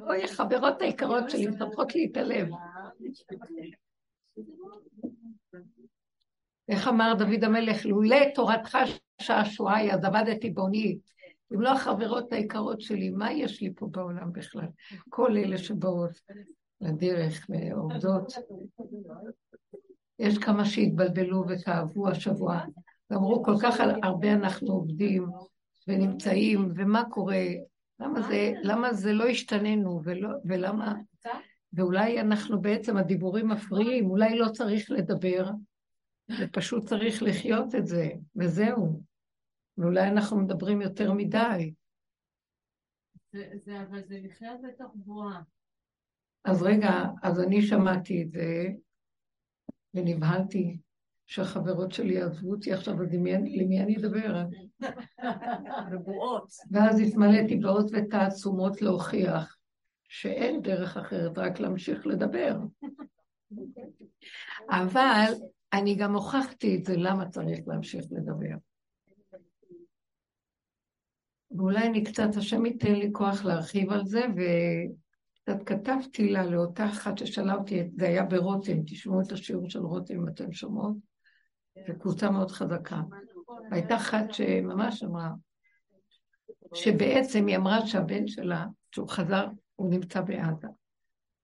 אוי, חברות היקרות שלי, מפתחות לי את הלב. איך אמר דוד המלך, לולא תורתך שעשועי, אז עבדתי בעוני. אם לא החברות היקרות שלי, מה יש לי פה בעולם בכלל? כל אלה שבאות לדרך ועובדות. יש כמה שהתבלבלו וכאבו השבוע, ואמרו כל כך הרבה אנחנו עובדים ונמצאים, ומה קורה? למה זה, למה זה לא השתננו, ולא, ולמה... ואולי אנחנו בעצם, הדיבורים מפריעים, אולי לא צריך לדבר, ופשוט צריך לחיות את זה, וזהו. ואולי אנחנו מדברים יותר מדי. זה, זה, אבל זה לחיות בתוך בועה. אז רגע, אז אני שמעתי את זה, ונבהלתי שהחברות שלי יעזבו אותי עכשיו, אז למי אני אדבר? בבועות. ואז התמלאתי באות ותעצומות להוכיח שאין דרך אחרת, רק להמשיך לדבר. אבל אני גם הוכחתי את זה, למה צריך להמשיך לדבר. ואולי אני קצת, השם ייתן לי כוח להרחיב על זה, וקצת כתבתי לה לאותה אחת ששאלה אותי, זה היה ברותם, תשמעו את השיעור של רותם אם אתם שומעות, זו קבוצה מאוד חזקה. והייתה אחת שממש אמרה, שבעצם היא אמרה שהבן שלה, כשהוא חזר, הוא נמצא בעזה.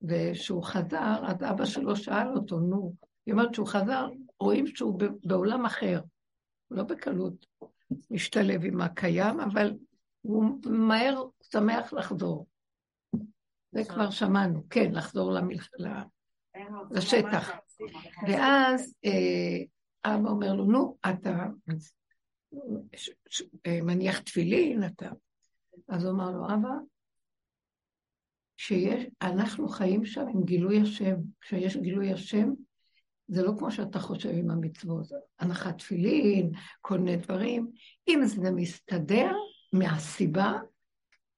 וכשהוא חזר, אז אבא שלו שאל אותו, נו, היא אומרת שהוא חזר, רואים שהוא בעולם אחר, לא בקלות משתלב עם הקיים, אבל הוא מהר שמח לחזור. זה כבר שמענו, כן, לחזור למלח... לשטח. ואז אה, אבא אומר לו, נו, אתה אה, מניח תפילין, אתה... אז הוא אמר לו, אבא, שיש, אנחנו חיים שם עם גילוי השם. כשיש גילוי השם, זה לא כמו שאתה חושב עם המצוות, הנחת תפילין, כל מיני דברים. אם זה מסתדר מהסיבה,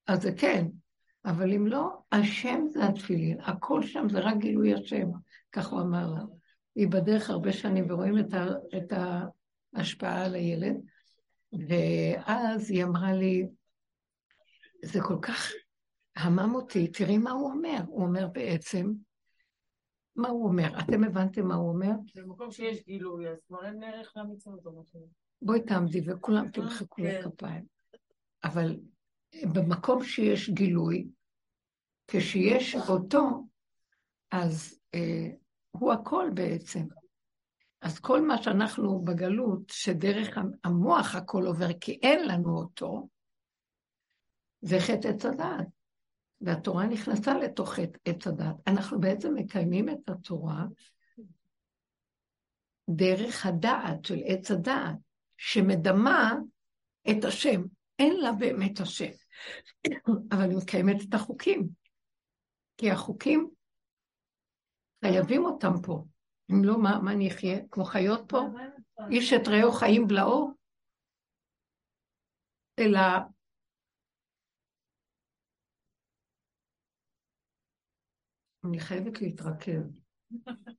אז זה כן. אבל אם לא, השם זה התפילין, הכל שם זה רק גילוי השם, כך הוא אמר לה. היא בדרך הרבה שנים ורואים את, ה, את ההשפעה על הילד, ואז היא אמרה לי, זה כל כך המם אותי, תראי מה הוא אומר. הוא אומר בעצם, מה הוא אומר? אתם הבנתם מה הוא אומר? במקום שיש גילוי, אז כבר אין ערך למצוות. בואי תעמדי וכולם אה, תמחקו כן. לכפיים. אבל במקום שיש גילוי, כשיש אותו, אז אה, הוא הכל בעצם. אז כל מה שאנחנו בגלות, שדרך המוח הכל עובר, כי אין לנו אותו, זה חטא עץ הדעת. והתורה נכנסה לתוך עץ הדת. אנחנו בעצם מקיימים את התורה דרך הדעת של עץ הדעת, שמדמה את השם. אין לה באמת השם, אבל היא מקיימת את החוקים. כי החוקים, חייבים אותם פה. אם לא, מה, מה אני אחיה? כמו חיות פה? איש את רעהו חיים בלעו? אלא אני חייבת להתרכז.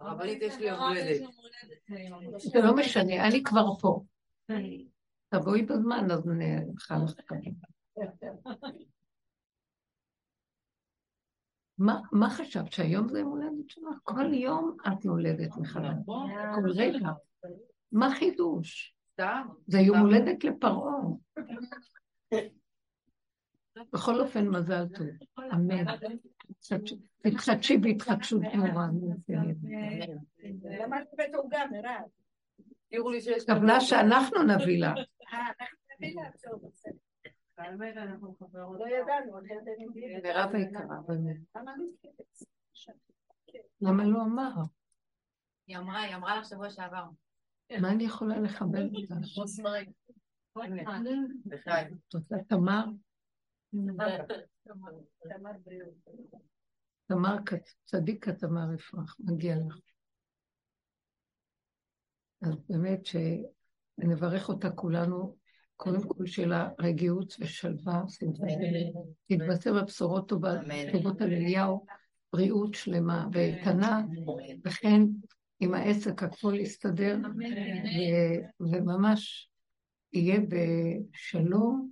הרבנית, יש לי יום הולדת. זה לא משנה, אני כבר פה. תבואי בזמן, אז נלכה לך. מה חשבת, שהיום זה יום הולדת שלך? כל יום את נולדת מחדש, כל רגע. מה חידוש? זה יום הולדת לפרעה. בכל אופן, מזל טוב. אמן. תתחדשי בהתחדשות גמורה. למדתי בתורגם, מירב. תראו לי שיש... כוונה שאנחנו נביא לה. אה, אנחנו נביא לה, טוב, בסדר. באמת אנחנו חברות. לא ידענו, מירב היקרה, באמת. למה לא אמר? היא אמרה, היא אמרה לך שבוע שעבר. מה אני יכולה לכבד אותה? תודה, תמר. תמר, צדיקה תמר אפרח, מגיע לך. אז באמת שנברך אותה כולנו, קודם כל של הרגיעות ושלווה, תתבשר בבשורות טובות על אליהו, בריאות שלמה. ואיתנה, וכן עם העסק הכל יסתדר, וממש יהיה בשלום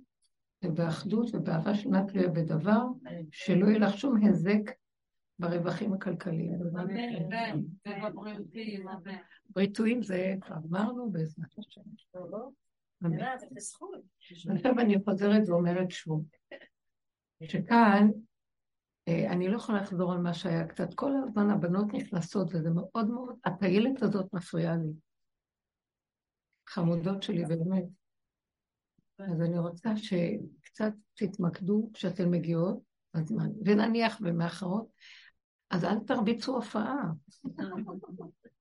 ובאחדות ובאהבה שאינה תלויה בדבר, שלא יהיה לך שום היזק ברווחים הכלכליים. בריתויים זה, כבר אמרנו בעזרת השם. עכשיו אני חוזרת ואומרת שוב, שכאן אה, אני לא יכולה לחזור על מה שהיה קצת. כל הזמן הבנות נכנסות, וזה מאוד מאוד, הטיילת הזאת מפריעה לי. חמודות שלי, באמת. אז אני רוצה שקצת תתמקדו כשאתן מגיעות בזמן, ונניח במאחרות, אז אל תרביצו הופעה.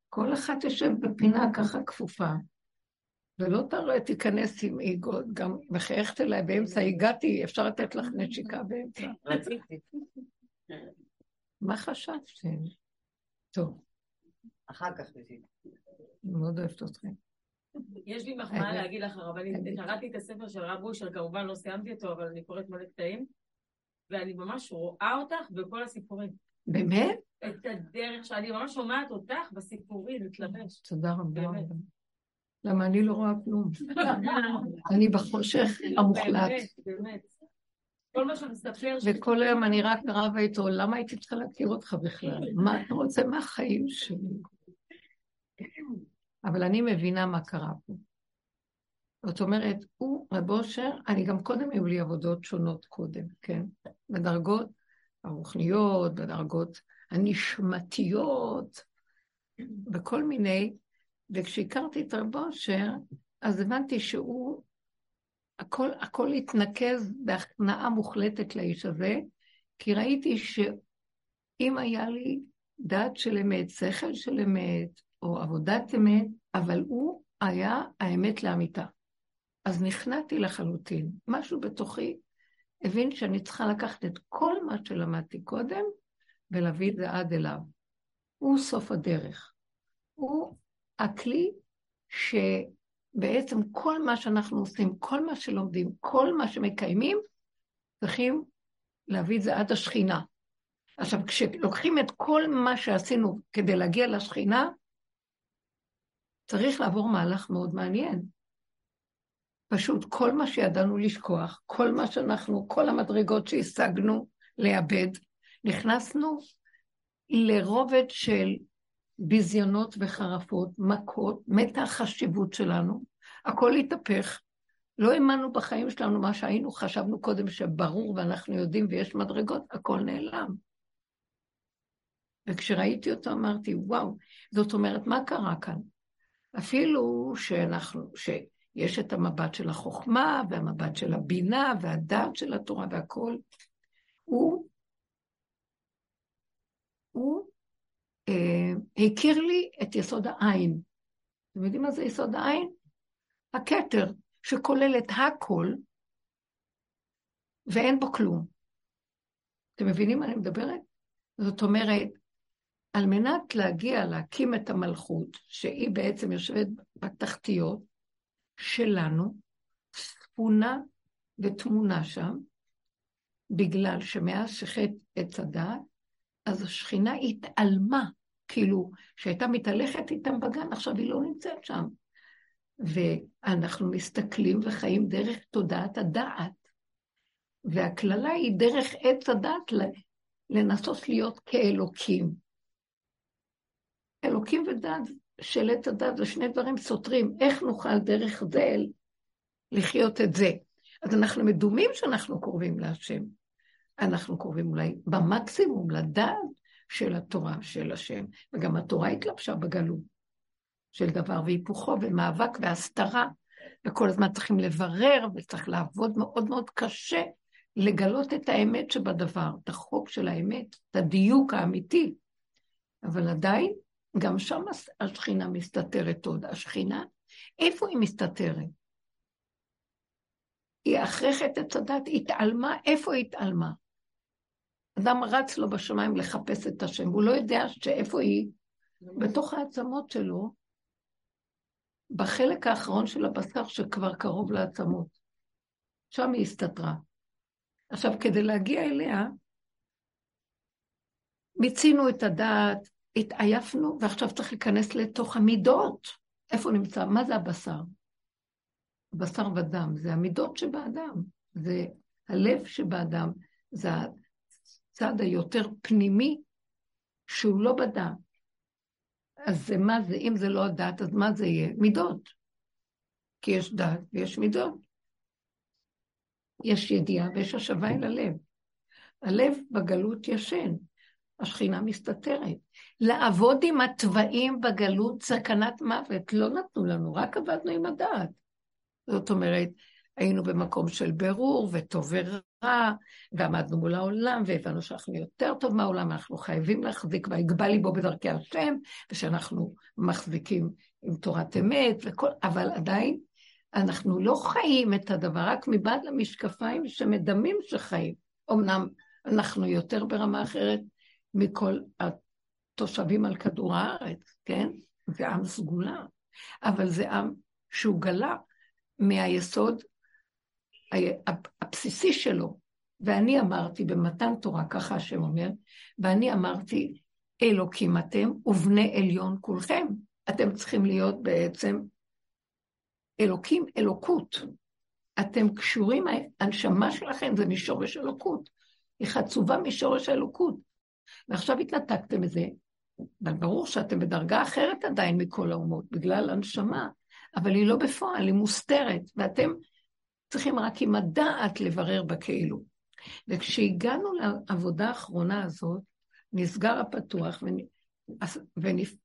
כל אחת יושב בפינה ככה כפופה, ולא תראה, תיכנס עם איגו, גם מחייכת אליי באמצע, הגעתי, אפשר לתת לך נשיקה באמצע. מה חשבתם? טוב. אחר כך. אני מאוד אוהבת אתכם. יש לי מחמאה להגיד לך, הרבנית, קראתי את הספר של הרב אושר, כמובן לא סיימתי אותו, אבל אני קוראת מלא קטעים, ואני ממש רואה אותך בכל הסיפורים. באמת? את הדרך שאני ממש שומעת אותך בסיפורים, מתלבש. תודה רבה. למה אני לא רואה כלום. אני בחושך המוחלט. וכל היום אני רק רבה איתו, למה הייתי צריכה להכיר אותך בכלל? מה אתה רוצה מהחיים שלי? אבל אני מבינה מה קרה פה. זאת אומרת, הוא, רב אושר, אני גם קודם היו לי עבודות שונות קודם, כן? בדרגות הרוחניות, בדרגות הנשמתיות, בכל מיני, וכשהכרתי את רב אושר, אז הבנתי שהוא, הכל, הכל התנקז בהכנעה מוחלטת לאיש הזה, כי ראיתי שאם היה לי דעת של אמת, שכל של אמת, או עבודת אמת, אבל הוא היה האמת לאמיתה. אז נכנעתי לחלוטין. משהו בתוכי הבין שאני צריכה לקחת את כל מה שלמדתי קודם ולהביא את זה עד אליו. הוא סוף הדרך. הוא הכלי שבעצם כל מה שאנחנו עושים, כל מה שלומדים, כל מה שמקיימים, צריכים להביא את זה עד השכינה. עכשיו, כשלוקחים את כל מה שעשינו כדי להגיע לשכינה, צריך לעבור מהלך מאוד מעניין. פשוט כל מה שידענו לשכוח, כל מה שאנחנו, כל המדרגות שהשגנו לאבד, נכנסנו לרובד של ביזיונות וחרפות, מכות, מתה החשיבות שלנו, הכל התהפך. לא האמנו בחיים שלנו מה שהיינו, חשבנו קודם שברור ואנחנו יודעים ויש מדרגות, הכל נעלם. וכשראיתי אותו אמרתי, וואו, זאת אומרת, מה קרה כאן? אפילו שאנחנו, שיש את המבט של החוכמה והמבט של הבינה והדעת של התורה והכל, הוא, הוא הכיר לי את יסוד העין. אתם יודעים מה זה יסוד העין? הכתר, שכולל את הכל ואין בו כלום. אתם מבינים מה אני מדברת? זאת אומרת, על מנת להגיע, להקים את המלכות, שהיא בעצם יושבת בתחתיות שלנו, ספונה ותמונה שם, בגלל שמאז שחטא עץ הדעת, אז השכינה התעלמה, כאילו, שהייתה מתהלכת איתם בגן, עכשיו היא לא נמצאת שם. ואנחנו מסתכלים וחיים דרך תודעת הדעת. והקללה היא דרך עץ הדעת לנסות להיות כאלוקים. אלוקים ודת של עת הדת זה שני דברים סותרים. איך נוכל דרך זה לחיות את זה? אז אנחנו מדומים שאנחנו קרובים להשם. אנחנו קרובים אולי במקסימום לדעת של התורה של השם, וגם התורה התלבשה בגלות של דבר והיפוכו ומאבק והסתרה, וכל הזמן צריכים לברר וצריך לעבוד מאוד מאוד קשה לגלות את האמת שבדבר, את החוק של האמת, את הדיוק האמיתי. אבל עדיין גם שם השכינה מסתתרת עוד. השכינה, איפה היא מסתתרת? היא אחרי חטא הדת, התעלמה, איפה היא התעלמה? אדם רץ לו בשמיים לחפש את השם, הוא לא יודע שאיפה היא, בתוך העצמות שלו, בחלק האחרון של הבשר שכבר קרוב לעצמות. שם היא הסתתרה. עכשיו, כדי להגיע אליה, מיצינו את הדעת, התעייפנו, ועכשיו צריך להיכנס לתוך המידות. איפה נמצא? מה זה הבשר? בשר ודם, זה המידות שבאדם. זה הלב שבאדם, זה הצד היותר פנימי שהוא לא בדעת. אז זה מה זה, אם זה לא הדעת, אז מה זה יהיה? מידות. כי יש דעת ויש מידות. יש ידיעה ויש השבה אל הלב. הלב בגלות ישן, השכינה מסתתרת. לעבוד עם התוואים בגלות סכנת מוות, לא נתנו לנו, רק עבדנו עם הדעת. זאת אומרת, היינו במקום של ברור וטוב ורע, ועמדנו מול העולם, והבנו שאנחנו יותר טוב מהעולם, אנחנו חייבים להחזיק, ויגבה ליבו בדרכי השם, ושאנחנו מחזיקים עם תורת אמת, וכל, אבל עדיין אנחנו לא חיים את הדבר, רק מבעד למשקפיים שמדמים שחיים. אמנם אנחנו יותר ברמה אחרת מכל התושבים על כדור הארץ, כן? זה עם סגולה, אבל זה עם שהוא גלה מהיסוד הבסיסי שלו. ואני אמרתי במתן תורה, ככה השם אומר, ואני אמרתי, אלוקים אתם ובני עליון כולכם. אתם צריכים להיות בעצם אלוקים, אלוקות. אתם קשורים, הנשמה שלכם זה משורש אלוקות. היא חצובה משורש האלוקות. ועכשיו התנתקתם מזה, אבל ברור שאתם בדרגה אחרת עדיין מכל האומות, בגלל הנשמה, אבל היא לא בפועל, היא מוסתרת, ואתם צריכים רק עם הדעת לברר בכאילו. וכשהגענו לעבודה האחרונה הזאת, נסגר הפתוח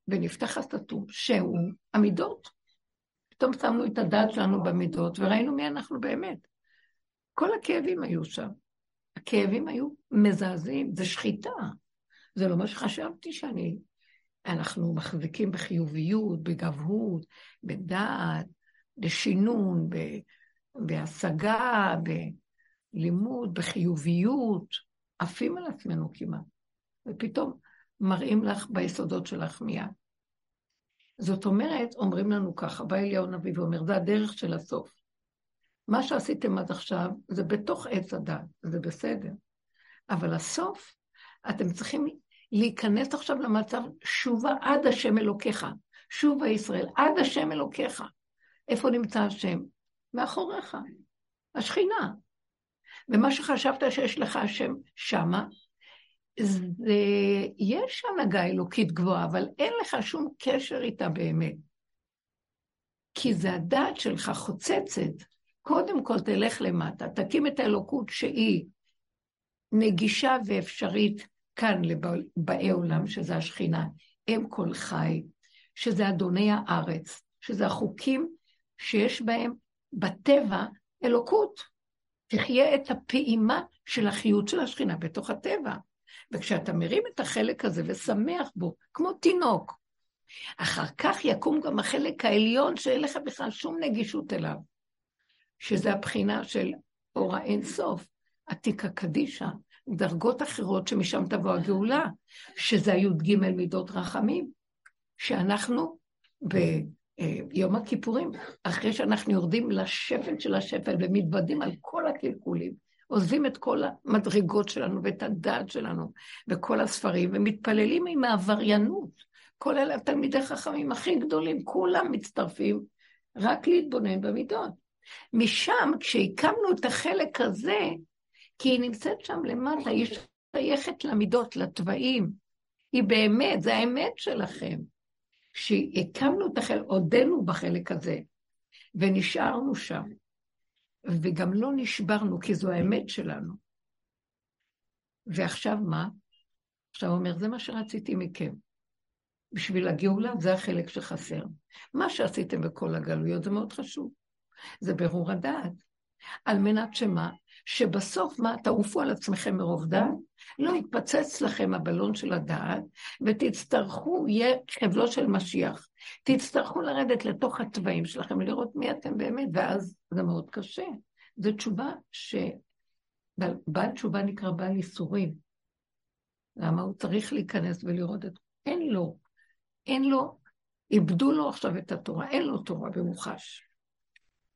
ונפתח הסתום, שהוא המידות. פתאום שמנו את הדעת שלנו במידות, וראינו מי אנחנו באמת. כל הכאבים היו שם. הכאבים היו מזעזעים, זה שחיטה. זה לא מה שחשבתי שאני... אנחנו מחזיקים בחיוביות, בגבהות, בדעת, בשינון. בהשגה, בלימוד, בחיוביות, עפים על עצמנו כמעט. ופתאום מראים לך ביסודות שלך מיד. זאת אומרת, אומרים לנו ככה, בא אליהו הנביא ואומר, זה הדרך של הסוף. מה שעשיתם עד עכשיו זה בתוך עץ הדת, זה בסדר. אבל הסוף, אתם צריכים להיכנס עכשיו למצב שובה עד השם אלוקיך. שובה ישראל, עד השם אלוקיך. איפה נמצא השם? מאחוריך, השכינה. ומה שחשבת שיש לך השם שמה, זה, יש הנהגה אלוקית גבוהה, אבל אין לך שום קשר איתה באמת. כי זה הדעת שלך חוצצת. קודם כל תלך למטה, תקים את האלוקות שהיא נגישה ואפשרית כאן לבאי עולם, שזה השכינה, אם כל חי, שזה אדוני הארץ, שזה החוקים שיש בהם בטבע אלוקות. תחיה את הפעימה של החיות של השכינה בתוך הטבע. וכשאתה מרים את החלק הזה ושמח בו, כמו תינוק, אחר כך יקום גם החלק העליון שאין לך בכלל שום נגישות אליו, שזה הבחינה של אור האין סוף, עתיקה קדישה, דרגות אחרות שמשם תבוא הגאולה, שזה הי"ג מידות רחמים, שאנחנו ביום הכיפורים, אחרי שאנחנו יורדים לשפל של השפל ומתוודים על כל הקלקולים, עוזבים את כל המדרגות שלנו ואת הדעת שלנו וכל הספרים, ומתפללים עם העבריינות. אלה התלמידי חכמים הכי גדולים, כולם מצטרפים רק להתבונן במידות. משם, כשהקמנו את החלק הזה, כי היא נמצאת שם למטה, היא שייכת למידות, לתוואים. היא באמת, זה האמת שלכם. כשהקמנו את החלק, עודנו בחלק הזה, ונשארנו שם. וגם לא נשברנו, כי זו האמת שלנו. ועכשיו מה? עכשיו הוא אומר, זה מה שרציתי מכם. בשביל הגאולה זה החלק שחסר. מה שעשיתם בכל הגלויות זה מאוד חשוב. זה ברור הדעת. על מנת שמה? שבסוף מה? תעופו על עצמכם מרוב דעת, לא יתפצץ לכם הבלון של הדעת, ותצטרכו, יהיה חבלו של משיח. תצטרכו לרדת לתוך התוואים שלכם, לראות מי אתם באמת, ואז זה מאוד קשה. זו תשובה ש... בעל תשובה נקרא בעל ייסורים. למה הוא צריך להיכנס ולראות את... אין לו, אין לו, איבדו לו עכשיו את התורה, אין לו תורה במוחש.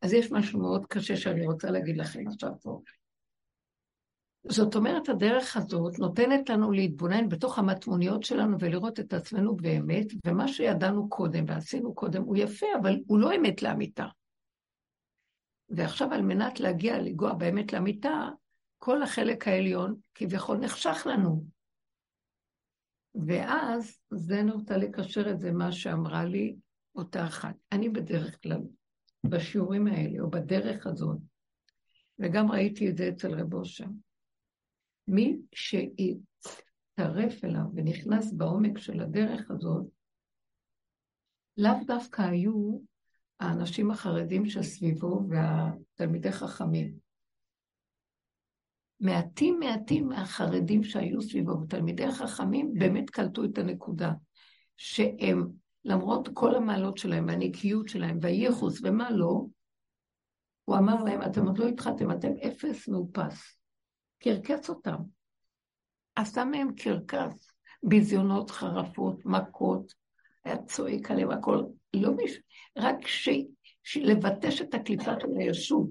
אז יש משהו מאוד קשה שאני רוצה להגיד לכם עכשיו פה. זאת אומרת, הדרך הזאת נותנת לנו להתבונן בתוך המטמוניות שלנו ולראות את עצמנו באמת, ומה שידענו קודם ועשינו קודם הוא יפה, אבל הוא לא אמת לאמיתה. ועכשיו על מנת להגיע, לגוע באמת למיטה, כל החלק העליון כביכול נחשך לנו. ואז זה רוצה לקשר את זה, מה שאמרה לי אותה אחת. אני בדרך כלל, בשיעורים האלה, או בדרך הזאת, וגם ראיתי את זה אצל רב אושר, מי שהצטרף אליו ונכנס בעומק של הדרך הזאת, לאו דווקא היו האנשים החרדים שסביבו והתלמידי חכמים. מעטים מעטים מהחרדים שהיו סביבו ותלמידי החכמים באמת קלטו את הנקודה, שהם, למרות כל המעלות שלהם והנקיות שלהם והייחוס ומה לא, הוא אמר להם, אתם עוד לא התחלתם, אתם אפס מאופס. קרקס אותם. עשה מהם קרקס, ביזיונות, חרפות, מכות, היה צועק עליהם הכל, לא מש... רק ש... לבטש את הקליפה של הישות,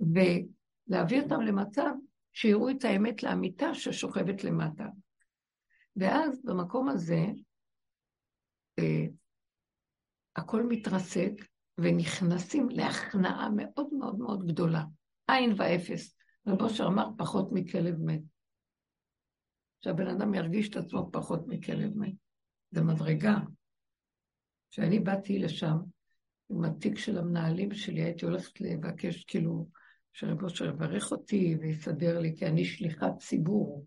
ולהביא אותם למצב שיראו את האמת לאמיתה ששוכבת למטה. ואז במקום הזה, אה, הכל מתרסק, ונכנסים להכנעה מאוד מאוד מאוד גדולה. עין ואפס. רב אושר אמר פחות מכלב מת. שהבן אדם ירגיש את עצמו פחות מכלב מת. זה מדרגה. כשאני באתי לשם, עם התיק של המנהלים שלי, הייתי הולכת לבקש, כאילו, שרב אושר יברך אותי ויסדר לי, כי אני שליחת ציבור,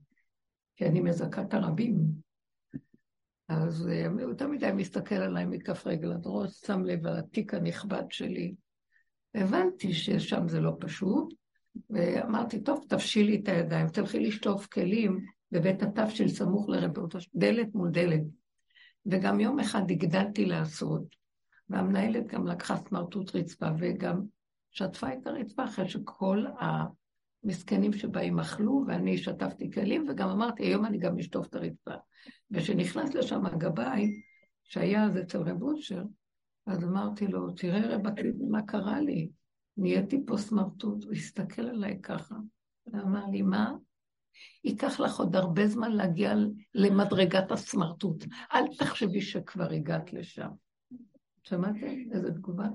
כי אני מזכת הרבים. אז הוא תמיד היה מסתכל עליי מכף רגל עד ראש, שם לב על התיק הנכבד שלי. הבנתי ששם זה לא פשוט, ואמרתי, טוב, תפשילי את הידיים, תלכי לשטוף כלים בבית התבשיל סמוך לרבות, דלת מול דלת. וגם יום אחד הגדלתי לעשות, והמנהלת גם לקחה סמרטוט רצפה וגם שטפה את הרצפה אחרי שכל המסכנים שבאים אכלו, ואני שטפתי כלים, וגם אמרתי, היום אני גם אשטוף את הרצפה. וכשנכנס לשם הגבאי, שהיה אז אצל רב אושר, אז אמרתי לו, תראה רב מה קרה לי? נהייתי פה סמרטוט, הוא הסתכל עליי ככה, ואמר לי, מה? ייקח לך עוד הרבה זמן להגיע למדרגת הסמרטוט. אל תחשבי שכבר הגעת לשם. שמעתם? איזה תגובה?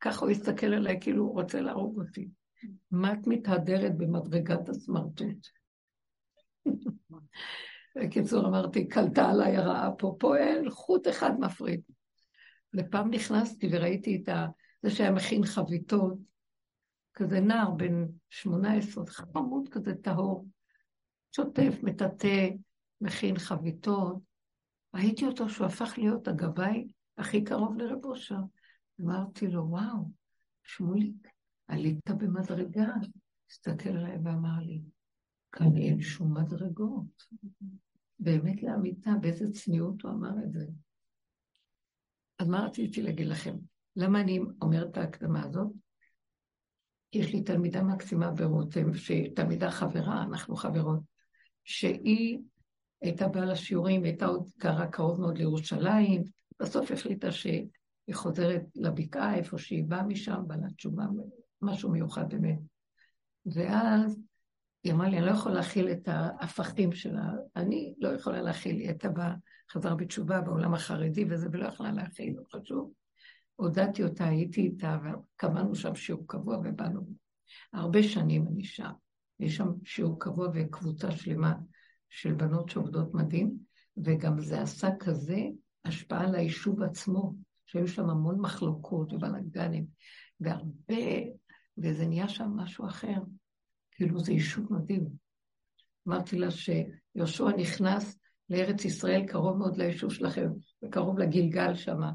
ככה הוא הסתכל עליי כאילו הוא רוצה להרוג אותי. מה את מתהדרת במדרגת הסמרטוט? בקיצור, אמרתי, קלטה עליי הרעה פה, פה אין חוט אחד מפריד. ופעם נכנסתי וראיתי את. זה שהיה מכין חביתות, כזה נער בן 18, חמוד כזה טהור, שוטף, מטאטא, מכין חביתות. ראיתי אותו שהוא הפך להיות הגבאי הכי קרוב לרב אושר. אמרתי לו, וואו, שמוליק, עלית במדרגה. הסתכל עליי ואמר לי, כאן אין שום מדרגות. באמת לאמיתה, באיזה צניעות הוא אמר את זה. אז מה רציתי להגיד לכם? למה אני אומרת את ההקדמה הזאת? יש לי תלמידה מקסימה ברותם, שהיא תלמידה חברה, אנחנו חברות, שהיא הייתה באה לשיעורים, הייתה עוד גרה קרוב מאוד לירושלים, בסוף החליטה שהיא חוזרת לבקעה, איפה שהיא באה משם, בעלת תשובה, משהו מיוחד באמת. ואז היא אמרה לי, אני לא יכולה להכיל את ההפכים שלה, אני לא יכולה להכיל, היא הייתה בחזרה בתשובה בעולם החרדי וזה, ולא יכולה להכיל, לא חשוב. הודעתי אותה, הייתי איתה, וקבענו שם שיעור קבוע ובאנו. הרבה שנים אני שם. יש שם שיעור קבוע וקבוצה שלמה של בנות שעובדות מדהים, וגם זה עשה כזה השפעה על היישוב עצמו, שהיו שם המון מחלוקות ובלאגנים, והרבה, וזה נהיה שם משהו אחר. כאילו זה יישוב מדהים. אמרתי לה שיהושע נכנס לארץ ישראל קרוב מאוד ליישוב שלכם, וקרוב לגלגל שמה,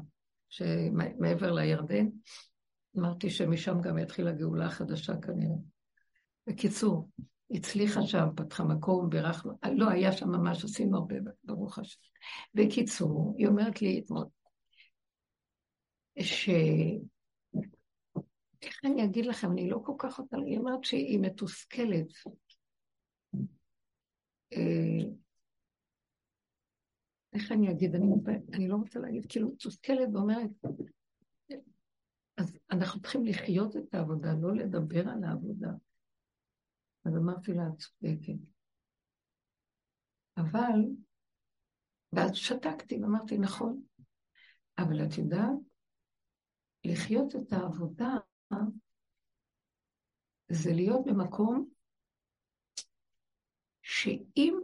שמעבר לירדן. אמרתי שמשם גם יתחיל הגאולה החדשה כנראה. בקיצור, הצליחה שם, פתחה מקום, בירכנו, לא, היה שם ממש, עשינו הרבה, ברוך השם. בקיצור, היא אומרת לי אתמול, ש... איך אני אגיד לכם, אני לא כל כך אותה, היא אומרת שהיא מתוסכלת. אה, איך אני אגיד, אני, אני לא רוצה להגיד, כאילו מתוסכלת ואומרת, אז אנחנו צריכים לחיות את העבודה, לא לדבר על העבודה. אז אמרתי לה, את צודקת. אבל, ואז שתקתי ואמרתי, נכון, אבל את יודעת, לחיות את העבודה זה להיות במקום שאם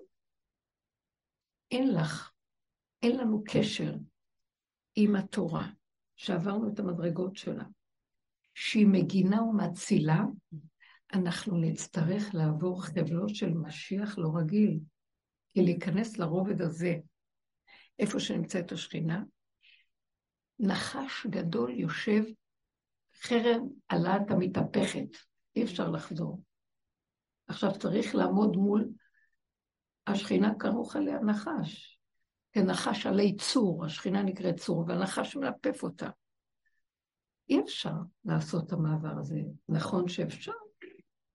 אין לך, אין לנו קשר עם התורה, שעברנו את המדרגות שלה, שהיא מגינה ומצילה, אנחנו נצטרך לעבור חבלו של משיח לא רגיל, כי להיכנס לרובד הזה, איפה שנמצאת השכינה, נחש גדול יושב, חרב עלת המתהפכת, אי אפשר לחזור. עכשיו צריך לעמוד מול השכינה כרוך עליה נחש. כן, נחש עלי צור, השכינה נקראת צור, והנחש מלפף אותה. אי אפשר לעשות את המעבר הזה. נכון שאפשר,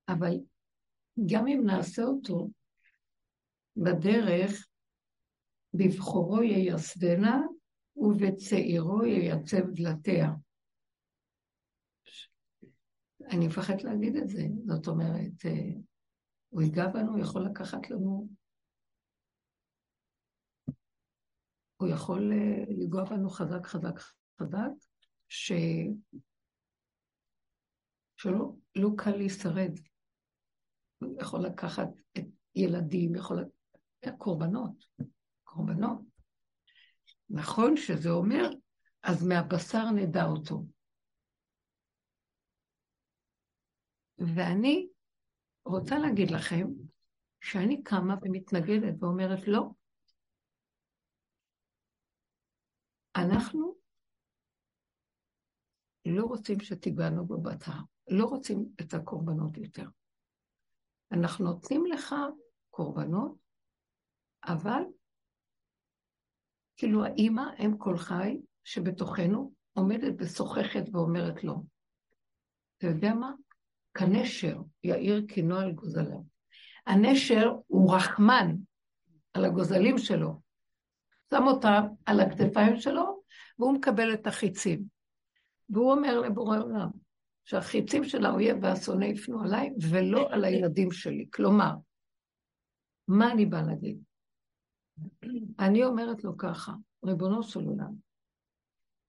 אבל גם אם נעשה אותו, בדרך, בבחורו ייסדנה ובצעירו ייצב דלתיה. אני מפחדת להגיד את זה. זאת אומרת, אה, הוא ייגע בנו, הוא יכול לקחת לנו... הוא יכול אה, לנגוע בנו חזק, חזק, חזק, ש... שלא לא קל להישרד. הוא יכול לקחת את ילדים, יכול... קורבנות, קורבנות. נכון שזה אומר, אז מהבשר נדע אותו. ואני רוצה להגיד לכם שאני קמה ומתנגדת ואומרת לא. אנחנו לא רוצים שתיגענו בבשר, לא רוצים את הקורבנות יותר. אנחנו נותנים לך קורבנות, אבל כאילו האימא, אם כל חי, שבתוכנו עומדת ושוחחת ואומרת לא. אתה יודע מה? כנשר יאיר קינו על גוזליו. הנשר הוא רחמן על הגוזלים שלו. שם אותם על הכתפיים שלו, והוא מקבל את החיצים. והוא אומר לבורא עולם, שהחיצים של האויב והשונא יפנו עליי, ולא על הילדים שלי. כלומר, מה אני באה להגיד? אני אומרת לו ככה, ריבונו של עולם,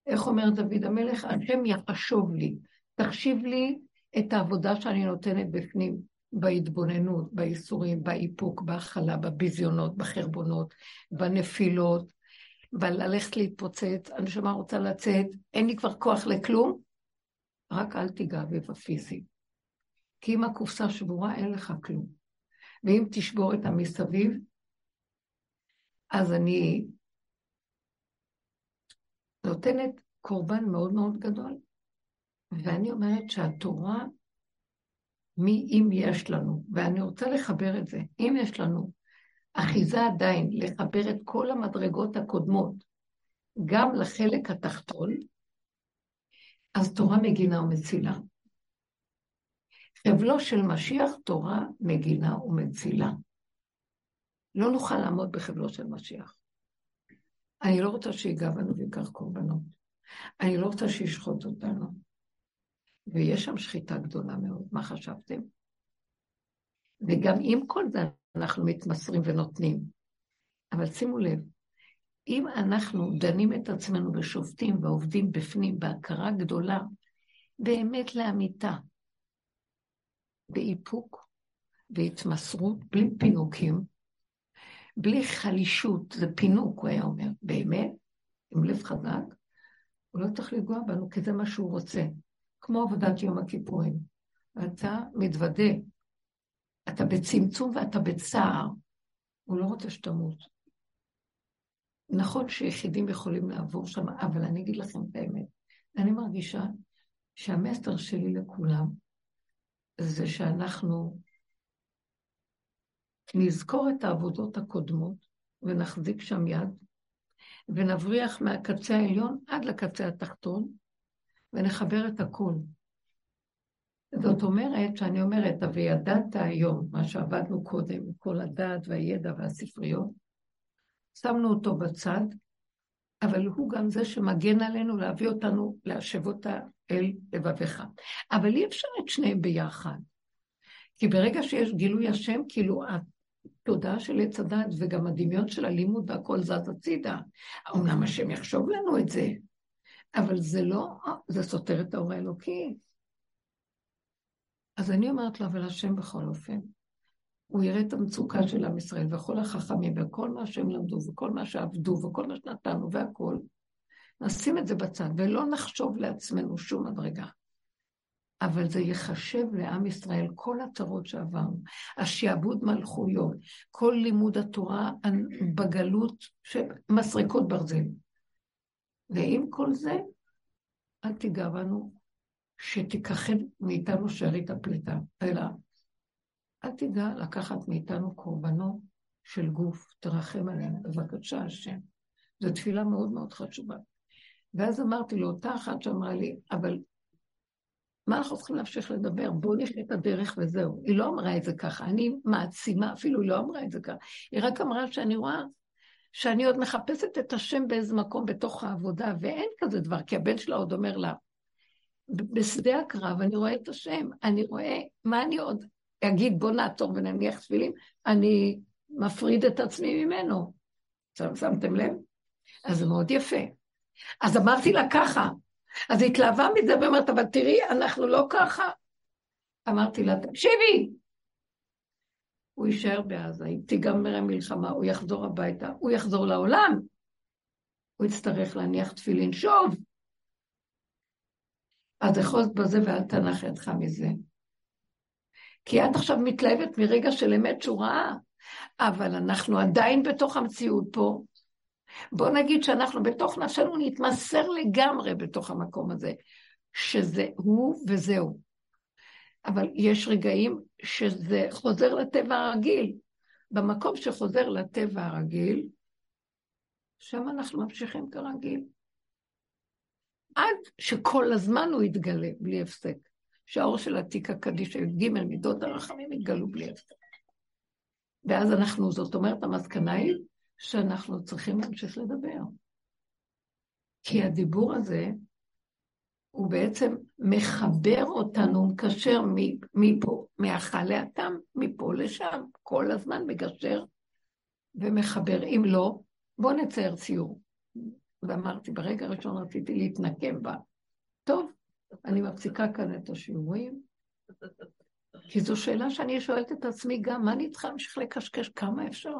איך אומר דוד המלך? השם יחשוב לי, תחשיב לי את העבודה שאני נותנת בפנים, בהתבוננות, בייסורים, באיפוק, בהכלה, בביזיונות, בחרבונות, בנפילות, בללכת להתפוצץ, הנשמה רוצה לצאת, אין לי כבר כוח לכלום, רק אל תיגע בי בפיזי. כי אם הקופסה שבורה, אין לך כלום. ואם תשבור את המסביב, אז אני נותנת קורבן מאוד מאוד גדול. ואני אומרת שהתורה, מי אם יש לנו, ואני רוצה לחבר את זה, אם יש לנו אחיזה עדיין לחבר את כל המדרגות הקודמות, גם לחלק התחתון, אז תורה מגינה ומצילה. חבלו של משיח, תורה מגינה ומצילה. לא נוכל לעמוד בחבלו של משיח. אני לא רוצה שיגע בנו ויקח קורבנות. אני לא רוצה שישחוט אותנו. ויש שם שחיטה גדולה מאוד, מה חשבתם? וגם עם כל זה אנחנו מתמסרים ונותנים. אבל שימו לב, אם אנחנו דנים את עצמנו ושופטים ועובדים בפנים בהכרה גדולה, באמת לאמיתה, באיפוק והתמסרות, בלי פינוקים, בלי חלישות, זה פינוק, הוא היה אומר, באמת, עם לב חזק, הוא לא צריך לגוע בנו, כי זה מה שהוא רוצה. כמו עבודת יום הכיפורים. אתה מתוודה, אתה בצמצום ואתה בצער. הוא לא רוצה שתמות. נכון שיחידים יכולים לעבור שם, אבל אני אגיד לכם את האמת. אני מרגישה שהמסר שלי לכולם זה שאנחנו נזכור את העבודות הקודמות ונחזיק שם יד, ונבריח מהקצה העליון עד לקצה התחתון, ונחבר את הכול. זאת אומרת, שאני אומרת, וידעת היום, מה שעבדנו קודם, כל הדעת והידע והספריות, שמנו אותו בצד, אבל הוא גם זה שמגן עלינו להביא אותנו, להשב אותה אל לבביך. אבל אי אפשר את שניהם ביחד. כי ברגע שיש גילוי השם, כאילו התודעה של עץ הדת וגם הדמיון של הלימוד והכל זז הצידה. אמנם השם יחשוב לנו את זה, אבל זה לא, זה סותר את האור האלוקי. אז אני אומרת לו, אבל השם בכל אופן, הוא יראה את המצוקה של עם ישראל וכל החכמים וכל מה שהם למדו וכל מה שעבדו וכל מה שנתנו והכול. נשים את זה בצד ולא נחשוב לעצמנו שום מדרגה. אבל זה ייחשב לעם ישראל כל הצרות שעברנו, השעבוד מלכויות, כל לימוד התורה בגלות שמסריקות ברזל. ועם כל זה, אל תיגע בנו שתיכחד מאיתנו שארית הפליטה, אלא אל תיגע לקחת מאיתנו קורבנות של גוף, תרחם עליהם, בבקשה השם. זו תפילה מאוד מאוד חשובה. ואז אמרתי לאותה אחת שאמרה לי, אבל מה אנחנו צריכים להמשיך לדבר? בואו נחיה את הדרך וזהו. היא לא אמרה את זה ככה, אני מעצימה, אפילו היא לא אמרה את זה ככה. היא רק אמרה שאני רואה שאני עוד מחפשת את השם באיזה מקום בתוך העבודה, ואין כזה דבר, כי הבן שלה עוד אומר לה, בשדה הקרב אני רואה את השם, אני רואה, מה אני עוד אגיד, בוא נעצור ונניח תפילים, אני מפריד את עצמי ממנו. שמתם לב? אז זה מאוד יפה. אז אמרתי לה ככה, אז היא התלהבה מזה ואומרת, אבל תראי, אנחנו לא ככה. אמרתי לה, תקשיבי, הוא יישאר בעזה, אם תיגמר המלחמה, הוא יחזור הביתה, הוא יחזור לעולם. הוא יצטרך להניח תפילין שוב. אז אחוז בזה ואל תנח ידך מזה. כי את עכשיו מתלהבת מרגע של אמת שהוא ראה, אבל אנחנו עדיין בתוך המציאות פה. בוא נגיד שאנחנו בתוך נפשנו נתמסר לגמרי בתוך המקום הזה, שזה הוא וזהו. אבל יש רגעים שזה חוזר לטבע הרגיל. במקום שחוזר לטבע הרגיל, שם אנחנו ממשיכים כרגיל. עד שכל הזמן הוא יתגלה בלי הפסק. שהאור של עתיקה קדישא י"ג מידות הרחמים יתגלו בלי הפסק. ואז אנחנו, זאת אומרת, המסקנה היא שאנחנו צריכים להמשיך לדבר. כי הדיבור הזה, הוא בעצם מחבר אותנו, מקשר מפה, מהחל לאטם, מפה לשם, כל הזמן מגשר ומחבר. אם לא, בואו נצייר ציור. ואמרתי, ברגע הראשון רציתי להתנקם בה. טוב, אני מפסיקה כאן את השיעורים, כי זו שאלה שאני שואלת את עצמי גם, מה אני צריכה להמשיך לקשקש? כמה אפשר?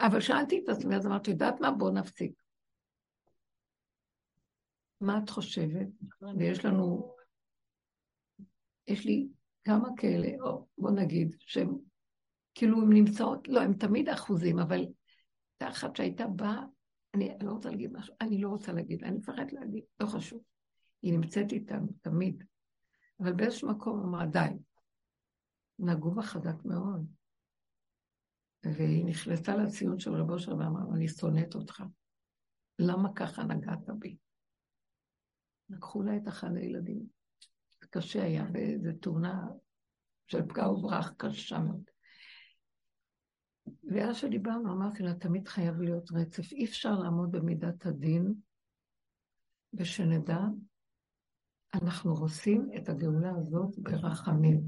אבל שאלתי את עצמי, אז אמרתי, יודעת מה? בואו נפסיק. מה את חושבת? ויש לנו, יש לי כמה כאלה, או בוא נגיד, שהם כאילו הן נמצאות, לא, הן תמיד אחוזים, אבל הייתה אחת שהייתה באה, אני לא רוצה להגיד משהו, אני לא רוצה להגיד, אני מפחדת להגיד, לא חשוב. היא נמצאת איתנו תמיד. אבל באיזשהו מקום אמרה, די. נגעו בה חזק מאוד. והיא נכנסה לציון של רבו אושר ואמרה, אני שונאת אותך. למה ככה נגעת בי? לקחו לה את אחד הילדים. קשה היה, באיזו תאונה של פגע וברח קשה מאוד. ואז שדיברנו, אמרתי לה, תמיד חייב להיות רצף. אי אפשר לעמוד במידת הדין, ושנדע אנחנו עושים את הגאולה הזאת ברחמים.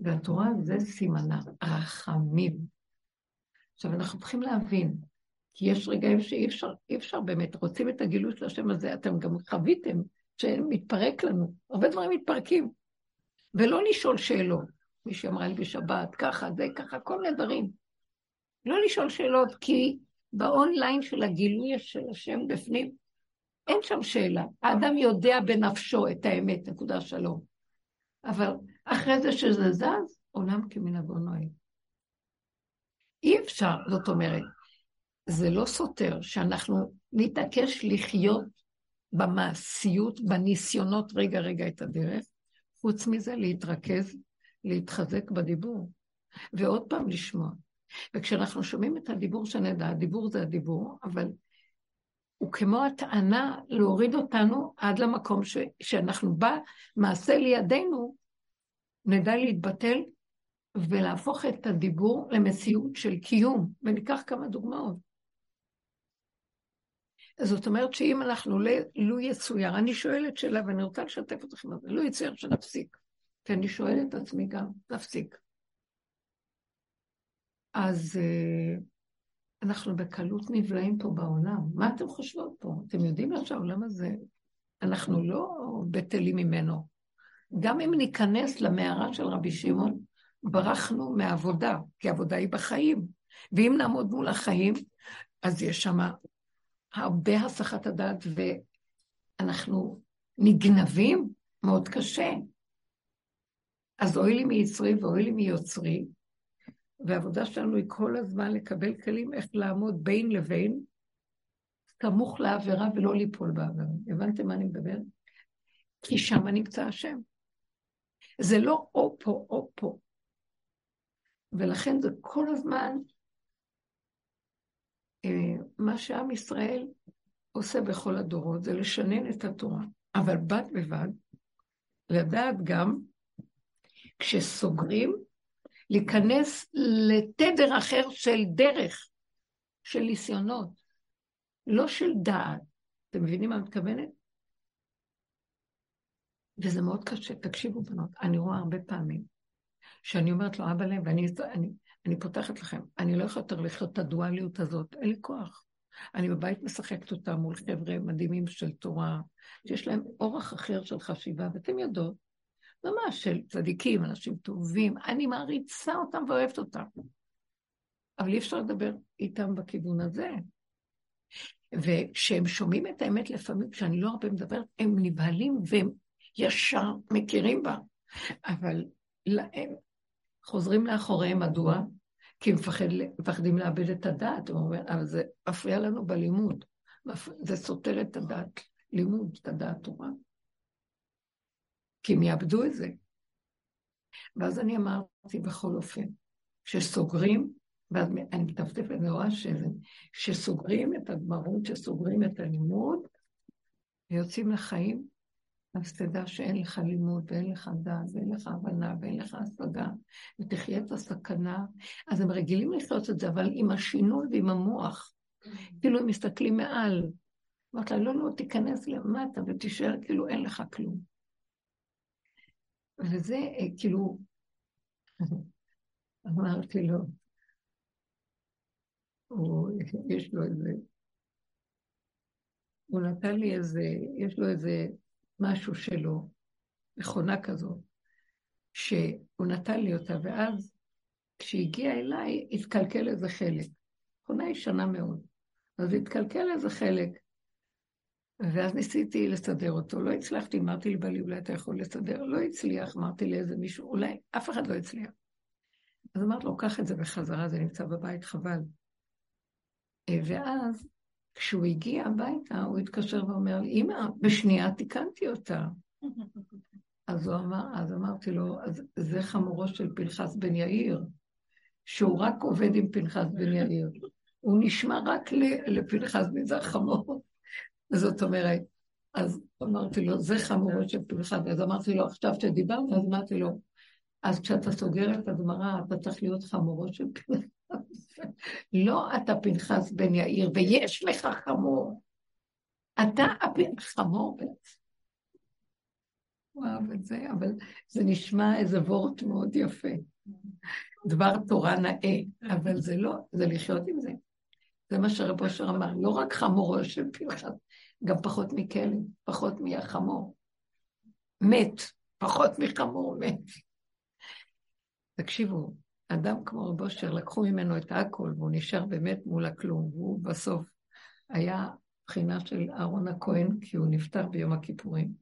והתורה זה סימנה, רחמים. עכשיו, אנחנו צריכים להבין, כי יש רגעים שאי אפשר, אי אפשר באמת, רוצים את הגילוי של השם הזה, אתם גם חוויתם שמתפרק לנו, הרבה דברים מתפרקים. ולא לשאול שאלות. מישהי אמרה לי בשבת, ככה, זה, ככה, כל מיני דברים. לא לשאול שאלות, כי באונליין של הגילוי של השם בפנים, אין שם שאלה. האדם יודע בנפשו את האמת, נקודה שלום. אבל אחרי זה שזה זז, עולם כמנהגו נוהג. אי אפשר, זאת אומרת, זה לא סותר שאנחנו נתעקש לחיות במעשיות, בניסיונות רגע רגע את הדרך, חוץ מזה להתרכז, להתחזק בדיבור, ועוד פעם לשמוע. וכשאנחנו שומעים את הדיבור שנדע, הדיבור זה הדיבור, אבל הוא כמו הטענה להוריד אותנו עד למקום ש, שאנחנו בא, מעשה לידינו, נדע להתבטל ולהפוך את הדיבור למציאות של קיום, וניקח כמה דוגמאות. זאת אומרת שאם אנחנו לו יצויר, אני שואלת שאלה ואני רוצה לשתף אתכם בזה, לו יצויר שנפסיק, כי אני שואלת את עצמי גם, נפסיק. אז uh, אנחנו בקלות נבלעים פה בעולם. מה אתם חושבות פה? אתם יודעים איך שהעולם הזה, אנחנו לא בטלים ממנו. גם אם ניכנס למערה של רבי שמעון, ברחנו מעבודה, כי עבודה היא בחיים. ואם נעמוד מול החיים, אז יש שם הרבה הסחת הדעת, ואנחנו נגנבים מאוד קשה. אז אוי לי מיצרי ואוי לי מיוצרי, והעבודה שלנו היא כל הזמן לקבל כלים איך לעמוד בין לבין, סמוך לעבירה ולא ליפול בעבירה. הבנתם מה אני מדבר? כי שם נמצא השם. זה לא או פה או פה. ולכן זה כל הזמן מה שעם ישראל עושה בכל הדורות, זה לשנן את התורה. אבל בד בבד, לדעת גם, כשסוגרים, להיכנס לתדר אחר של דרך, של ניסיונות, לא של דעת. אתם מבינים מה אני מתכוונת? וזה מאוד קשה. תקשיבו, בנות, אני רואה הרבה פעמים שאני אומרת לו, אבא לב, ואני אני, אני פותחת לכם, אני לא יכולה יותר לחיות את הדואליות הזאת, אין לי כוח. אני בבית משחקת אותה מול חבר'ה מדהימים של תורה, שיש להם אורח אחר של חשיבה, ואתם יודעות, ממש של צדיקים, אנשים טובים, אני מעריצה אותם ואוהבת אותם. אבל אי אפשר לדבר איתם בכיוון הזה. וכשהם שומעים את האמת לפעמים, כשאני לא הרבה מדברת, הם נבהלים והם ישר מכירים בה. אבל להם, חוזרים לאחוריהם, מדוע? כי מפחד, מפחדים לאבד את הדעת, הוא אומר, אבל זה מפריע לנו בלימוד, זה סותר את הדעת, לימוד, את הדעת תורה. כי הם יאבדו את זה. ואז אני אמרתי בכל אופן, שסוגרים, ואז אני מטפטפת ורואה שזה, שסוגרים את הגמרות, שסוגרים את הלימוד, ויוצאים לחיים, אז תדע שאין לך לימוד, ואין לך דעת, ואין לך הבנה, ואין לך השגה, ותחיה את הסכנה. אז הם רגילים לחיות את זה, אבל עם השינוי ועם המוח. כאילו הם מסתכלים מעל. אמרת לה, לא, לא, תיכנס למטה ותישאר כאילו אין לך כלום. וזה אה, כאילו, אמרתי לו, הוא, יש לו איזה, הוא נתן לי איזה, יש לו איזה משהו שלו, מכונה כזאת, שהוא נתן לי אותה, ואז כשהגיע אליי, התקלקל איזה חלק. מכונה ישנה מאוד. אז התקלקל איזה חלק, ואז ניסיתי לסדר אותו, לא הצלחתי, אמרתי לבעלי, אולי אתה יכול לסדר? לא הצליח, אמרתי לאיזה מישהו, אולי, אף אחד לא הצליח. אז אמרתי לו, קח את זה בחזרה, זה נמצא בבית, חבל. אה, ואז כשהוא הגיע הביתה, הוא התקשר ואומר לי, אמא, בשנייה תיקנתי אותה. אז הוא אמר, אז אמרתי לו, אז זה חמורו של פנחס בן יאיר, שהוא רק עובד עם פנחס בן יאיר. הוא נשמע רק לפנחס בן זה החמור. זאת אומרת, אז אמרתי לו, זה חמורו של פנחס. אז אמרתי לו, עכשיו שדיברת, אז אמרתי לו, אז כשאתה סוגר את הגמרא, אתה צריך להיות חמורו של פנחס. לא אתה פנחס בן יאיר, ויש לך חמור. אתה חמור בעצם. הוא אהב את זה, אבל זה נשמע איזה וורט מאוד יפה. דבר תורה נאה, אבל זה לא, זה לחיות עם זה. זה מה שרב אושר אמר, לא רק חמורו של פנחס, גם פחות מכלב, פחות מהחמור. מת, פחות מחמור מת. תקשיבו, אדם כמו רב אושר, לקחו ממנו את הכל, והוא נשאר באמת מול הכלום, והוא בסוף היה בחינה של אהרון הכהן, כי הוא נפטר ביום הכיפורים.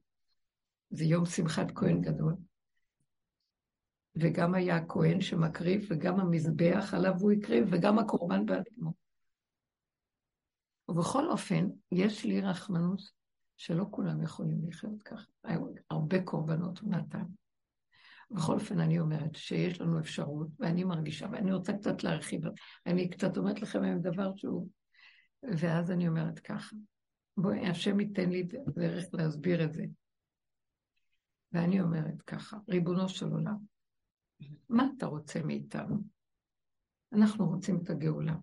זה יום שמחת כהן גדול. וגם היה הכהן שמקריב, וגם המזבח עליו הוא הקריב, וגם הקורבן בעצמו. ובכל אופן, יש לי רחמנות שלא כולם יכולים לחיות ככה. הרבה קורבנות הוא נתן. בכל אופן, אני אומרת שיש לנו אפשרות, ואני מרגישה, ואני רוצה קצת להרחיב, אני קצת אומרת לכם היום דבר שהוא... ואז אני אומרת ככה, בואי, השם ייתן לי דרך להסביר את זה. ואני אומרת ככה, ריבונו של עולם, מה אתה רוצה מאיתנו? אנחנו רוצים את הגאולה.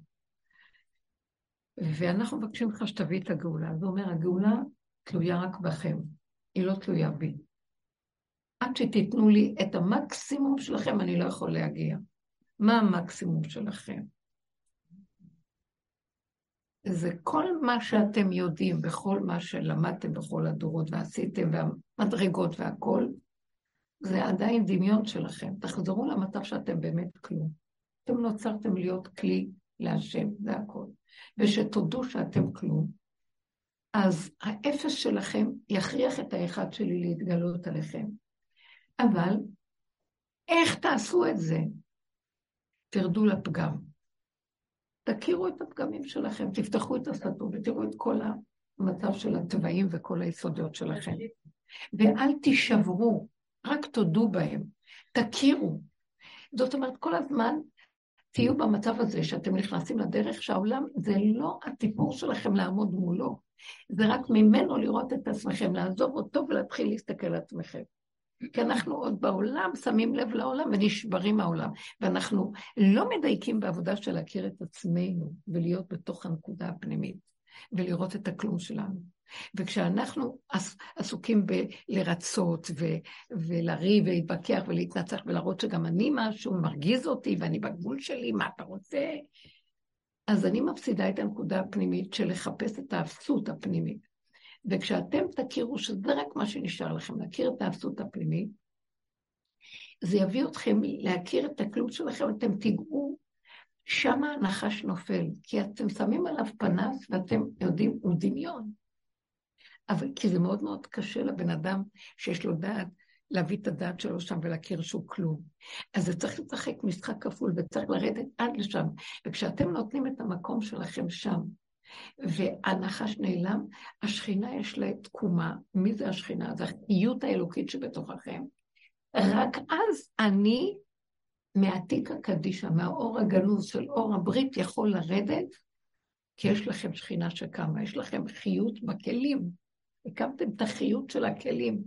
ואנחנו מבקשים לך שתביא את הגאולה. הוא אומר, הגאולה תלויה רק בכם, היא לא תלויה בי. עד שתיתנו לי את המקסימום שלכם, אני לא יכול להגיע. מה המקסימום שלכם? זה כל מה שאתם יודעים, בכל מה שלמדתם בכל הדורות ועשיתם, והמדרגות והכול, זה עדיין דמיון שלכם. תחזרו למצב שאתם באמת כלום. אתם נוצרתם להיות כלי להשם, זה הכל. ושתודו שאתם כלום. אז האפס שלכם יכריח את האחד שלי להתגלות עליכם. אבל איך תעשו את זה? תרדו לפגם. תכירו את הפגמים שלכם, תפתחו את הסתום ותראו את כל המצב של התוואים וכל היסודות שלכם. ואל תישברו, רק תודו בהם, תכירו. זאת אומרת, כל הזמן תהיו במצב הזה שאתם נכנסים לדרך שהעולם זה לא הטיפור שלכם לעמוד מולו, זה רק ממנו לראות את עצמכם, לעזוב אותו ולהתחיל להסתכל על עצמכם. כי אנחנו עוד בעולם שמים לב לעולם ונשברים מהעולם, ואנחנו לא מדייקים בעבודה של להכיר את עצמנו ולהיות בתוך הנקודה הפנימית ולראות את הכלום שלנו. וכשאנחנו עסוקים בלרצות ו- ולריב ולהתווכח ולהתנצח ולהראות שגם אני משהו מרגיז אותי ואני בגבול שלי, מה אתה רוצה? אז אני מפסידה את הנקודה הפנימית של לחפש את האפסות הפנימית. וכשאתם תכירו שזה רק מה שנשאר לכם, להכיר את האפסות הפנימית, זה יביא אתכם להכיר את הכלום שלכם, אתם תיגעו, שמה הנחש נופל, כי אתם שמים עליו פנס ואתם יודעים, הוא דמיון. אבל כי זה מאוד מאוד קשה לבן אדם שיש לו דעת, להביא את הדעת שלו שם ולהכיר שהוא כלום. אז זה צריך לשחק משחק כפול וצריך לרדת עד לשם. וכשאתם נותנים את המקום שלכם שם, והנחש נעלם, השכינה יש לה תקומה. מי זה השכינה? זה החיות האלוקית שבתוככם. רק אז אני, מעתיק הקדישה, מהאור הגנוז של אור הברית, יכול לרדת, כי יש לכם שכינה שקמה, יש לכם חיות בכלים. הקמתם את החיות של הכלים,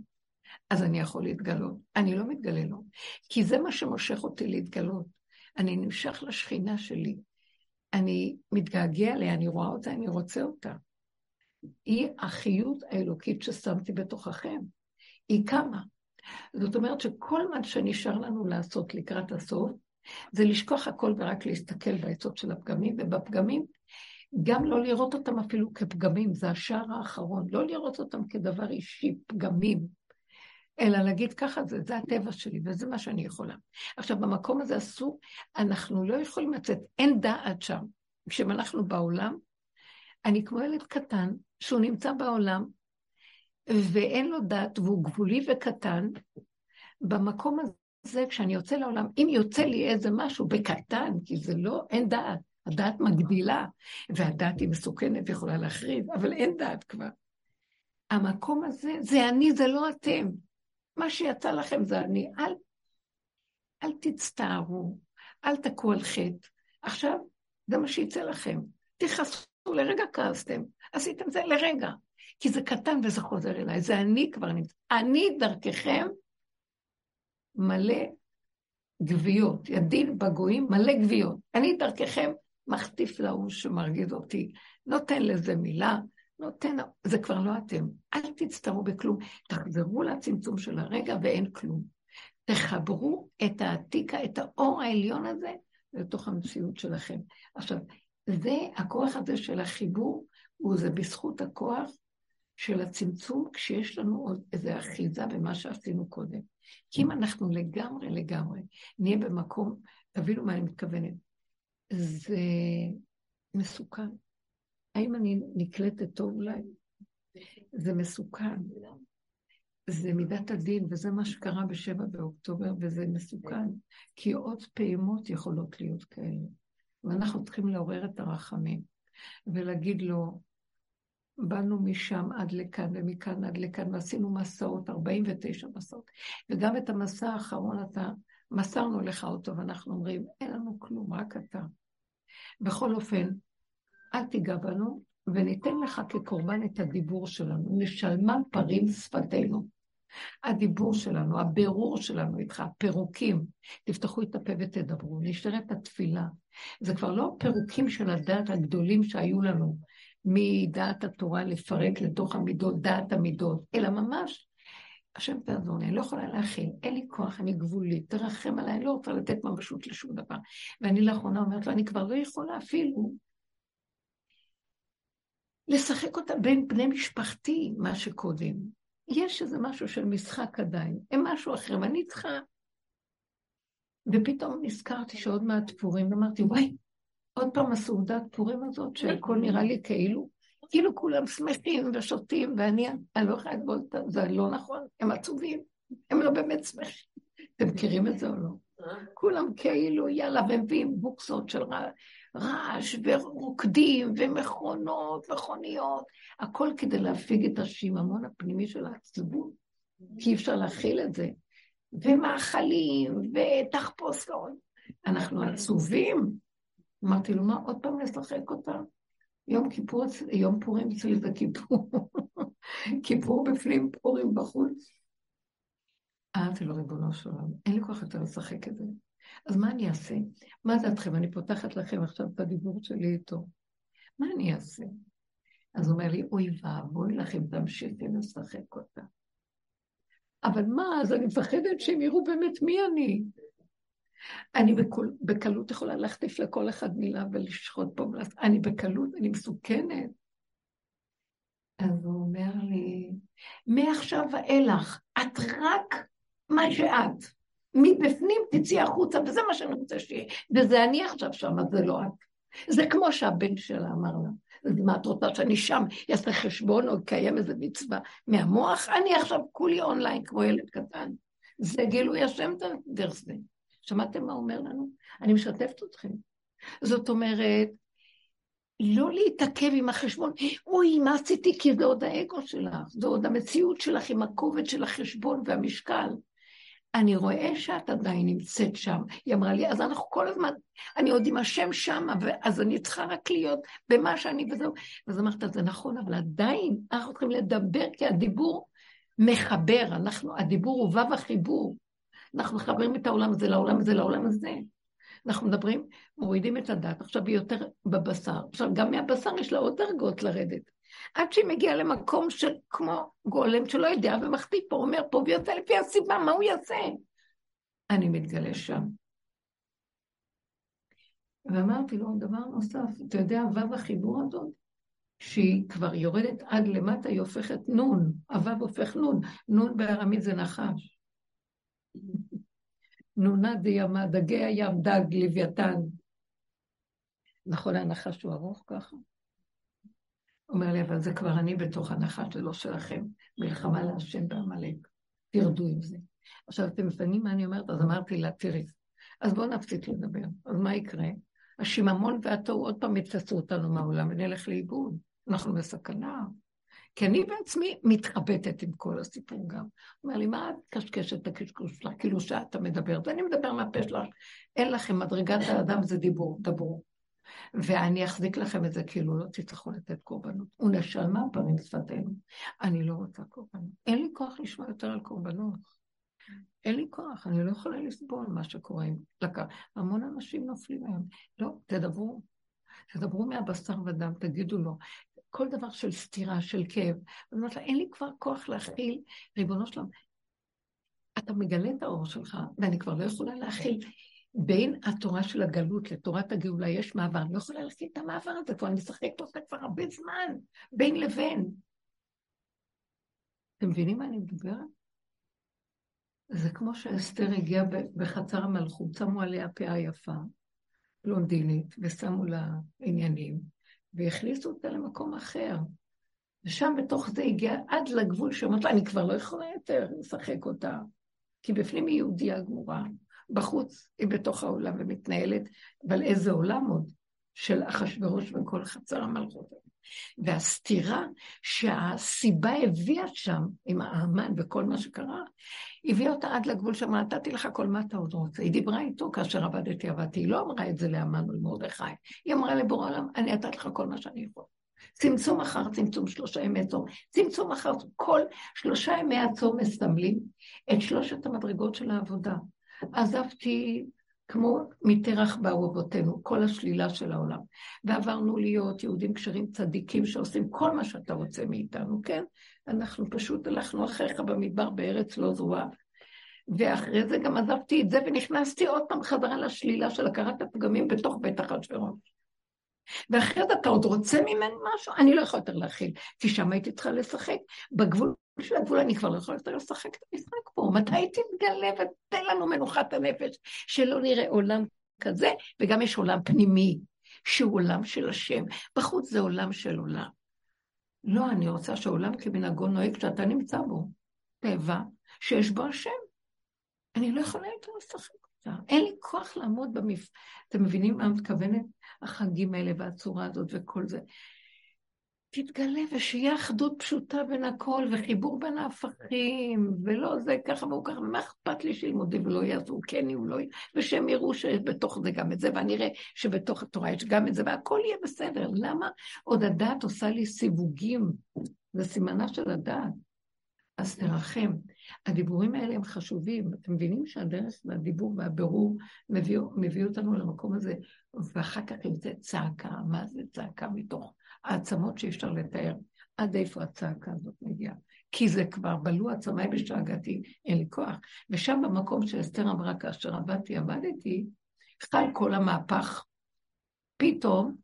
אז אני יכול להתגלות. אני לא מתגלה לו, כי זה מה שמושך אותי להתגלות. אני נמשך לשכינה שלי, אני מתגעגע אליה, אני רואה אותה, אני רוצה אותה. היא החיות האלוקית ששמתי בתוככם. היא קמה. זאת אומרת שכל מה שנשאר לנו לעשות לקראת הסוף, זה לשכוח הכל ורק להסתכל בעצות של הפגמים, ובפגמים גם לא לראות אותם אפילו כפגמים, זה השער האחרון, לא לראות אותם כדבר אישי, פגמים, אלא להגיד ככה זה, זה הטבע שלי וזה מה שאני יכולה. עכשיו, במקום הזה אסור, אנחנו לא יכולים לצאת, אין דעת שם. כשאנחנו בעולם, אני כמו ילד קטן שהוא נמצא בעולם ואין לו דעת והוא גבולי וקטן, במקום הזה, כשאני יוצא לעולם, אם יוצא לי איזה משהו בקטן, כי זה לא, אין דעת, הדעת מגדילה, והדעת היא מסוכנת ויכולה להחריב, אבל אין דעת כבר. המקום הזה, זה אני, זה לא אתם. מה שיצא לכם זה אני. אל, אל תצטערו, אל תכו על חטא. עכשיו, זה מה שיצא לכם. תכעסו, לרגע כעסתם, עשיתם זה לרגע. כי זה קטן וזה חוזר אליי, זה אני כבר נמצא. אני דרככם מלא גוויות, ידין בגויים מלא גוויות. אני דרככם מחטיף להוא שמרגיז אותי, נותן לזה מילה, נותן, זה כבר לא אתם. אל תצטרו בכלום, תחזרו לצמצום של הרגע ואין כלום. תחברו את העתיקה, את האור העליון הזה, לתוך המציאות שלכם. עכשיו, זה, הכוח הזה של החיבור, הוא זה בזכות הכוח של הצמצום, כשיש לנו עוד איזו אחיזה במה שעשינו קודם. כי אם אנחנו לגמרי לגמרי נהיה במקום, תבינו מה אני מתכוונת, זה מסוכן. האם אני נקלטת טוב אולי? זה מסוכן. זה מידת הדין, וזה מה שקרה בשבע באוקטובר, וזה מסוכן, כי עוד פעימות יכולות להיות כאלה. ואנחנו צריכים לעורר את הרחמים, ולהגיד לו, באנו משם עד לכאן, ומכאן עד לכאן, ועשינו מסעות, 49 מסעות. וגם את המסע האחרון אתה, מסרנו לך אותו, ואנחנו אומרים, אין לנו כלום, רק אתה. בכל אופן, אל תיגע בנו, וניתן לך כקורבן את הדיבור שלנו. נשלמם פרים שפתנו. הדיבור שלנו, הבירור שלנו איתך, פירוקים. תפתחו את הפה ותדברו, נשארת התפילה. זה כבר לא פירוקים של הדעת הגדולים שהיו לנו, מדעת התורה לפרק לתוך המידות, דעת המידות, אלא ממש, השם תעזור לי, אני לא יכולה להכיל, אין לי כוח, אני גבולית, תרחם עליי, אני לא רוצה לתת ממשות לשום דבר. ואני לאחרונה אומרת לו, אני כבר לא יכולה אפילו לשחק אותה בין בני משפחתי, מה שקודם. יש איזה משהו של משחק עדיין, הם משהו אחר, ואני צריכה... ופתאום נזכרתי שעוד מעט פורים, ואמרתי, וואי, עוד פעם הסעודת פורים הזאת, שהכל נראה לי כאילו, כאילו כולם שמחים ושותים, ואני אני לא יכולה לסבול את זה, לא נכון, הם עצובים, הם לא באמת שמחים. אתם מכירים את זה או לא? כולם כאילו, יאללה, ומביאים בוקסות של רעש, ורוקדים, ומכונות, מכוניות, הכל כדי להפיג את השיממון הפנימי של העצבות, כי אי אפשר להכיל את זה. ומאכלים, ותחפושות. אנחנו עצובים. אמרתי לו, מה, עוד פעם לשחק אותה? יום כיפור, יום פורים אצלי זה כיפור. כיפור בפנים, פורים בחוץ. אמרתי לו, ריבונו של עולם, אין לי כוח יותר לשחק את זה. אז מה אני אעשה? מה דעתכם? אני פותחת לכם עכשיו את הדיבור שלי איתו. מה אני אעשה? אז הוא אומר לי, אוי ואבוי לך אם תמשיכי לשחק אותה. אבל מה, אז אני מפחדת שהם יראו באמת מי אני. אני בקול, בקלות יכולה להחטיף לכל אחד מילה ולשחוט פה, אני בקלות, אני מסוכנת. אז הוא אומר לי, מעכשיו ואילך, את רק מה שאת. מבפנים תצאי החוצה, וזה מה שאני רוצה שיהיה. וזה אני עכשיו שם, אז זה לא את. זה כמו שהבן שלה אמר לה. אז מה את רוצה שאני שם אעשה חשבון או אקיים איזה מצווה מהמוח? אני עכשיו כולי אונליין כמו ילד קטן. זה גילוי השם דרך זה. שמעתם מה אומר לנו? אני משתפת אתכם. זאת אומרת, לא להתעכב עם החשבון, אוי, מה עשיתי? כי זה עוד האגו שלך, זה עוד המציאות שלך עם הכובד של החשבון והמשקל. אני רואה שאת עדיין נמצאת שם. היא אמרה לי, אז אנחנו כל הזמן, אני עוד עם השם שם, אז אני צריכה רק להיות במה שאני וזהו. אז אמרת, זה נכון, אבל עדיין אנחנו צריכים לדבר, כי הדיבור מחבר, אנחנו, הדיבור הוא וו החיבור. אנחנו מחברים את העולם הזה לעולם הזה לעולם הזה. אנחנו מדברים, מורידים את הדת, עכשיו היא יותר בבשר. עכשיו, גם מהבשר יש לה עוד דרגות לרדת. עד שהיא מגיעה למקום של כמו גולם שלא יודע ומחטיא פה, אומר פה ויוצא לפי הסיבה, מה הוא יעשה? אני מתגלה שם. ואמרתי לו דבר נוסף, אתה יודע, וו החיבור הזאת, שהיא כבר יורדת עד למטה, היא הופכת נון, הוו הופך נון, נון בארמית זה נחש. נונה דימה, דגי הים, דג, לוויתן. נכון, הנחש הוא ארוך ככה? אומר לי, אבל זה כבר אני בתוך הנחש, זה לא שלכם. מלחמה להשם בעמלק. תרדו עם זה. עכשיו, אתם מבינים מה אני אומרת? אז אמרתי לה, תראי, אז בואו נפסיק לדבר. אז מה יקרה? השיממון והתוהו עוד פעם יתפסו אותנו מהעולם ונלך לאיבוד. אנחנו בסכנה. כי אני בעצמי מתחבטת עם כל הסיפור גם. אומר לי, מה את קשקשת את הקשקוש שלך? כאילו שאתה מדבר, ואני מדבר מהפה שלך. אין לכם, מדרגת האדם זה דיבור, דברו. ואני אחזיק לכם את זה כאילו לא תצטרכו לתת קורבנות. הוא נשלמה פנים שפתנו. אני לא רוצה קורבנות. אין לי כוח לשמוע יותר על קורבנות. אין לי כוח, אני לא יכולה לסבול מה שקורה. המון אנשים נופלים היום. לא, תדברו. תדברו מהבשר ודם, תגידו לו. כל דבר של סתירה, של כאב. אני אומרת לה, אין לי כבר כוח להכיל, ריבונו שלום. אתה מגלה את האור שלך, ואני כבר לא יכולה להכיל בין התורה של הגלות לתורת הגאולה יש מעבר, אני לא יכולה להכיר את המעבר הזה, כבר אני משחקת אותה כבר הרבה זמן, בין לבין. אתם מבינים מה אני מדברת? זה כמו שאסתר הגיעה בחצר המלכות, שמו עליה פאה יפה, בלונדינית, ושמו לה עניינים, והכניסו אותה למקום אחר. ושם בתוך זה הגיע עד לגבול שאומרת לה, אני כבר לא יכולה יותר לשחק אותה, כי בפנים היא יהודייה גמורה. בחוץ היא בתוך העולם ומתנהלת, אבל איזה עולם עוד של אחשוורוש וכל חצר המלכות. והסתירה שהסיבה הביאה שם, עם האמן וכל מה שקרה, הביאה אותה עד לגבול שם, נתתי לך כל מה אתה עוד רוצה. היא דיברה איתו כאשר עבדתי, עבדתי. היא לא אמרה את זה לאמן ולמרדכי. היא אמרה לבורא עולם, אני נתתי לך כל מה שאני יכול. צמצום אחר צמצום, שלושה ימי צום. צמצום אחר כל שלושה ימי הצום מסמלים את שלושת המדרגות של העבודה. עזבתי כמו מטרח באו אבותינו, כל השלילה של העולם. ועברנו להיות יהודים כשרים צדיקים שעושים כל מה שאתה רוצה מאיתנו, כן? אנחנו פשוט הלכנו אחריך במדבר בארץ לא זרועה. ואחרי זה גם עזבתי את זה ונכנסתי עוד פעם חזרה לשלילה של הכרת הפגמים בתוך בית אחשוורוש. ואחרי זה אתה עוד רוצה ממני משהו? אני לא יכולה יותר להכיל, כי שם הייתי צריכה לשחק בגבול של הגבול, אני כבר לא יכולה יותר לשחק את המשחק פה. מתי תתגלה ותן לנו מנוחת הנפש, שלא נראה עולם כזה, וגם יש עולם פנימי, שהוא עולם של השם. בחוץ זה עולם של עולם. לא, אני רוצה שהעולם כמנהגו נוהג שאתה נמצא בו. טבע שיש בו השם. אני לא יכולה יותר לשחק אותה. אין לי כוח לעמוד במפ... אתם מבינים מה מתכוונת? החגים האלה והצורה הזאת וכל זה. תתגלה ושיהיה אחדות פשוטה בין הכל וחיבור בין ההפכים, ולא זה ככה והוא ככה, מה אכפת לי שילמודי ולא יעזרו, כן יהיו, לא ושהם יראו שבתוך זה גם את זה, ואני אראה שבתוך התורה יש גם את זה, והכל יהיה בסדר. למה עוד הדעת עושה לי סיווגים? זה סימנה של הדעת. אז תרחם. הדיבורים האלה הם חשובים. אתם מבינים שהדרך והדיבור והבירור מביא, מביא אותנו למקום הזה, ואחר כך יוצא צעקה. מה זה צעקה מתוך העצמות שאי אפשר לתאר? עד איפה הצעקה הזאת מגיעה? כי זה כבר בלו עצמיי בשאגתי, אין לי כוח. ושם במקום שאסתר אמרה, כאשר עבדתי, עבדתי, חל כל המהפך. פתאום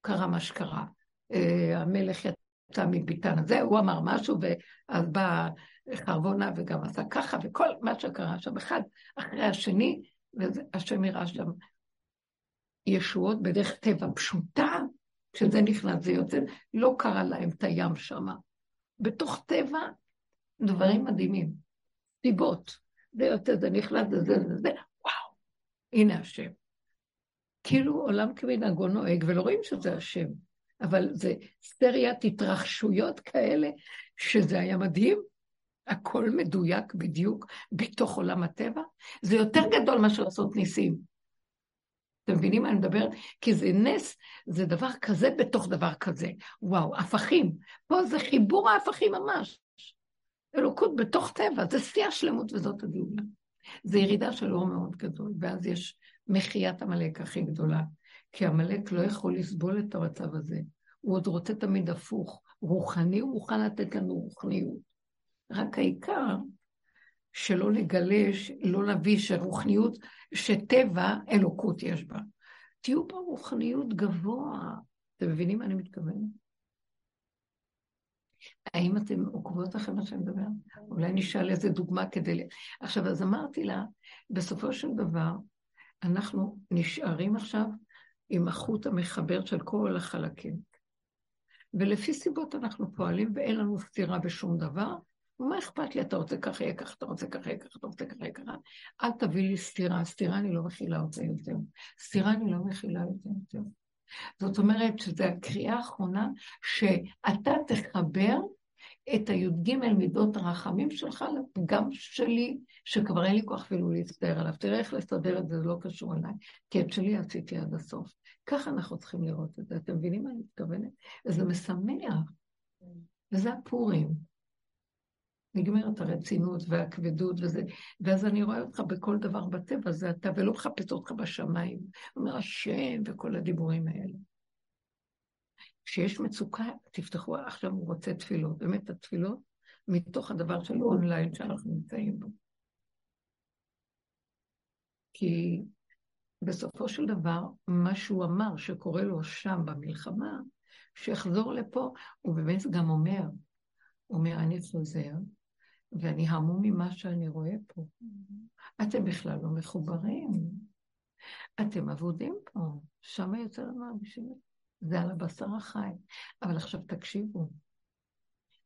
קרה מה שקרה. Uh, המלך יצא מביתן הזה, הוא אמר משהו, ואז בא חרבונה וגם עשה ככה, וכל מה שקרה שם, אחד אחרי השני, והשם יראה שם ישועות בדרך טבע פשוטה, כשזה נכנס זה יוצא, לא קרה להם את הים שם. בתוך טבע, דברים מדהימים. סיבות. זה יוצא, זה נכנס, זה זה זה, זה, וואו, הנה השם. כאילו עולם כמנהגו נוהג, ולא רואים שזה השם. אבל זה סטריית התרחשויות כאלה, שזה היה מדהים. הכל מדויק בדיוק בתוך עולם הטבע. זה יותר גדול מאשר לעשות ניסים. אתם מבינים מה אני מדברת? כי זה נס, זה דבר כזה בתוך דבר כזה. וואו, הפכים. פה זה חיבור ההפכים ממש. אלוקות בתוך טבע, זה שיא השלמות וזאת הגאולה. זה ירידה של אור מאוד גדול, ואז יש מחיית עמלק הכי גדולה. כי עמלק לא יכול לסבול את המצב הזה. הוא עוד רוצה תמיד הפוך. רוחני, הוא מוכן לתת לנו רוחניות. רק העיקר שלא נגלה, לא נביא שרוחניות, שטבע אלוקות יש בה. תהיו ברוחניות גבוה. אתם מבינים מה אני מתכוונת? האם אתם עוקבות אחרי מה שאני מדברת? אולי נשאל איזה דוגמה כדי... עכשיו, אז אמרתי לה, בסופו של דבר, אנחנו נשארים עכשיו עם החוט המחבר של כל החלקים. ולפי סיבות אנחנו פועלים ואין לנו סתירה בשום דבר. ומה אכפת לי, אתה רוצה ככה יהיה ככה, אתה רוצה ככה יהיה ככה, אתה רוצה ככה יהיה ככה. אל תביא לי סתירה, סתירה אני לא מכילה אותה יותר. סתירה אני לא מכילה אותה יותר. זאת אומרת שזו הקריאה האחרונה, שאתה תחבר את הי"ג מידות הרחמים שלך לפגם שלי, שכבר אין לי כוח אפילו להסתדר עליו. תראה איך לסדר את זה, זה לא קשור אליי, כי את שלי עשיתי עד הסוף. ככה אנחנו צריכים לראות את זה. אתם מבינים מה אני מתכוונת? וזה משמח. וזה הפורים. נגמרת הרצינות והכבדות וזה, ואז אני רואה אותך בכל דבר בטבע, זה אתה, ולא מחפש אותך בשמיים. אומר השם וכל הדיבורים האלה. כשיש מצוקה, תפתחו, עכשיו הוא רוצה תפילות. באמת, התפילות מתוך הדבר של אונליין שאנחנו נמצאים בו. כי בסופו של דבר, מה שהוא אמר שקורה לו שם במלחמה, שיחזור לפה, הוא באמת גם אומר, הוא אומר, אני חוזר, ואני המום ממה שאני רואה פה. אתם בכלל לא מחוברים. אתם אבודים פה, שם יותר מרגישים זה על הבשר החי. אבל עכשיו תקשיבו,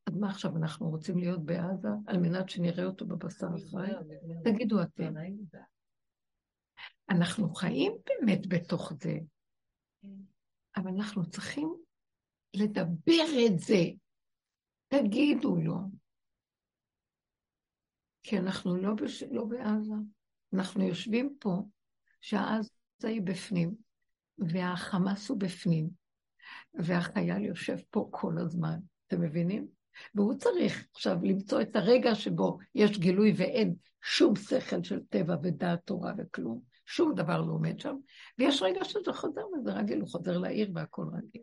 אז מה עכשיו, אנחנו רוצים להיות בעזה על מנת שנראה אותו בבשר החי? תגידו אתם. אנחנו חיים באמת בתוך זה, אבל אנחנו צריכים לדבר את זה. תגידו לו. כי אנחנו לא, בש... לא בעזה. אנחנו יושבים פה, שעזה היא בפנים, והחמאס הוא בפנים, והחייל יושב פה כל הזמן. אתם מבינים? והוא צריך עכשיו למצוא את הרגע שבו יש גילוי ואין שום שכל של טבע ודעת תורה וכלום. שום דבר לא עומד שם, ויש רגע שזה חוזר וזה רגיל, הוא חוזר לעיר והכל רגיל.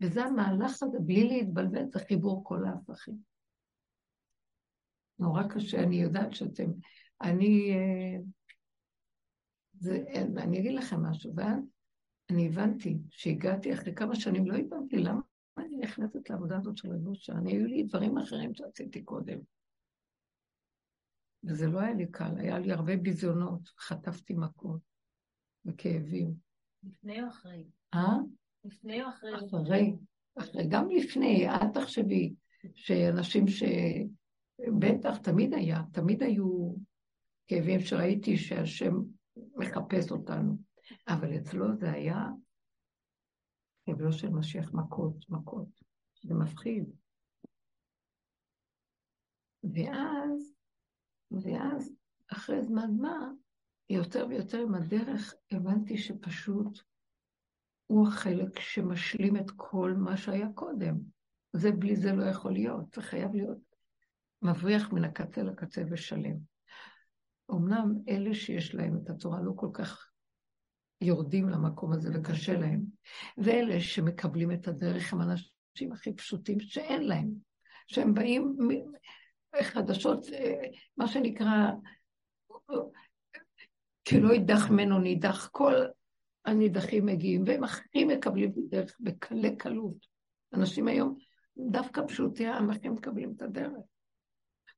וזה המהלך הזה, בלי להתבלבל, זה חיבור כל ההפכים. נורא קשה, אני יודעת שאתם... אני... אה, זה, אני אגיד לכם משהו, ואז אני הבנתי שהגעתי אחרי כמה שנים, לא הבנתי למה אני נכנסת לעבודה הזאת של רבושה, אני, היו לי דברים אחרים שעשיתי קודם. וזה לא היה לי קל, היה לי הרבה ביזיונות, חטפתי מכות וכאבים. לפני או אחרי? אה? לפני או אחרי? אחרי, אחרי, גם לפני, אל תחשבי שאנשים ש... בטח, תמיד היה, תמיד היו כאבים שראיתי שהשם מחפש אותנו, אבל אצלו זה היה כאבו של משיח מכות, מכות, זה מפחיד. ואז, ואז, אחרי זמן מה, יותר ויותר עם הדרך, הבנתי שפשוט הוא החלק שמשלים את כל מה שהיה קודם. זה בלי זה לא יכול להיות, זה חייב להיות מבריח מן הקצה לקצה ושלם. אמנם אלה שיש להם את התורה לא כל כך יורדים למקום הזה וקשה להם, ואלה שמקבלים את הדרך הם אנשים הכי פשוטים שאין להם, שהם באים חדשות, אה, מה שנקרא, כי לא יידח ממנו נידח, כל הנידחים מגיעים, והם הכי מקבלים את הדרך בקלי קלות. אנשים היום, דווקא פשוטי העם הכי מקבלים את הדרך.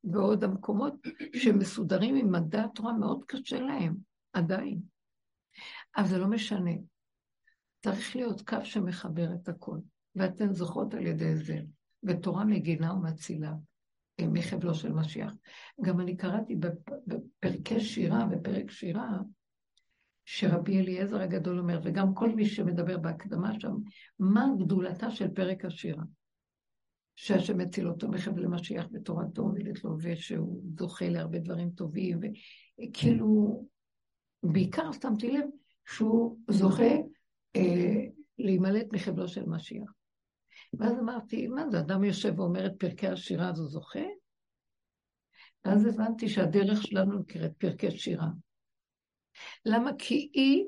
ועוד המקומות שמסודרים עם מדע התורה מאוד קשה להם, עדיין. אבל זה לא משנה. צריך להיות קו שמחבר את הכל, ואתן זוכות על ידי זה, ותורה מגינה ומצילה אה, מחבלו של משיח. גם אני קראתי בפרקי שירה, בפרק שירה, שרבי אליעזר הגדול אומר, וגם כל מי שמדבר בהקדמה שם, מה גדולתה של פרק השירה. שהשם מציל אותו מחבל משיח בתורתו עומדת לו, ושהוא זוכה להרבה דברים טובים, וכאילו, בעיקר שמתי לב שהוא זוכה אה, להימלט מחבלו של משיח. ואז אמרתי, מה זה, אדם יושב ואומר את פרקי השירה, הוא זוכה? ואז הבנתי שהדרך שלנו נקראת פרקי שירה. למה? כי היא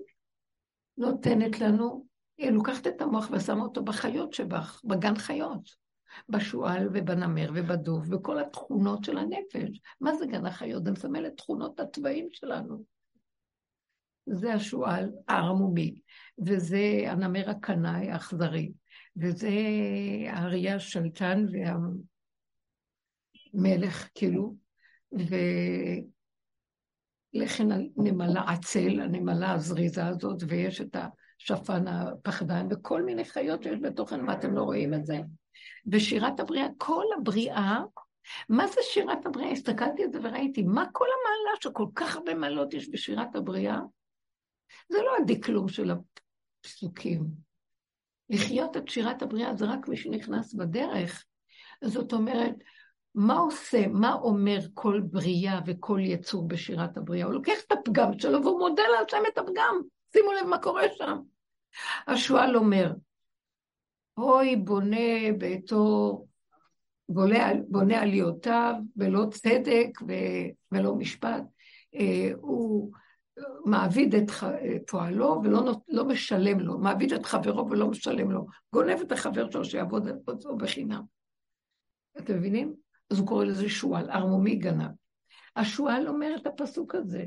נותנת לנו, היא לוקחת את המוח ושמה אותו בחיות שבך, בגן חיות. בשועל ובנמר ובדוב, וכל התכונות של הנפש. מה זה גן החיות? זה מסמל את תכונות הצבעים שלנו. זה השועל הערמומי, וזה הנמר הקנאי האכזרי, וזה האריה השלטן והמלך, כאילו, ולכן הנמלה עצל, הנמלה הזריזה הזאת, ויש את השפן הפחדן, וכל מיני חיות שיש בתוכן, מה אתם לא רואים את זה? ושירת הבריאה, כל הבריאה, מה זה שירת הבריאה? הסתכלתי על זה וראיתי, מה כל המעלה שכל כך הרבה מעלות יש בשירת הבריאה? זה לא הדקלום של הפסוקים. לחיות את שירת הבריאה זה רק מי שנכנס בדרך. זאת אומרת, מה עושה, מה אומר כל בריאה וכל יצור בשירת הבריאה? הוא לוקח את הפגם שלו והוא מודה להשם את הפגם. שימו לב מה קורה שם. השועל אומר, אוי בונה ביתו, בונה, עליותיו, ולא צדק ו, ולא משפט. אה, הוא מעביד את פועלו ולא לא משלם לו, מעביד את חברו ולא משלם לו, גונב את החבר שלו שיעבוד אותו בחינם. אתם מבינים? אז הוא קורא לזה שועל, ערמומי גנב. השועל אומר את הפסוק הזה.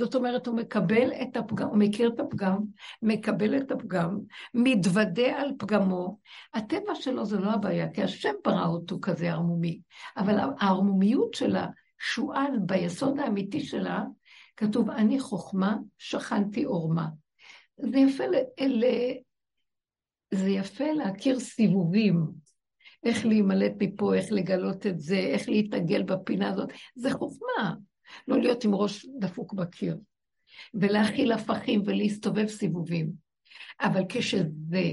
זאת אומרת, הוא מקבל את הפגם, הוא מכיר את הפגם, מקבל את הפגם, מתוודה על פגמו. הטבע שלו זה לא הבעיה, כי השם ברא אותו כזה ערמומי. אבל הערמומיות של השועל, ביסוד האמיתי שלה, כתוב, אני חוכמה, שכנתי עורמה. זה יפה, ל... זה יפה להכיר סיבובים, איך להימלט מפה, איך לגלות את זה, איך להתעגל בפינה הזאת. זה חוכמה. לא להיות עם ראש דפוק בקיר, ולהכיל הפכים ולהסתובב סיבובים. אבל כשזה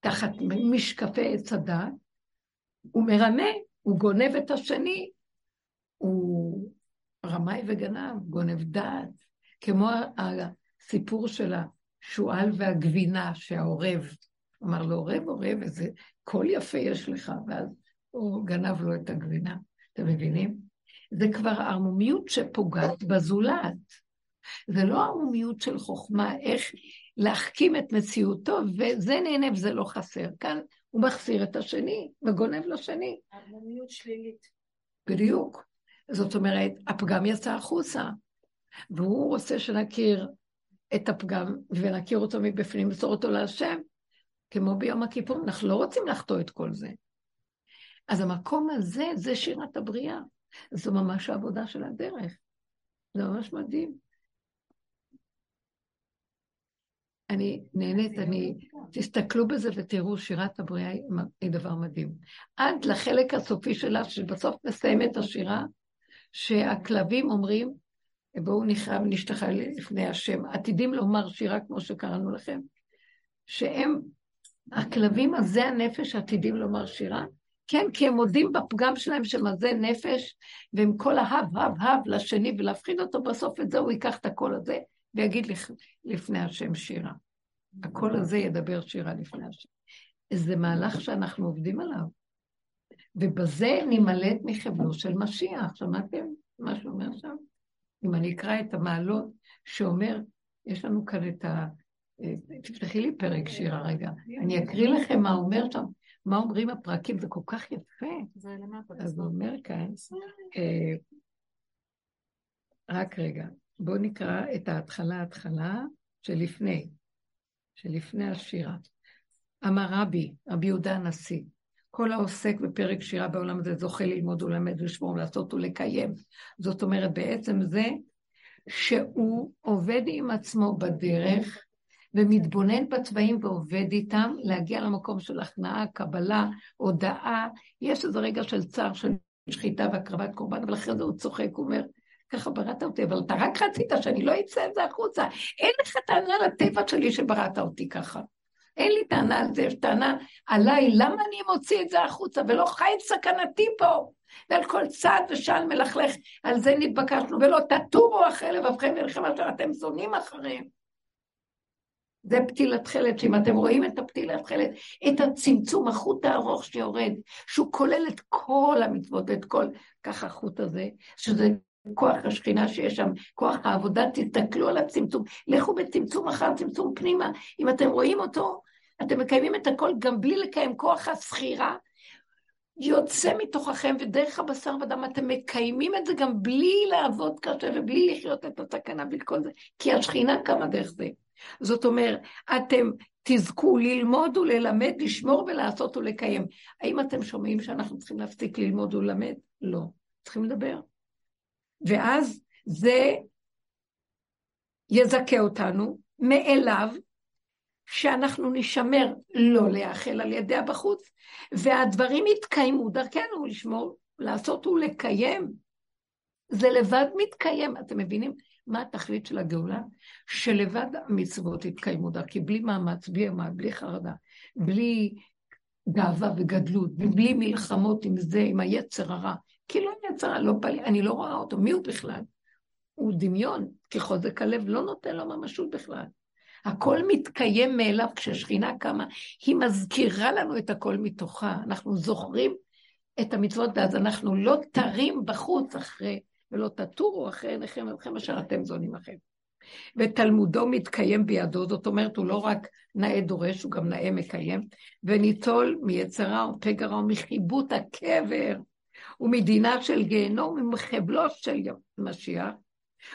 תחת משקפי עץ הדת, הוא מרמה, הוא גונב את השני, הוא רמאי וגנב, גונב דעת, כמו הסיפור של השועל והגבינה שהעורב אמר לו, עורב, עורב, איזה קול יפה יש לך, ואז הוא גנב לו את הגבינה. אתם מבינים? זה כבר ערמומיות שפוגעת בזולת. זה לא ערמומיות של חוכמה, איך להחכים את מציאותו, וזה נהנה וזה לא חסר. כאן הוא מחסיר את השני וגונב לשני. ערמומיות שלילית. בדיוק. זאת אומרת, הפגם יצא החוצה, והוא רוצה שנכיר את הפגם ונכיר אותו מבפנים, מסור אותו להשם, כמו ביום הכיפור, אנחנו לא רוצים לחטוא את כל זה. אז המקום הזה, זה שירת הבריאה. זו ממש העבודה של הדרך. זה ממש מדהים. אני נהנית, אני... תסתכלו בזה ותראו, שירת הבריאה היא דבר מדהים. עד לחלק הסופי שלה, שבסוף נסיים את השירה, שהכלבים אומרים, בואו נכרע ונשתחל לפני השם, עתידים לומר שירה כמו שקראנו לכם, שהם, הכלבים הזה הנפש עתידים לומר שירה, כן, כי הם מודים בפגם שלהם שמזה נפש, ועם כל ההב, הב, הב לשני, ולהפחיד אותו בסוף את זה, הוא ייקח את הקול הזה, ויגיד לפני השם שירה. הקול הזה ידבר שירה לפני השם. זה מהלך שאנחנו עובדים עליו. ובזה נימלט מחבלו של משיח. שמעתם מה שהוא אומר שם? אם אני אקרא את המעלות שאומר, יש לנו כאן את ה... תפתחי לי פרק שירה רגע. אני אקריא לכם מה אומר שם, מה אומרים הפרקים, זה כל כך יפה. אז הוא אומר כאן, אה, רק רגע, בואו נקרא את ההתחלה, ההתחלה שלפני, שלפני השירה. אמר רבי, רבי יהודה הנשיא, כל העוסק בפרק שירה בעולם הזה זוכה ללמוד ולמד ולשמור ולעשות ולקיים. זאת אומרת, בעצם זה שהוא עובד עם עצמו בדרך ומתבונן בצבעים ועובד איתם, להגיע למקום של הכנעה, קבלה, הודאה. יש איזה רגע של צער, של שחיטה והקרבת קורבן, אבל אחרי זה הוא צוחק, הוא אומר, ככה בראת אותי, אבל אתה רק רצית שאני לא אצא עם זה החוצה. אין לך טענה לטבע שלי שבראת אותי ככה. אין לי טענה על זה, יש טענה עליי, למה אני מוציא את זה החוצה ולא חי את סכנתי פה? ועל כל צעד ושעל מלכלך, על זה נתבקשנו, ולא תטורו אחרי לבבכם ולכם אשר אתם שונאים אחריהם. זה פתילת תכלת, שאם אתם רואים את הפתילת תכלת, את הצמצום, החוט הארוך שיורד, שהוא כולל את כל המצוות ואת כל, ככה החוט הזה, שזה כוח השכינה שיש שם, כוח העבודה, תסתכלו על הצמצום, לכו בצמצום אחר צמצום פנימה. אם אתם רואים אותו, אתם מקיימים את הכל גם בלי לקיים כוח הסחירה, יוצא מתוככם, ודרך הבשר ודם אתם מקיימים את זה גם בלי לעבוד קשה ובלי לחיות את הסכנה, בלי כל זה, כי השכינה קמה דרך זה. זאת אומרת, אתם תזכו ללמוד וללמד, לשמור ולעשות ולקיים. האם אתם שומעים שאנחנו צריכים להפסיק ללמוד וללמד? לא. צריכים לדבר. ואז זה יזכה אותנו מאליו, שאנחנו נשמר לא להיאכל על ידי הבחוץ, והדברים יתקיימו דרכנו, לשמור, לעשות ולקיים. זה לבד מתקיים, אתם מבינים? מה התכלית של הגאולה? שלבד המצוות יתקיימו דרכי, בלי מאמץ, בלי עמד, בלי חרדה, בלי גאווה וגדלות, ובלי מלחמות עם זה, עם היצר הרע. כי לא יצר הרע, לא בא לי, אני לא רואה אותו, מי הוא בכלל? הוא דמיון, כי חוזק הלב לא נותן לו ממשות בכלל. הכל מתקיים מאליו כששכינה קמה, היא מזכירה לנו את הכל מתוכה, אנחנו זוכרים את המצוות, ואז אנחנו לא תרים בחוץ אחרי ולא תטורו אחרי עיניכם ולכם אשר אתם זונים לכם. ותלמודו מתקיים בידו, זאת אומרת, הוא לא רק נאה דורש, הוא גם נאה מקיים, וניטול מיצרה ופגרה ומחיבוט הקבר, ומדינה של גיהנום, ומחבלו של משיח,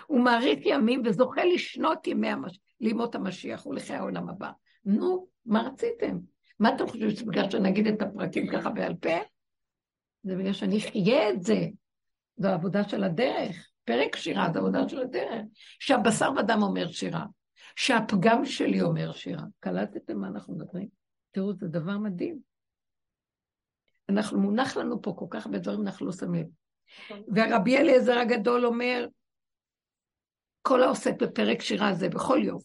הוא מאריך ימים וזוכה לשנות ימי המש... לימות המשיח ולחיי העולם הבא. נו, מה רציתם? מה אתם חושבים שזה בגלל שנגיד את הפרקים ככה בעל פה? זה בגלל שאני אחיה את זה. זו עבודה של הדרך. פרק שירה זו עבודה של הדרך. שהבשר ודם אומר שירה. שהפגם שלי אומר שירה. קלטתם מה אנחנו מדברים? תראו, זה דבר מדהים. אנחנו, מונח לנו פה כל כך הרבה דברים, אנחנו לא שמים. והרבי אליעזר הגדול אומר, כל העוסק בפרק שירה זה בכל יום,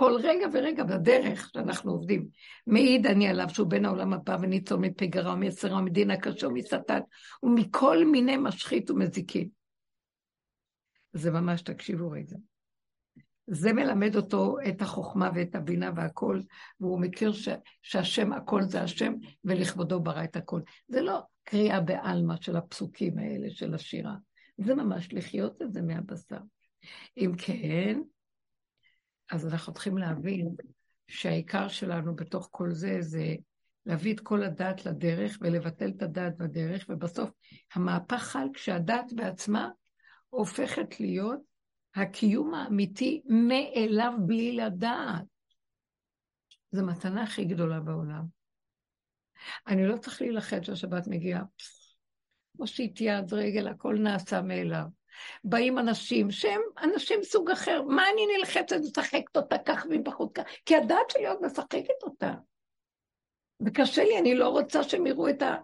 כל רגע ורגע בדרך שאנחנו עובדים. מעיד אני עליו שהוא בן העולם הבא וניצול מפי גרע ומיצרה ומדין הקשה ומשטן ומכל מיני משחית ומזיקים. זה ממש, תקשיבו רגע. זה מלמד אותו את החוכמה ואת הבינה והכל, והוא מכיר ש, שהשם הכל זה השם, ולכבודו ברא את הכל. זה לא קריאה בעלמא של הפסוקים האלה של השירה, זה ממש לחיות את זה מהבשר. אם כן, אז אנחנו צריכים להבין שהעיקר שלנו בתוך כל זה, זה להביא את כל הדת לדרך ולבטל את הדת בדרך, ובסוף המהפך חל כשהדת בעצמה הופכת להיות הקיום האמיתי מאליו בלי לדעת. זו מתנה הכי גדולה בעולם. אני לא צריך להילחץ שהשבת מגיעה. מושיט יד, רגל, הכל נעשה מאליו. באים אנשים שהם אנשים סוג אחר, מה אני נלחצת ומשחקת אותה כך מבחוץ כך? כי הדעת שלי עוד משחקת אותה. וקשה לי, אני לא רוצה שהם יראו את ה...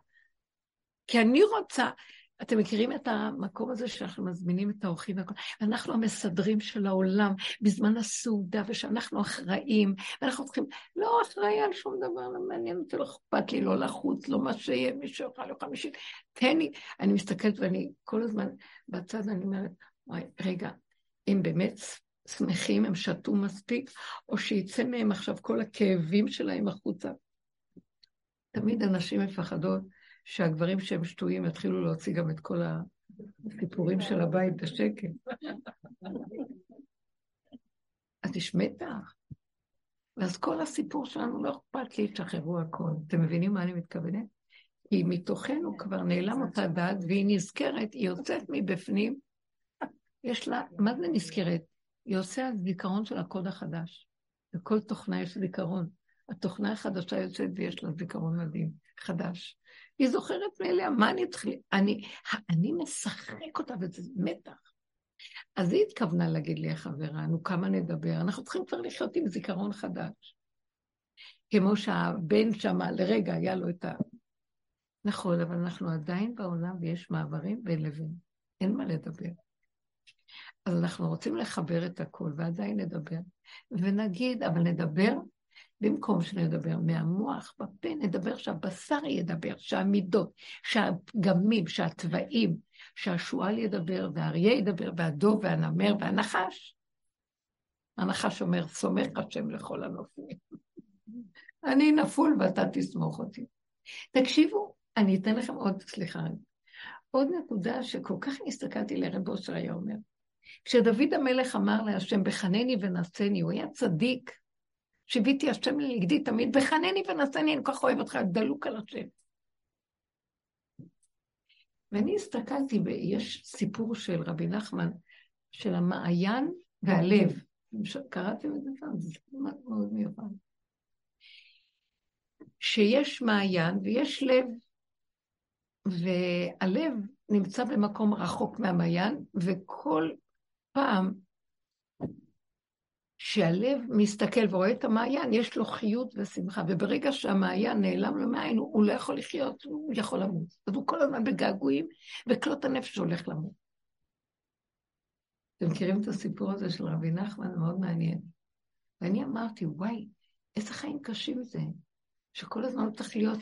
כי אני רוצה, אתם מכירים את המקום הזה שאנחנו מזמינים את האורחים והכל? אנחנו המסדרים של העולם בזמן הסעודה, ושאנחנו אחראים, ואנחנו צריכים, לא אחראי על שום דבר, לא מעניין אותי, לא אכפת לי, לא לחוץ, לא מה שיהיה, מי שיוכל, לא חמישית. תן לי, אני מסתכלת ואני כל הזמן בצד, אני אומרת, וואי, רגע, הם באמת שמחים, הם שתו מספיק, או שיצא מהם עכשיו כל הכאבים שלהם החוצה. תמיד אנשים מפחדות שהגברים שהם שטויים יתחילו להוציא גם את כל הסיפורים של הבית בשקט. יש מתח. ואז כל הסיפור שלנו לא אכפת לי, תשחררו הכל. אתם מבינים מה אני מתכוונת? כי מתוכנו כבר נעלם אותה דעת, והיא נזכרת, היא יוצאת מבפנים. יש לה, מה זה נזכרת? היא עושה זיכרון של הקוד החדש. לכל תוכנה יש זיכרון. התוכנה החדשה יוצאת ויש לה זיכרון מדהים, חדש. היא זוכרת מאליה, מה אני צריכה... אני, אני משחק אותה וזה מתח. אז היא התכוונה להגיד לי, החברה, נו, כמה נדבר? אנחנו צריכים כבר לחיות עם זיכרון חדש. כמו שהבן שם, לרגע היה לו את ה... נכון, אבל אנחנו עדיין בעולם ויש מעברים בין לבין. אין מה לדבר. אז אנחנו רוצים לחבר את הכל, ועדיין נדבר. ונגיד, אבל נדבר במקום שנדבר מהמוח בפה, נדבר שהבשר ידבר, שהמידות, שהפגמים, שהתוואים, שהשועל ידבר, והאריה ידבר, והדוב והנמר והנחש. הנחש אומר, סומך השם לכל הנופלים. אני נפול ואתה תסמוך אותי. תקשיבו, אני אתן לכם עוד, סליחה, עוד נקודה שכל כך הסתכלתי לרב אושר היה אומר. כשדוד המלך אמר להשם, בחנני ונשני, הוא היה צדיק, שיוויתי השם לנגדי תמיד, וחנני ונשני, אני כל כך אוהב אותך, דלוק על השם. ואני הסתכלתי, ויש סיפור של רבי נחמן, של המעיין והלב. קראתם את זה כאן? זה מאוד מיוחד. שיש מעיין ויש לב, והלב נמצא במקום רחוק מהמעיין, וכל פעם שהלב מסתכל ורואה את המעיין, יש לו חיות ושמחה, וברגע שהמעיין נעלם לו מהעין, הוא לא יכול לחיות, הוא יכול למות. אז הוא כל הזמן בגעגועים, וכלות הנפש הולך למות. אתם מכירים את הסיפור הזה של רבי נחמן? מאוד מעניין. ואני אמרתי, וואי, איזה חיים קשים זה, שכל הזמן צריך להיות,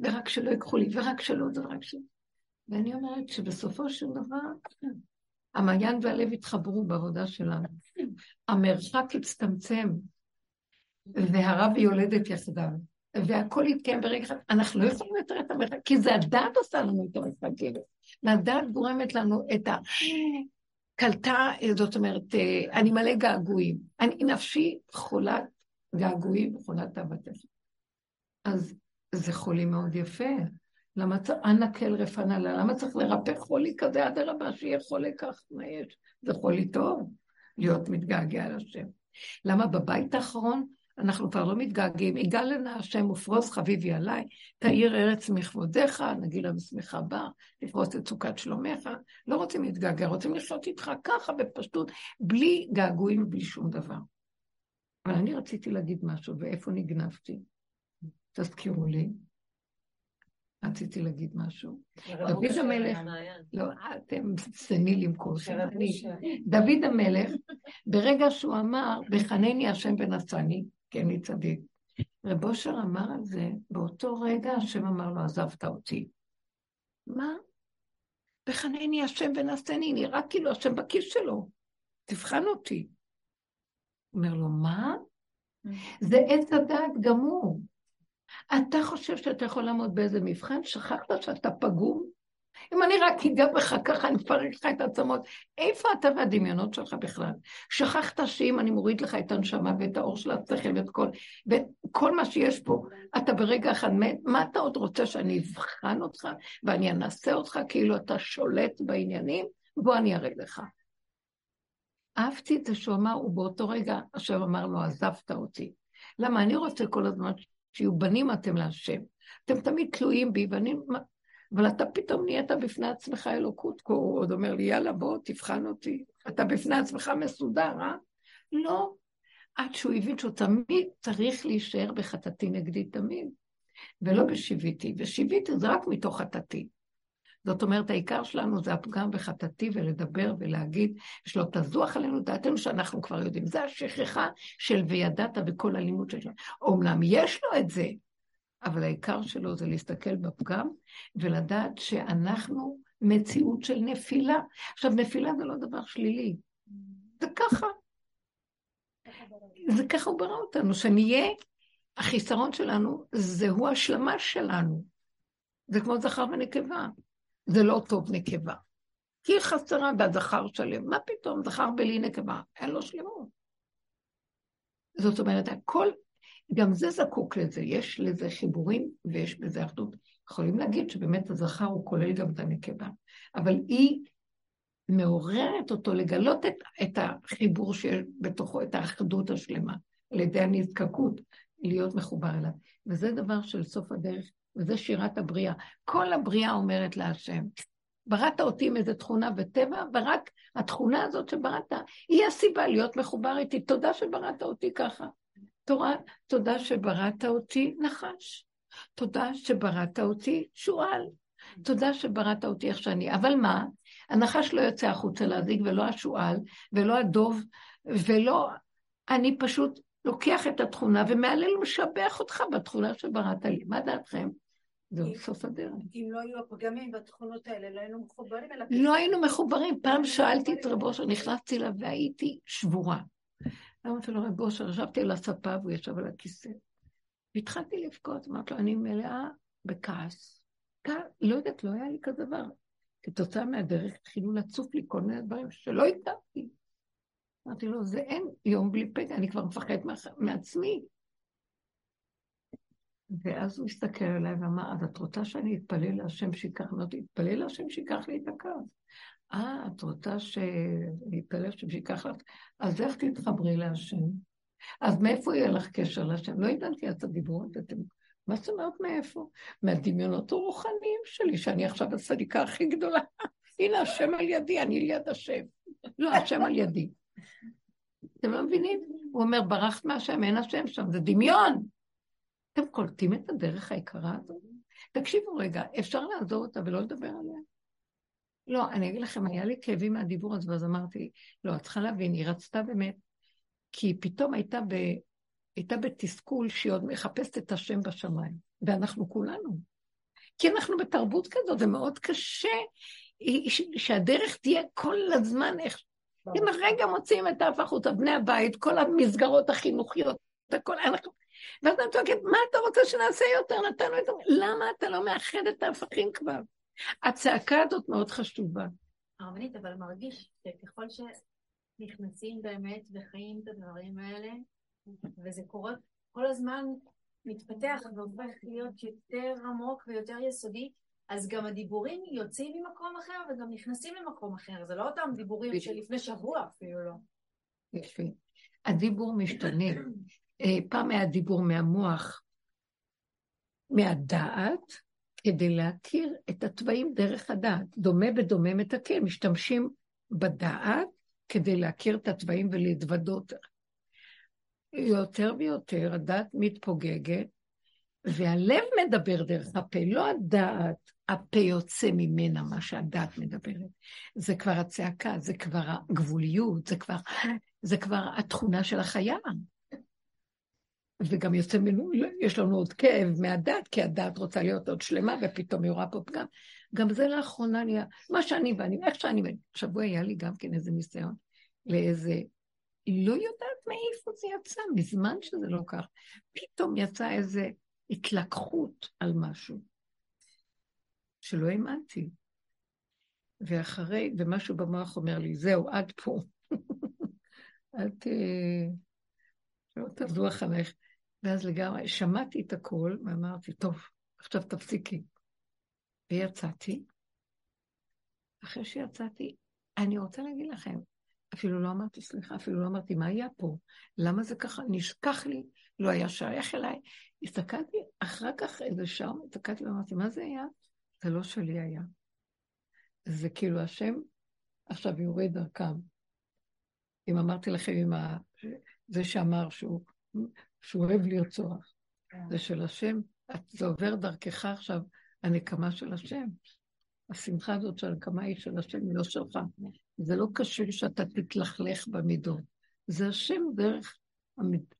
ורק שלא ייקחו לי, ורק שלא, ורק שלא. ואני אומרת שבסופו של דבר, המעיין והלב התחברו בעבודה שלנו. המרחק הצטמצם, והרב יולדת יחדיו, והכל התקיים ברגע אחד. אנחנו לא יכולים יותר את המרחק, כי זה הדעת עושה לנו את המרחקים. והדעת גורמת לנו את ה... קלטה, זאת אומרת, אני מלא געגועים. אני נפשי חולת געגועים וחולת אהבתך. אז זה חולי מאוד יפה. למה צריך, אנא כל רפנה לה, למה צריך לרפא חולי כזה, אדרבה, שיהיה חולה כך, מה יש? זה חולי טוב, להיות מתגעגע לשם. למה בבית האחרון אנחנו כבר לא מתגעגעים, יגאל לנה השם ופרוס חביבי עליי, תאיר ארץ מכבודיך, נגילה בשמחה בה, לפרוס את סוכת שלומך, לא רוצים להתגעגע, רוצים לחיות איתך ככה בפשטות, בלי געגועים ובלי שום דבר. אבל אני רציתי להגיד משהו, ואיפה נגנבתי? תזכירו לי. רציתי להגיד משהו. דוד המלך, לא, אתם סנילים כלשהם. דוד המלך, ברגע שהוא אמר, בחנני השם ונשני, כן, אני צדיק. רב אושר אמר על זה, באותו רגע השם אמר לו, עזבת אותי. מה? בחנני השם ונשני, נראה כאילו השם בכיס שלו, תבחן אותי. אומר לו, מה? Mm. זה עץ הדעת גמור. אתה חושב שאתה יכול לעמוד באיזה מבחן? שכחת שאתה פגום? אם אני רק אגע בך ככה, אני אפרק לך את העצמות. איפה אתה והדמיונות שלך בכלל? שכחת שאם אני מוריד לך את הנשמה ואת האור של השכל ואת כל, וכל מה שיש פה, אתה ברגע אחד מת, מה אתה עוד רוצה שאני אבחן אותך ואני אנסה אותך כאילו אתה שולט בעניינים? בוא אני אראה לך. אהבתי את זה שהוא אמר, ובאותו רגע השם אמר לו, עזבת אותי. למה אני רוצה כל הזמן שיהיו בנים אתם להשם. אתם תמיד תלויים בי, ואני... אבל אתה פתאום נהיית בפני עצמך אלוקות, הוא עוד אומר לי, יאללה, בוא, תבחן אותי. אתה בפני עצמך מסודר, אה? לא. עד שהוא הבין שהוא תמיד צריך להישאר בחטאתי נגדי תמיד, ולא בשיוויתי. ושיוויתי זה רק מתוך חטאתי. זאת אומרת, העיקר שלנו זה הפגם בחטאתי ולדבר ולהגיד, שלא תזוח עלינו דעתנו שאנחנו כבר יודעים. זה השכחה של וידעת בכל הלימוד שלנו. אומנם יש לו את זה, אבל העיקר שלו זה להסתכל בפגם ולדעת שאנחנו מציאות של נפילה. עכשיו, נפילה זה לא דבר שלילי, זה ככה. זה ככה הוא ברא אותנו, שנהיה, החיסרון שלנו זהו השלמה שלנו. זה כמו זכר ונקבה. זה לא טוב נקבה. כי היא חסרה והזכר שלם. מה פתאום, זכר בלי נקבה? אין לו שלמות. זאת אומרת, הכל, גם זה זקוק לזה, יש לזה חיבורים ויש בזה אחדות. יכולים להגיד שבאמת הזכר הוא כולל גם את הנקבה, אבל היא מעוררת אותו לגלות את, את החיבור שיש בתוכו, את האחדות השלמה, על ידי הנזקקות, להיות מחובר אליו. וזה דבר של סוף הדרך, וזה שירת הבריאה. כל הבריאה אומרת להשם, בראת אותי עם איזו תכונה וטבע, ורק התכונה הזאת שבראת, היא הסיבה להיות מחובר איתי. תודה שבראת אותי ככה. תורה, תודה שבראת אותי נחש. תודה שבראת אותי שועל. תודה שבראת אותי איך שאני. אבל מה? הנחש לא יוצא החוצה להזיק, ולא השועל, ולא הדוב, ולא... אני פשוט לוקח את התכונה ומהלל ומשבח אותך בתכונה שבראת לי. מה דעתכם? זהו סוף הדרך. אם לא היו הפגמים והתכונות האלה, לא היינו מחוברים אליו. לא היינו מחוברים. פעם שאלתי את רב אושר, נכנסתי אליו והייתי שבורה. אמרתי לו, רב אושר, ישבתי על הספה והוא ישב על הכיסא. והתחלתי לבכות, אמרתי לו, אני מלאה בכעס. לא יודעת, לא היה לי כזה דבר. כתוצאה מהדרך התחילו לצוף לי כל מיני דברים שלא הכרתי. אמרתי לו, זה אין יום בלי פגע, אני כבר מפחד מעצמי. ואז הוא הסתכל עליי ואמר, אז את רוצה שאני אתפלל להשם שיקח, אמרתי, אתפלל להשם שיקח לי את הכעס. אה, את רוצה להשם שיקח לך? אז איך תתחברי להשם? אז מאיפה יהיה לך קשר להשם? לא הבנתי את הדיבורות, אתם... מה זאת אומרת מאיפה? מהדמיונות הרוחניים שלי, שאני עכשיו הצדיקה הכי גדולה. הנה השם על ידי, אני ליד השם. לא, השם על ידי. אתם לא מבינים? הוא אומר, ברחת מהשם, אין השם שם, זה דמיון. אתם קולטים את הדרך היקרה הזאת? תקשיבו רגע, אפשר לעזור אותה ולא לדבר עליה? לא, אני אגיד לכם, היה לי כאבים מהדיבור הזה, ואז אמרתי, לא, את צריכה להבין, היא רצתה באמת, כי פתאום הייתה, ב, הייתה בתסכול שהיא עוד מחפשת את השם בשמיים, ואנחנו כולנו. כי אנחנו בתרבות כזאת, זה מאוד קשה שהדרך תהיה כל הזמן איך... אם הרגע מוציאים את האף החוצה, בני הבית, כל המסגרות החינוכיות, הכל, אנחנו... ואז אני צועקת, מה אתה רוצה שנעשה יותר? נתנו את זה. למה אתה לא מאחד את ההפכים כבר? הצעקה הזאת מאוד חשובה. הרבנית, אבל מרגיש שככל שנכנסים באמת וחיים את הדברים האלה, וזה קורה כל הזמן מתפתח והופך להיות יותר עמוק ויותר יסודי, אז גם הדיבורים יוצאים ממקום אחר וגם נכנסים למקום אחר. זה לא אותם דיבורים שלפני שבוע אפילו לא. יפה. הדיבור משתנה. אה, פעם היה דיבור מהמוח, מהדעת, כדי להכיר את התוואים דרך הדעת. דומה בדומה מתקן, משתמשים בדעת כדי להכיר את התוואים ולהתוודות. יותר ויותר הדעת מתפוגגת, והלב מדבר דרך הפה, לא הדעת, הפה יוצא ממנה מה שהדעת מדברת. זה כבר הצעקה, זה כבר הגבוליות, זה כבר, זה כבר התכונה של החיה. וגם יוצא ממנו, יש לנו עוד כאב מהדת, כי הדת רוצה להיות עוד שלמה, ופתאום היא רואה פה פגם. גם זה לאחרונה נהיה, מה שאני ואני, איך שאני ואני. השבוע היה לי גם כן איזה ניסיון לאיזה, היא לא יודעת מאיפה זה יצא, מזמן שזה לא כך. פתאום יצא איזה התלקחות על משהו, שלא האמנתי. ואחרי, ומשהו במוח אומר לי, זהו, עד פה. אל ת... לא תזוח עלייך. ואז לגמרי, שמעתי את הכל, ואמרתי, טוב, עכשיו תפסיקי. ויצאתי. אחרי שיצאתי, אני רוצה להגיד לכם, אפילו לא אמרתי סליחה, אפילו לא אמרתי, מה היה פה? למה זה ככה? נשכח לי לא היה שייך אליי. הסתכלתי, אחר כך איזה שעה, הסתכלתי ואמרתי, מה זה היה? זה לא שלי היה. זה כאילו השם עכשיו יורד דרכם. אם אמרתי לכם, עם ה... זה שאמר שהוא, שהוא אוהב לרצוח, כן. זה של השם, זה עובר דרכך עכשיו, הנקמה של השם. השמחה הזאת של הנקמה היא של השם, היא לא שלך. זה לא קשור שאתה תתלכלך במידות. זה השם דרך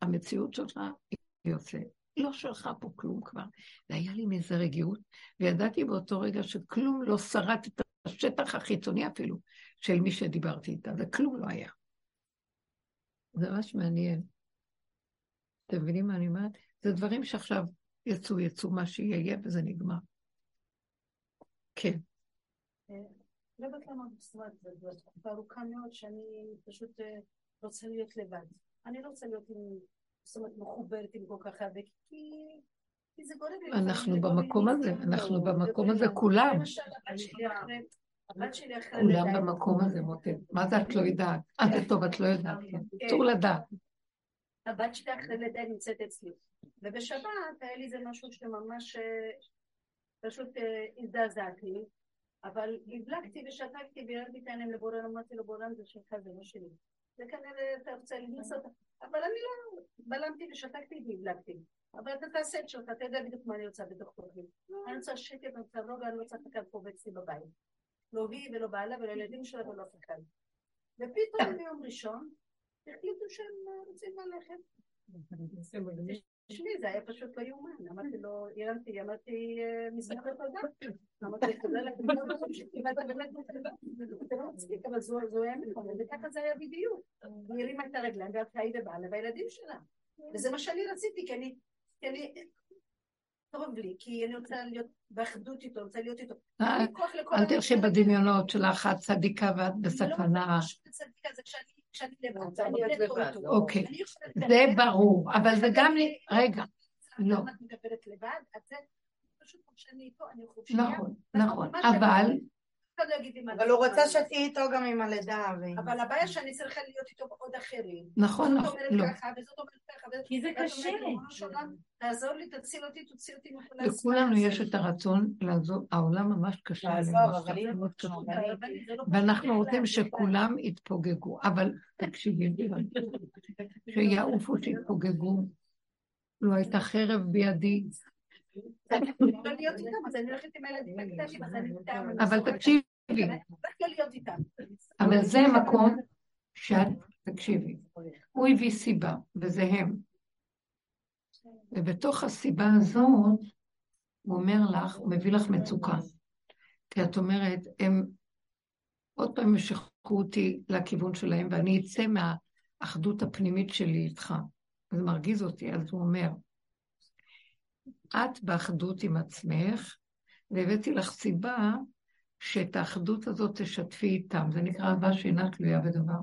המציאות שלך, היא יוצא. לא שלך פה כלום כבר. והיה לי מאיזה רגיעות, וידעתי באותו רגע שכלום לא שרט את השטח החיצוני אפילו של מי שדיברתי איתה, וכלום לא היה. זה ממש מעניין. אתם מבינים מה אני אומרת? זה דברים שעכשיו יצאו, יצאו מה שיהיה, וזה נגמר. כן. לא יודעת למה בסמארט, זו תקופה ארוכה מאוד שאני פשוט אה, רוצה להיות לבד. אני לא רוצה להיות עם, זאת אומרת, מחוברת עם כל כך הרבה, כי... זה גורם לי... אנחנו במקום הזה, אנחנו במקום הזה כולם. כולם במקום הזה, מותק. מה זה את לא יודעת? אה, זה טוב, את לא יודעת, כן. כן. אסור לדעת. הבת שלי אחרי לידה נמצאת אצלי. ובשבת היה לי איזה משהו שממש אה, פשוט אה, הזדעזעתי, אבל הבלגתי ושתקתי והרמתי את העיניים לבורן, אמרתי לו בורן זה שלך, זה לא שלי. זה כנראה אתה רוצה לנסות, אבל אני לא בלמתי ושתקתי והבלגתי. אבל אתה תעשה את שלך, אתה יודע בדיוק מה אני רוצה בתוך תוכי. אני רוצה שקט, אני רוצה רוגע, אני רוצה לקחת פה אצלי בבית. לא היא ולא בעלה ולא ילדים שלה ולא אף אחד. ופתאום ביום ראשון החליטו שהם רוצים ללכת. תשמעי, זה היה פשוט לא יאומן. אמרתי לו, הרמתי, אמרתי, מזרח תודה. אמרתי, תודה לך, זה לא מצחיק, אבל זו היה נכון, וככה זה היה בדיוק. היא הרימה את הרגליים, והלכה היא ובעלה והילדים שלה. וזה מה שאני רציתי, כי אני טוב לי, כי אני רוצה להיות באחדות איתו, רוצה להיות איתו. אה, אל תלכי בדמיונות שלך, את צדיקה ואת לא בסכנה. לא צדיקה, זה כשאני לבד. אוקיי, זה ברור, אבל זה גם... רגע, לא. את מדברת לבד, את זה פשוט כשאני איתו, אני חופשייה. נכון, נכון, אבל... לא אבל הוא רצה שתהיי איתו גם עם הלידה. אבל הבעיה שאני צריכה להיות איתו עוד אחרים. נכון, נכון, לא. וזאת אומרת ככה, כי זה קשה. תעזור לי, תציל אותי, תוציא אותי מכל לכולנו יש את הרצון לעזור, העולם ממש קשה. ואנחנו רוצים שכולם יתפוגגו, אבל תקשיבי, שיעופו שיתפוגגו. לא הייתה חרב בידי, אבל תקשיבי. אבל זה מקום שאת, תקשיבי, הוא הביא סיבה, וזה הם. ובתוך הסיבה הזאת, הוא אומר לך, הוא מביא לך מצוקה. כי את אומרת, הם עוד פעם ימשכו אותי לכיוון שלהם, ואני אצא מהאחדות הפנימית שלי איתך. זה מרגיז אותי, אז הוא אומר, את באחדות עם עצמך, והבאתי לך סיבה שאת האחדות הזאת תשתפי איתם. זה נקרא אהבה שאינה תלויה בדבר.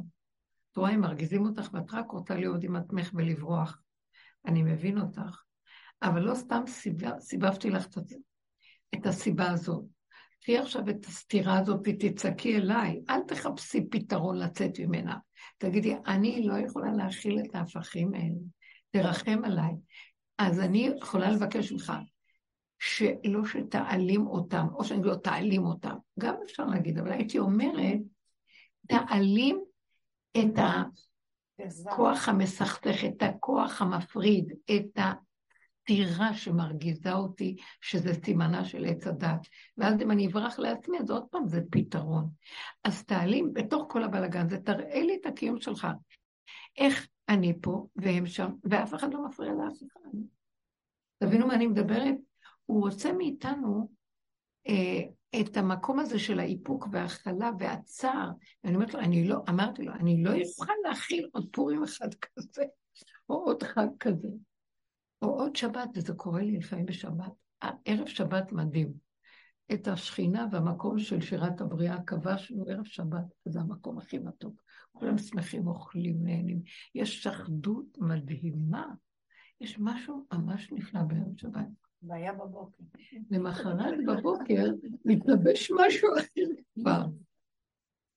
את רואה, הם מרגיזים אותך ואת רק רוצה להיות עם עצמך ולברוח. אני מבין אותך, אבל לא סתם סיבב, סיבבתי לך את הסיבה הזאת. תהיי עכשיו את הסתירה הזאת ותצעקי אליי, אל תחפשי פתרון לצאת ממנה. תגידי, אני לא יכולה להכיל את ההפכים האלה, תרחם עליי. אז אני יכולה לבקש ממך שלא שתעלים אותם, או שאני לא תעלים אותם, גם אפשר להגיד, אבל הייתי אומרת, תעלים את הכוח המסכסך, את הכוח המפריד, את הטירה שמרגיזה אותי, שזה סימנה של עץ הדת. ואז אם אני אברח לעצמי, אז עוד פעם זה פתרון. אז תעלים בתוך כל הבלגן, זה תראה לי את הקיום שלך. איך אני פה והם שם, ואף אחד לא מפריע לאף אחד. תבינו מה אני מדברת? הוא רוצה מאיתנו אה, את המקום הזה של האיפוק וההכלה והצער. ואני אומרת לו, אני לא, אמרתי לו, אני לא אוכל להכיל עוד פורים אחד כזה, או עוד חג כזה, או עוד שבת, וזה קורה לי לפעמים בשבת. ערב שבת מדהים. את השכינה והמקום של שירת הבריאה כבשנו ערב שבת, זה המקום הכי מתוק. כולם שמחים, אוכלים, נהנים. יש אחדות מדהימה. יש משהו ממש נפלא בערב שבת. והיה בבוקר. למחרת בבוקר מתלבש משהו אחר כבר.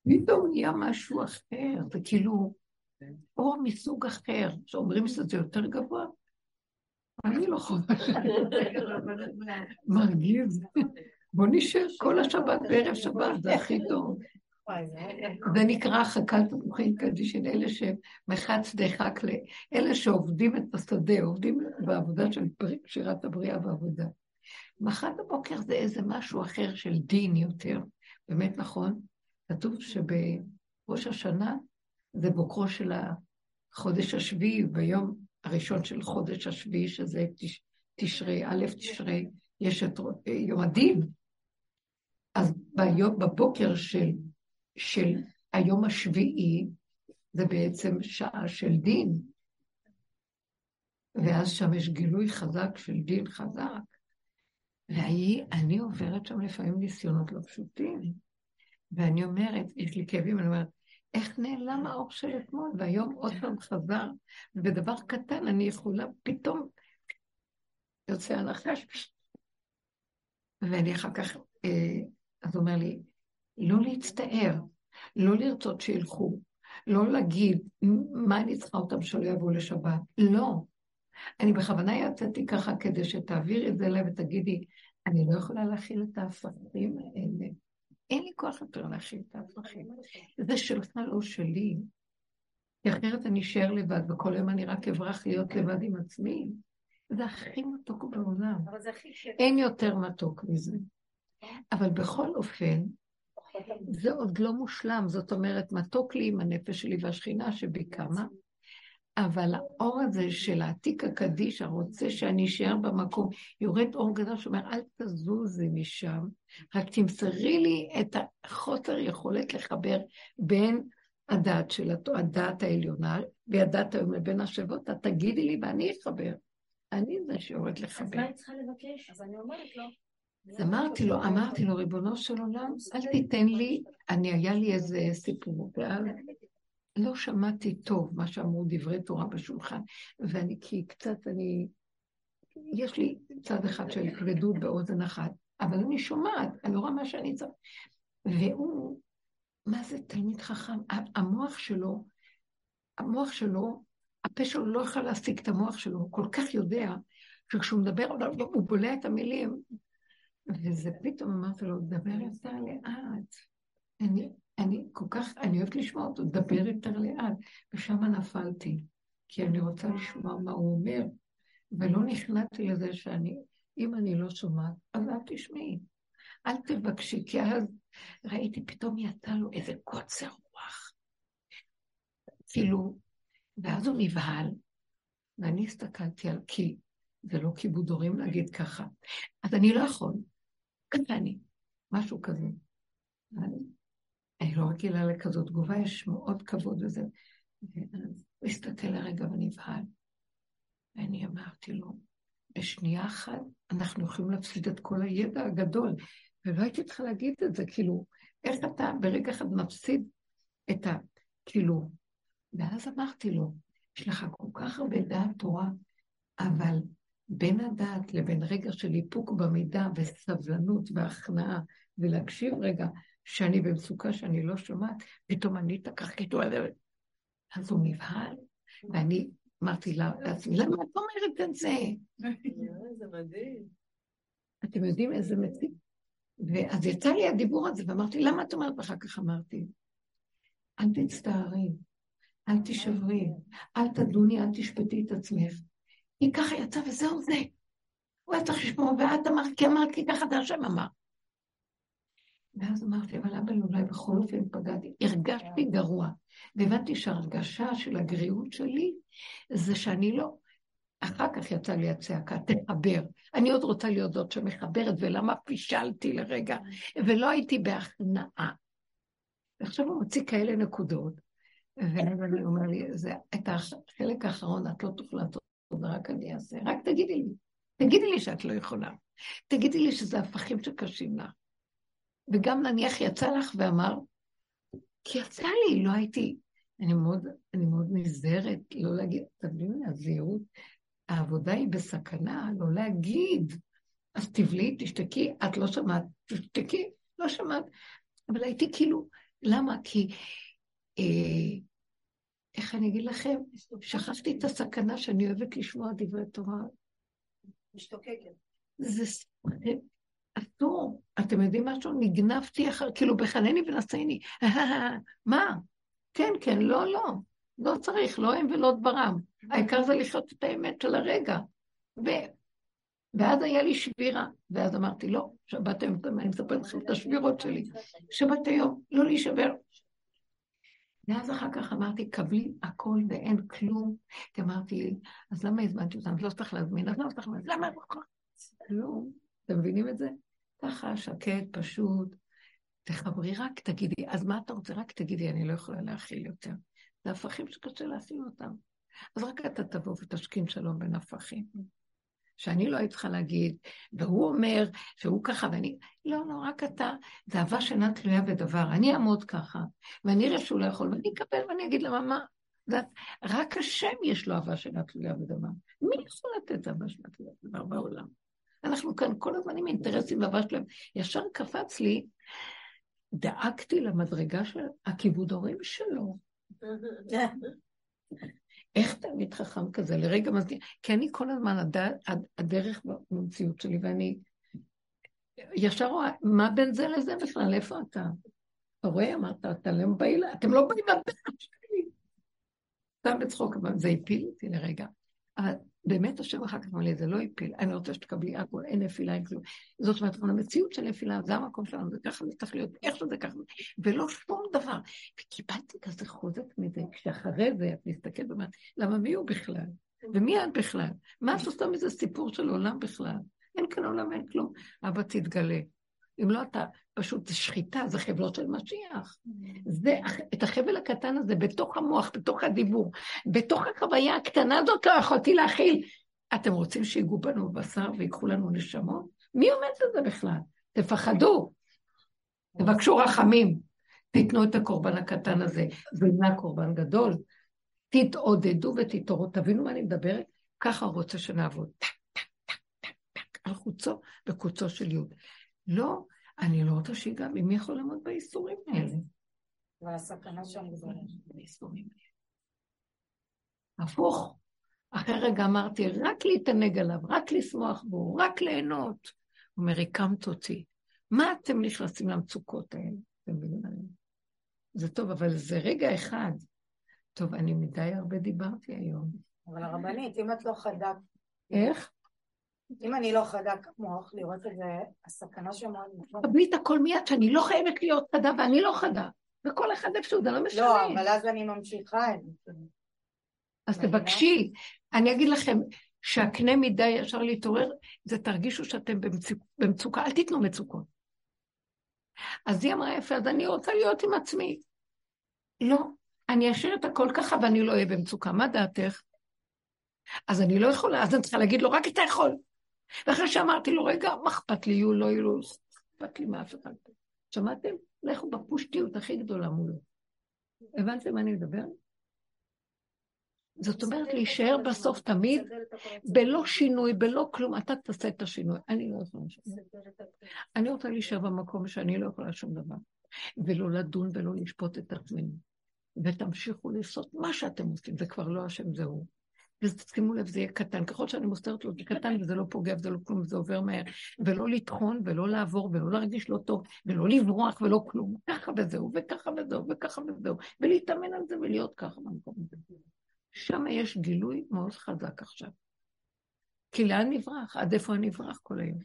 פתאום נהיה משהו אחר, זה כאילו אור מסוג אחר, שאומרים שזה יותר גבוה, אני לא חווה מרגיז. בוא נשאר כל השבת בערב שבת, זה הכי טוב. זה נקרא חכת תפוחים קדישין, אלה שמחץ דחק לאלה שעובדים את השדה, עובדים בעבודה של שירת הבריאה ועבודה. מחר בבוקר זה איזה משהו אחר של דין יותר. באמת נכון, כתוב שבראש השנה זה בוקרו של החודש השביעי, ביום הראשון של חודש השביעי, שזה תש, תשרי, א' תשרי, יש את יום הדין. אז ביום, בבוקר של, של היום השביעי, זה בעצם שעה של דין. ואז שם יש גילוי חזק של דין חזק. ואני עוברת שם לפעמים ניסיונות לא פשוטים. ואני אומרת, יש לי כאבים, אני אומרת, איך נעלם האור של אתמול, והיום עוד פעם חזר, ובדבר קטן אני יכולה פתאום, יוצא הנחש, ואני אחר כך, אה, אז הוא אומר לי, לא להצטער, לא לרצות שילכו, לא להגיד, מה אני צריכה אותם שלא יבואו לשבת? לא. אני בכוונה יצאתי ככה כדי שתעבירי את זה לב ותגידי, אני לא יכולה להכיל את ההפכים האלה. אין לי כוח יותר להכיל את ההפכים. זה שלך, לא שלי. כי אחרת אני אשאר לבד, וכל יום אני רק אברח להיות לבד עם עצמי. זה הכי מתוק בעולם. אין יותר מתוק מזה. אבל בכל אופן, זה עוד לא מושלם. זאת אומרת, מתוק לי עם הנפש שלי והשכינה שבי קמה, אבל האור הזה של העתיק הקדיש, הרוצה שאני אשאר במקום, יורד אור גדול שאומר, אל תזוזי משם, רק תמסרי לי את החוסר יכולת לחבר בין הדעת של הדעת העליונה והדעת היום לבין השבות, תגידי לי ואני אחבר. אני זה שיורד לחבר. אז מה היא צריכה לבקש? אז אני אומרת לו. אז אמרתי לו, אמרתי לו, ריבונו של עולם, אל תיתן לי, אני, היה לי איזה סיפור, ואז לא שמעתי טוב מה שאמרו דברי תורה בשולחן, ואני, כי קצת אני, יש לי צד אחד של כבדות באוזן אחת, אבל אני שומעת, אני רואה מה שאני צריך. והוא, מה זה תלמיד חכם? המוח שלו, המוח שלו, הפה שלו לא יכול להשיג את המוח שלו, הוא כל כך יודע שכשהוא מדבר, הוא בולע את המילים, וזה פתאום אמרתי לו, דבר יותר לאט. אני, אני כל כך, אני אוהבת לשמוע אותו, דבר יותר לאט, ושם נפלתי, כי אני רוצה לשמוע מה הוא אומר, ולא נכנעתי לזה שאני, אם אני לא שומעת, אז אל תשמעי, אל תבקשי, כי אז ראיתי פתאום יצא לו איזה קוצר רוח. כאילו, ואז הוא נבהל, ואני הסתכלתי על כי, זה לא כיבוד הורים להגיד ככה, אז אני לא יכול, ככה אני, משהו כזה. אני לא רגילה לכזאת תגובה, יש מאוד כבוד לזה. ואז הוא הסתכל לרגע ונבהל. ואני אמרתי לו, בשנייה אחת אנחנו יכולים להפסיד את כל הידע הגדול. ולא הייתי צריכה להגיד את זה, כאילו, איך אתה ברגע אחד מפסיד את ה... כאילו... ואז אמרתי לו, יש לך כל כך הרבה דעת תורה, אבל בין הדעת לבין רגע של איפוק במידה וסבלנות והכנעה, ולהקשיב רגע, שאני במצוקה שאני לא שומעת, פתאום אני תקחתי על זה. אז הוא נבהל, ואני אמרתי לעצמי, למה את אומרת את זה? זה מדהים. אתם יודעים איזה מציג? ואז יצא לי הדיבור הזה, ואמרתי, למה את אומרת? ואחר כך אמרתי, אל תצטערי, אל תשברי, אל תדוני, אל תשפטי את עצמך. כי ככה יצא וזהו זה. הוא היה צריך לשמוע, ואת אמרת, כי אמרת, כי ככה זה השם אמר. ואז אמרתי, אבל אבא, אולי בכל אופן פגעתי. הרגשתי גרוע. והבנתי שההרגשה של הגריעות שלי זה שאני לא... אחר כך יצא לי הצעקה, תחבר. אני עוד רוצה להיות זאת שמחברת, ולמה פישלתי לרגע, ולא הייתי בהכנעה. ועכשיו הוא מוציא כאלה נקודות, ואז אומר לי, זה, את החלק האחרון את לא תוכלה לעשות, רק אני אעשה. רק תגידי לי, תגידי לי שאת לא יכולה. תגידי לי שזה הפכים שקשים לך. וגם נניח יצא לך ואמר, כי יצא לי, לא הייתי, אני מאוד, אני מאוד נזהרת לא להגיד, תבינו, הזהירות, העבודה היא בסכנה, לא להגיד. אז תבלי, תשתקי, את לא שמעת, תשתקי, לא שמעת. אבל הייתי כאילו, למה? כי, אה, איך אני אגיד לכם? שכחתי את הסכנה שאני אוהבת לשמוע דברי תורה משתוקקת. זה אסור. אתם יודעים משהו? נגנבתי אחר, כאילו בחנני ונשאני. מה? כן, כן, לא, לא. לא צריך, לא הם ולא דברם. העיקר זה לחיות את האמת של הרגע. ו... ואז היה לי שבירה, ואז אמרתי, לא, שבת היום, אני מספרת לכם את השבירות שלי. שבת היום, לא להישבר. ואז אחר כך אמרתי, קבלי הכל ואין כלום. כי אמרתי אז למה הזמנתי אותם? לא צריך להזמין, אז למה צריך להזמין? למה? כלום. אתם מבינים את זה? ככה, שקט, פשוט. תחברי, רק תגידי, אז מה אתה רוצה? רק תגידי, אני לא יכולה להכיל יותר. זה הפכים שקשה להכיל אותם. אז רק אתה תבוא ותשכין שלום בין הפכים. שאני לא הייתי צריכה להגיד, והוא אומר שהוא ככה, ואני... לא, לא, רק אתה, זה אהבה שאינה תלויה בדבר. אני אעמוד ככה, ואני אראה שהוא לא יכול, ואני אקבל ואני אגיד למה, מה? רק השם יש לו אהבה שאינה תלויה בדבר. מי יכול לתת אהבה שאינה תלויה בדבר בעולם? אנחנו כאן כל הזמן עם אינטרסים ואהבה שלהם. ישר קפץ לי, דאגתי למדרגה של הכיבוד הורים שלו. איך תלמיד חכם כזה לרגע מזכיר? כי אני כל הזמן הד... הדרך במציאות שלי, ואני ישר רואה, מה בין זה לזה בכלל? איפה אתה? אתה רואה? אמרת, אתה לא באים, אתם לא באים לדרך שלי. סתם בצחוק, אבל זה הפיל אותי לרגע. באמת השם אחר כך אמר לי, זה לא הפיל, אני רוצה שתקבלי הכל, אין נפילה, אין כלום. זאת אומרת, המציאות של נפילה, זה המקום שלנו, זה ככה זה צריך להיות, איך שזה ככה, ולא שום דבר. וקיבלתי כזה חוזק מזה, כשאחרי זה את מסתכלת ואומרת, למה מי הוא בכלל? ומי את בכלל? מה את עושה מזה סיפור של עולם בכלל? אין כאן עולם, אין כלום. אבא תתגלה. אם לא אתה, פשוט זה שחיטה, זה חבלות של משיח. זה, את החבל הקטן הזה, בתוך המוח, בתוך הדיבור, בתוך החוויה הקטנה הזאת לא יכולתי להכיל. אתם רוצים שיגעו בנו בבשר ויקחו לנו נשמות? מי עומד לזה בכלל? תפחדו, תבקשו רחמים, תיתנו את הקורבן הקטן הזה, זה נהיה קורבן גדול. תתעודדו ותתעוררו, תבינו מה אני מדברת? ככה רוצה שנעבוד. טק, טק, טק, טק, טק, על קוצו וקוצו של יוד. לא, אני לא רוצה שיגע בי, מי יכול לעמוד בייסורים האלה? והסכנה שם גדולה. בייסורים האלה. הפוך. אחרי רגע אמרתי, רק להתענג עליו, רק לשמוח בו, רק ליהנות. הוא אומר, הקמת אותי. מה אתם נכנסים למצוקות האלה? אתם מבינים? זה טוב, אבל זה רגע אחד. טוב, אני מדי הרבה דיברתי היום. אבל הרבנית, אם את לא חדה... איך? אם אני לא חדה כמוך, לראות את זה, הסכנה שמאוד נכון. קבלי את הכל מיד, שאני לא חייבת להיות חדה ואני לא חדה. וכל אחד איפשהו, זה לא משנה. לא, אבל אז אני ממשיכה את זה. אז תבקשי. אני אגיד לכם, שהקנה מידה ישר להתעורר, זה תרגישו שאתם במצוק, במצוקה, אל תיתנו מצוקות. אז היא אמרה יפה, אז אני רוצה להיות עם עצמי. לא, אני אשאיר את הכל ככה ואני לא אהיה במצוקה. מה דעתך? אז אני לא יכולה, אז אני צריכה להגיד לו, רק אתה יכול. ואחרי שאמרתי לו, רגע, מה אכפת לי, יהיו, לא יהיו, לא אכפת לי מאף אחד. שמעתם? לכו בפושטיות הכי גדולה מולו. הבנתם מה אני מדבר? זאת אומרת, להישאר בסוף תמיד, בלא שינוי, בלא כלום, אתה תעשה את השינוי. אני לא יכולה לשנות. אני רוצה להישאר במקום שאני לא יכולה שום דבר. ולא לדון ולא לשפוט את עצמנו. ותמשיכו לעשות מה שאתם עושים, זה כבר לא השם, זה הוא. ושימו לב, זה יהיה קטן. ככל שאני מוסתרת לו, זה קטן וזה לא פוגע וזה לא כלום, זה עובר מהר. ולא לטחון ולא לעבור ולא להרגיש לא טוב ולא לברוח ולא כלום. ככה וזהו, וככה וזהו, וככה וזהו. ולהתאמן על זה ולהיות ככה במקום הזה. שם יש גילוי מאוד חזק עכשיו. כי לאן נברח? עד איפה אני אברח כל היום?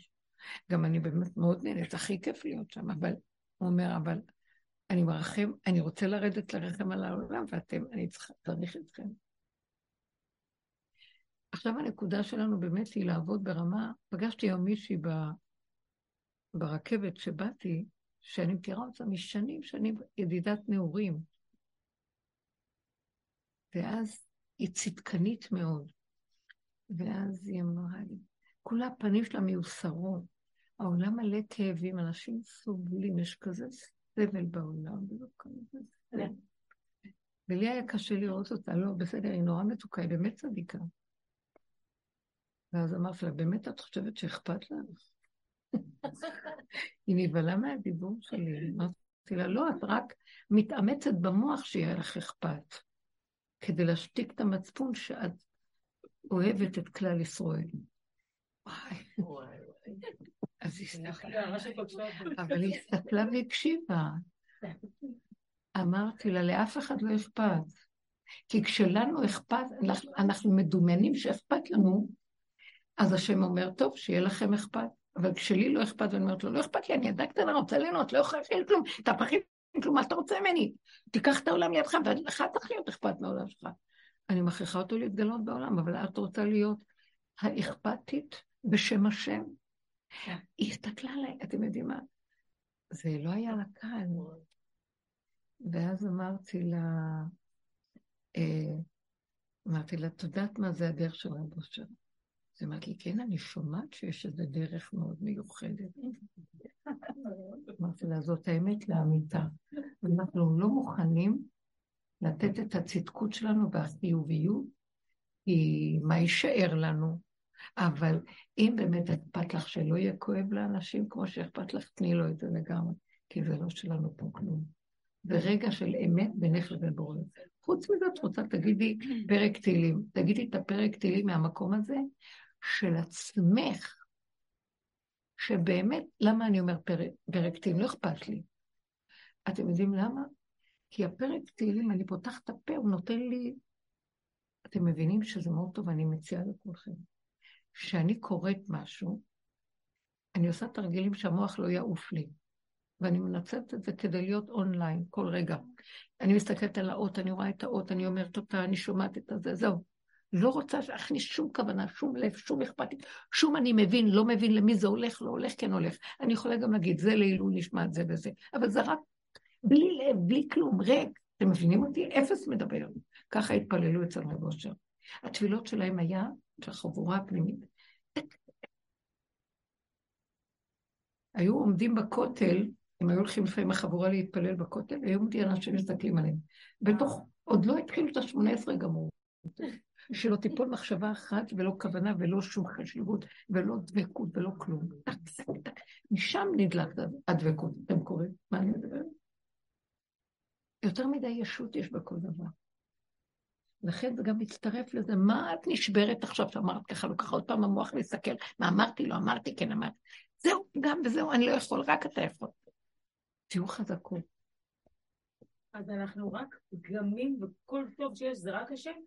גם אני באמת מאוד נהנית, הכי כיף להיות שם, אבל הוא אומר, אבל אני מרחם, אני רוצה לרדת לרחם על העולם, ואתם, אני צריך אתכם. עכשיו הנקודה שלנו באמת היא לעבוד ברמה, פגשתי היום מישהי ב, ברכבת שבאתי, שאני מכירה אותה משנים, שנים, ידידת נעורים. ואז היא צדקנית מאוד. ואז היא אמרה לי, כולה הפנים שלה מיוסרות, העולם מלא כאבים, אנשים סובלים, יש כזה סבל בעולם, ולא כזה סבל. ולי היה קשה לראות אותה, לא, בסדר, היא נורא מתוקה, היא באמת צדיקה. ואז אמרתי לה, באמת את חושבת שאכפת לך? היא נבהלה מהדיבור שלי. אמרתי לה, לא, את רק מתאמצת במוח שיהיה לך אכפת, כדי להשתיק את המצפון שאת אוהבת את כלל ישראל. אז היא הסתכלה, אבל היא הסתכלה והקשיבה. אמרתי לה, לאף אחד לא אכפת. כי כשלנו אכפת, אנחנו מדומיינים שאכפת לנו, אז השם אומר, טוב, שיהיה לכם אכפת. אבל כשלי לא אכפת, ואני אומרת לו, לא אכפת לי, אני ילדה קטנה, רוצה ליהנות, לא יכולה להכין כלום, אתה פחית כלום, מה אתה רוצה ממני? תיקח את העולם לידך, ולך צריך להיות אכפת מהעולם שלך. אני מכריחה אותו להתגלות בעולם, אבל את רוצה להיות האכפתית בשם השם. כן. היא הסתכלה עליי, אתם יודעים מה? זה לא היה לה קל. ואז אמרתי לה, אה, אמרתי לה, את יודעת מה זה הדרך של רב אושר? אז אמרתי לי, כן, אני שומעת שיש איזו דרך מאוד מיוחדת. אמרתי לה, זאת האמת לאמיתה. ואנחנו לא מוכנים לתת את הצדקות שלנו והחיוביות, כי מה יישאר לנו? אבל אם באמת אכפת לך שלא יהיה כואב לאנשים כמו שאכפת לך, תני לו את זה לגמרי, כי זה לא שלנו פה כלום. זה רגע של אמת בינך לבין בורא. חוץ מזה, את רוצה, תגידי פרק תהילים. תגידי את הפרק תהילים מהמקום הזה של עצמך, שבאמת, למה אני אומר פרק, פרק תהילים? לא אכפת לי. אתם יודעים למה? כי הפרק תהילים, אני פותחת את הפה, הוא נותן לי... אתם מבינים שזה מאוד טוב, אני מציעה לכולכם. כשאני קוראת משהו, אני עושה תרגילים שהמוח לא יעוף לי. ואני מנצלת את זה כדי להיות אונליין כל רגע. אני מסתכלת על האות, אני רואה את האות, אני אומרת אותה, אני שומעת את זה, זהו. לא רוצה להכניס שום כוונה, שום לב, שום אכפתית, שום אני מבין, לא מבין למי זה הולך, לא הולך, כן הולך. אני יכולה גם להגיד, זה לעילוי נשמע זה וזה, אבל זה רק בלי לב, בלי כלום, ריק. אתם מבינים אותי? אפס מדבר. ככה התפללו אצל רב אושר. התפילות שלהם היה של החבורה הפנימית. היו עומדים בכותל, הם היו הולכים לפעמים החבורה להתפלל בכותל, היו עומדים אנשים מסתכלים עליהם. בתוך, עוד לא התחילו את השמונה עשרה גמור. שלא תיפול מחשבה אחת ולא כוונה ולא שום חשיבות ולא דבקות ולא כלום. משם נדלק הדבקות. אתם קוראים? מה אני מדברת? יותר מדי ישות יש בכל דבר. לכן זה גם מצטרף לזה, מה את נשברת עכשיו שאמרת ככה, לא ככה, עוד פעם המוח מסתכל, מה אמרתי, לא אמרתי, כן אמרתי. זהו, גם וזהו, אני לא יכול, רק אתה יכול. תהיו חזקות. אז אנחנו רק פגמים, וכל טוב שיש זה רק השם?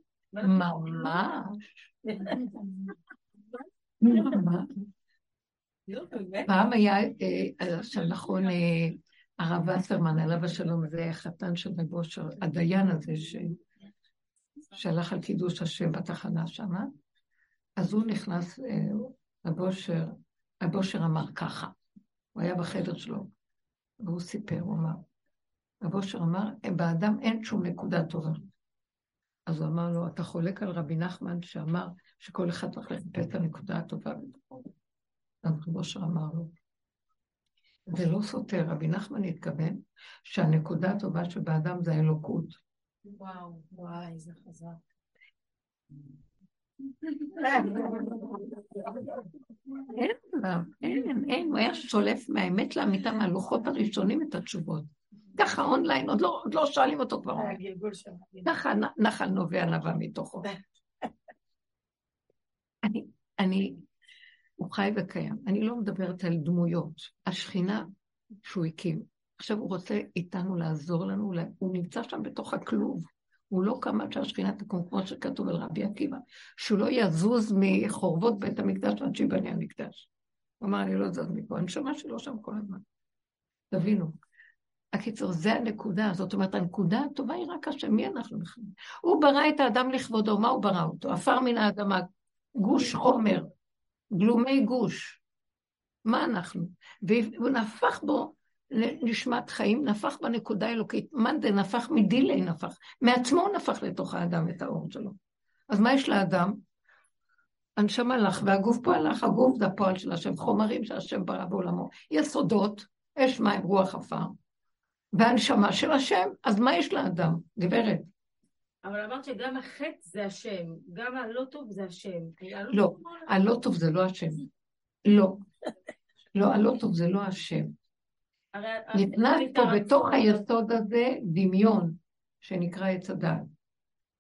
ממש. פעם היה, אה, עכשיו נכון, אה, הרב וסרמן, עליו השלום, זה החתן של רב אושר, הדיין הזה שהלך על קידוש השם בתחנה שמה, אז הוא נכנס, אה, אושר, רב אושר אמר ככה, הוא היה בחדר שלו, והוא סיפר, הוא אמר, רב אושר אמר, באדם אין שום נקודה טובה. אז הוא אמר לו, אתה חולק על רבי נחמן שאמר שכל אחד צריך לחפש את הנקודה הטובה בתוכו. אז רב אושר אמר לו, זה לא סותר, רבי נחמן התכוון שהנקודה הטובה שבאדם זה האלוקות. וואו, וואי, זה חזק. אין אין, אין, הוא היה שולף מהאמת לאמיתה מהלוחות הראשונים את התשובות. ככה אונליין, עוד לא, עוד לא שואלים אותו כבר. ככה נחל נובע נבע מתוכו. אני, אני, הוא חי וקיים. אני לא מדברת על דמויות. השכינה שהוא הקים, עכשיו הוא רוצה איתנו לעזור לנו, הוא נמצא שם בתוך הכלוב. הוא לא קם עד שהשכינה תקום, כמו שכתוב על רבי עקיבא, שהוא לא יזוז מחורבות בית המקדש עד שיבנה המקדש. הוא אמר, אני לא זז מפה, הנשמה שלו שם כל הזמן. תבינו. הקיצור, זה הנקודה, זאת אומרת, הנקודה הטובה היא רק השם, מי אנחנו בכלל? הוא ברא את האדם לכבודו, מה הוא ברא אותו? עפר מן האדמה, גוש חומר, גלומי גוש. מה אנחנו? והוא נפח בו נשמת חיים, נפח בנקודה האלוקית. מאן נפח מדילי נפח. מעצמו הוא נפח לתוך האדם את האור שלו. אז מה יש לאדם? הנשמה הלך והגוף פה הלך, הגוף זה הפועל של השם, חומרים שהשם ברא בעולמו. יסודות, אש מים, רוח עפר. והנשמה של השם, אז מה יש לאדם? גברת. אבל אמרת שגם החטא זה השם, גם הלא טוב זה השם. לא, הלא טוב זה לא השם. לא. לא, הלא טוב זה לא השם. נכנס פה בתוך היסוד הזה דמיון שנקרא עץ הדעת.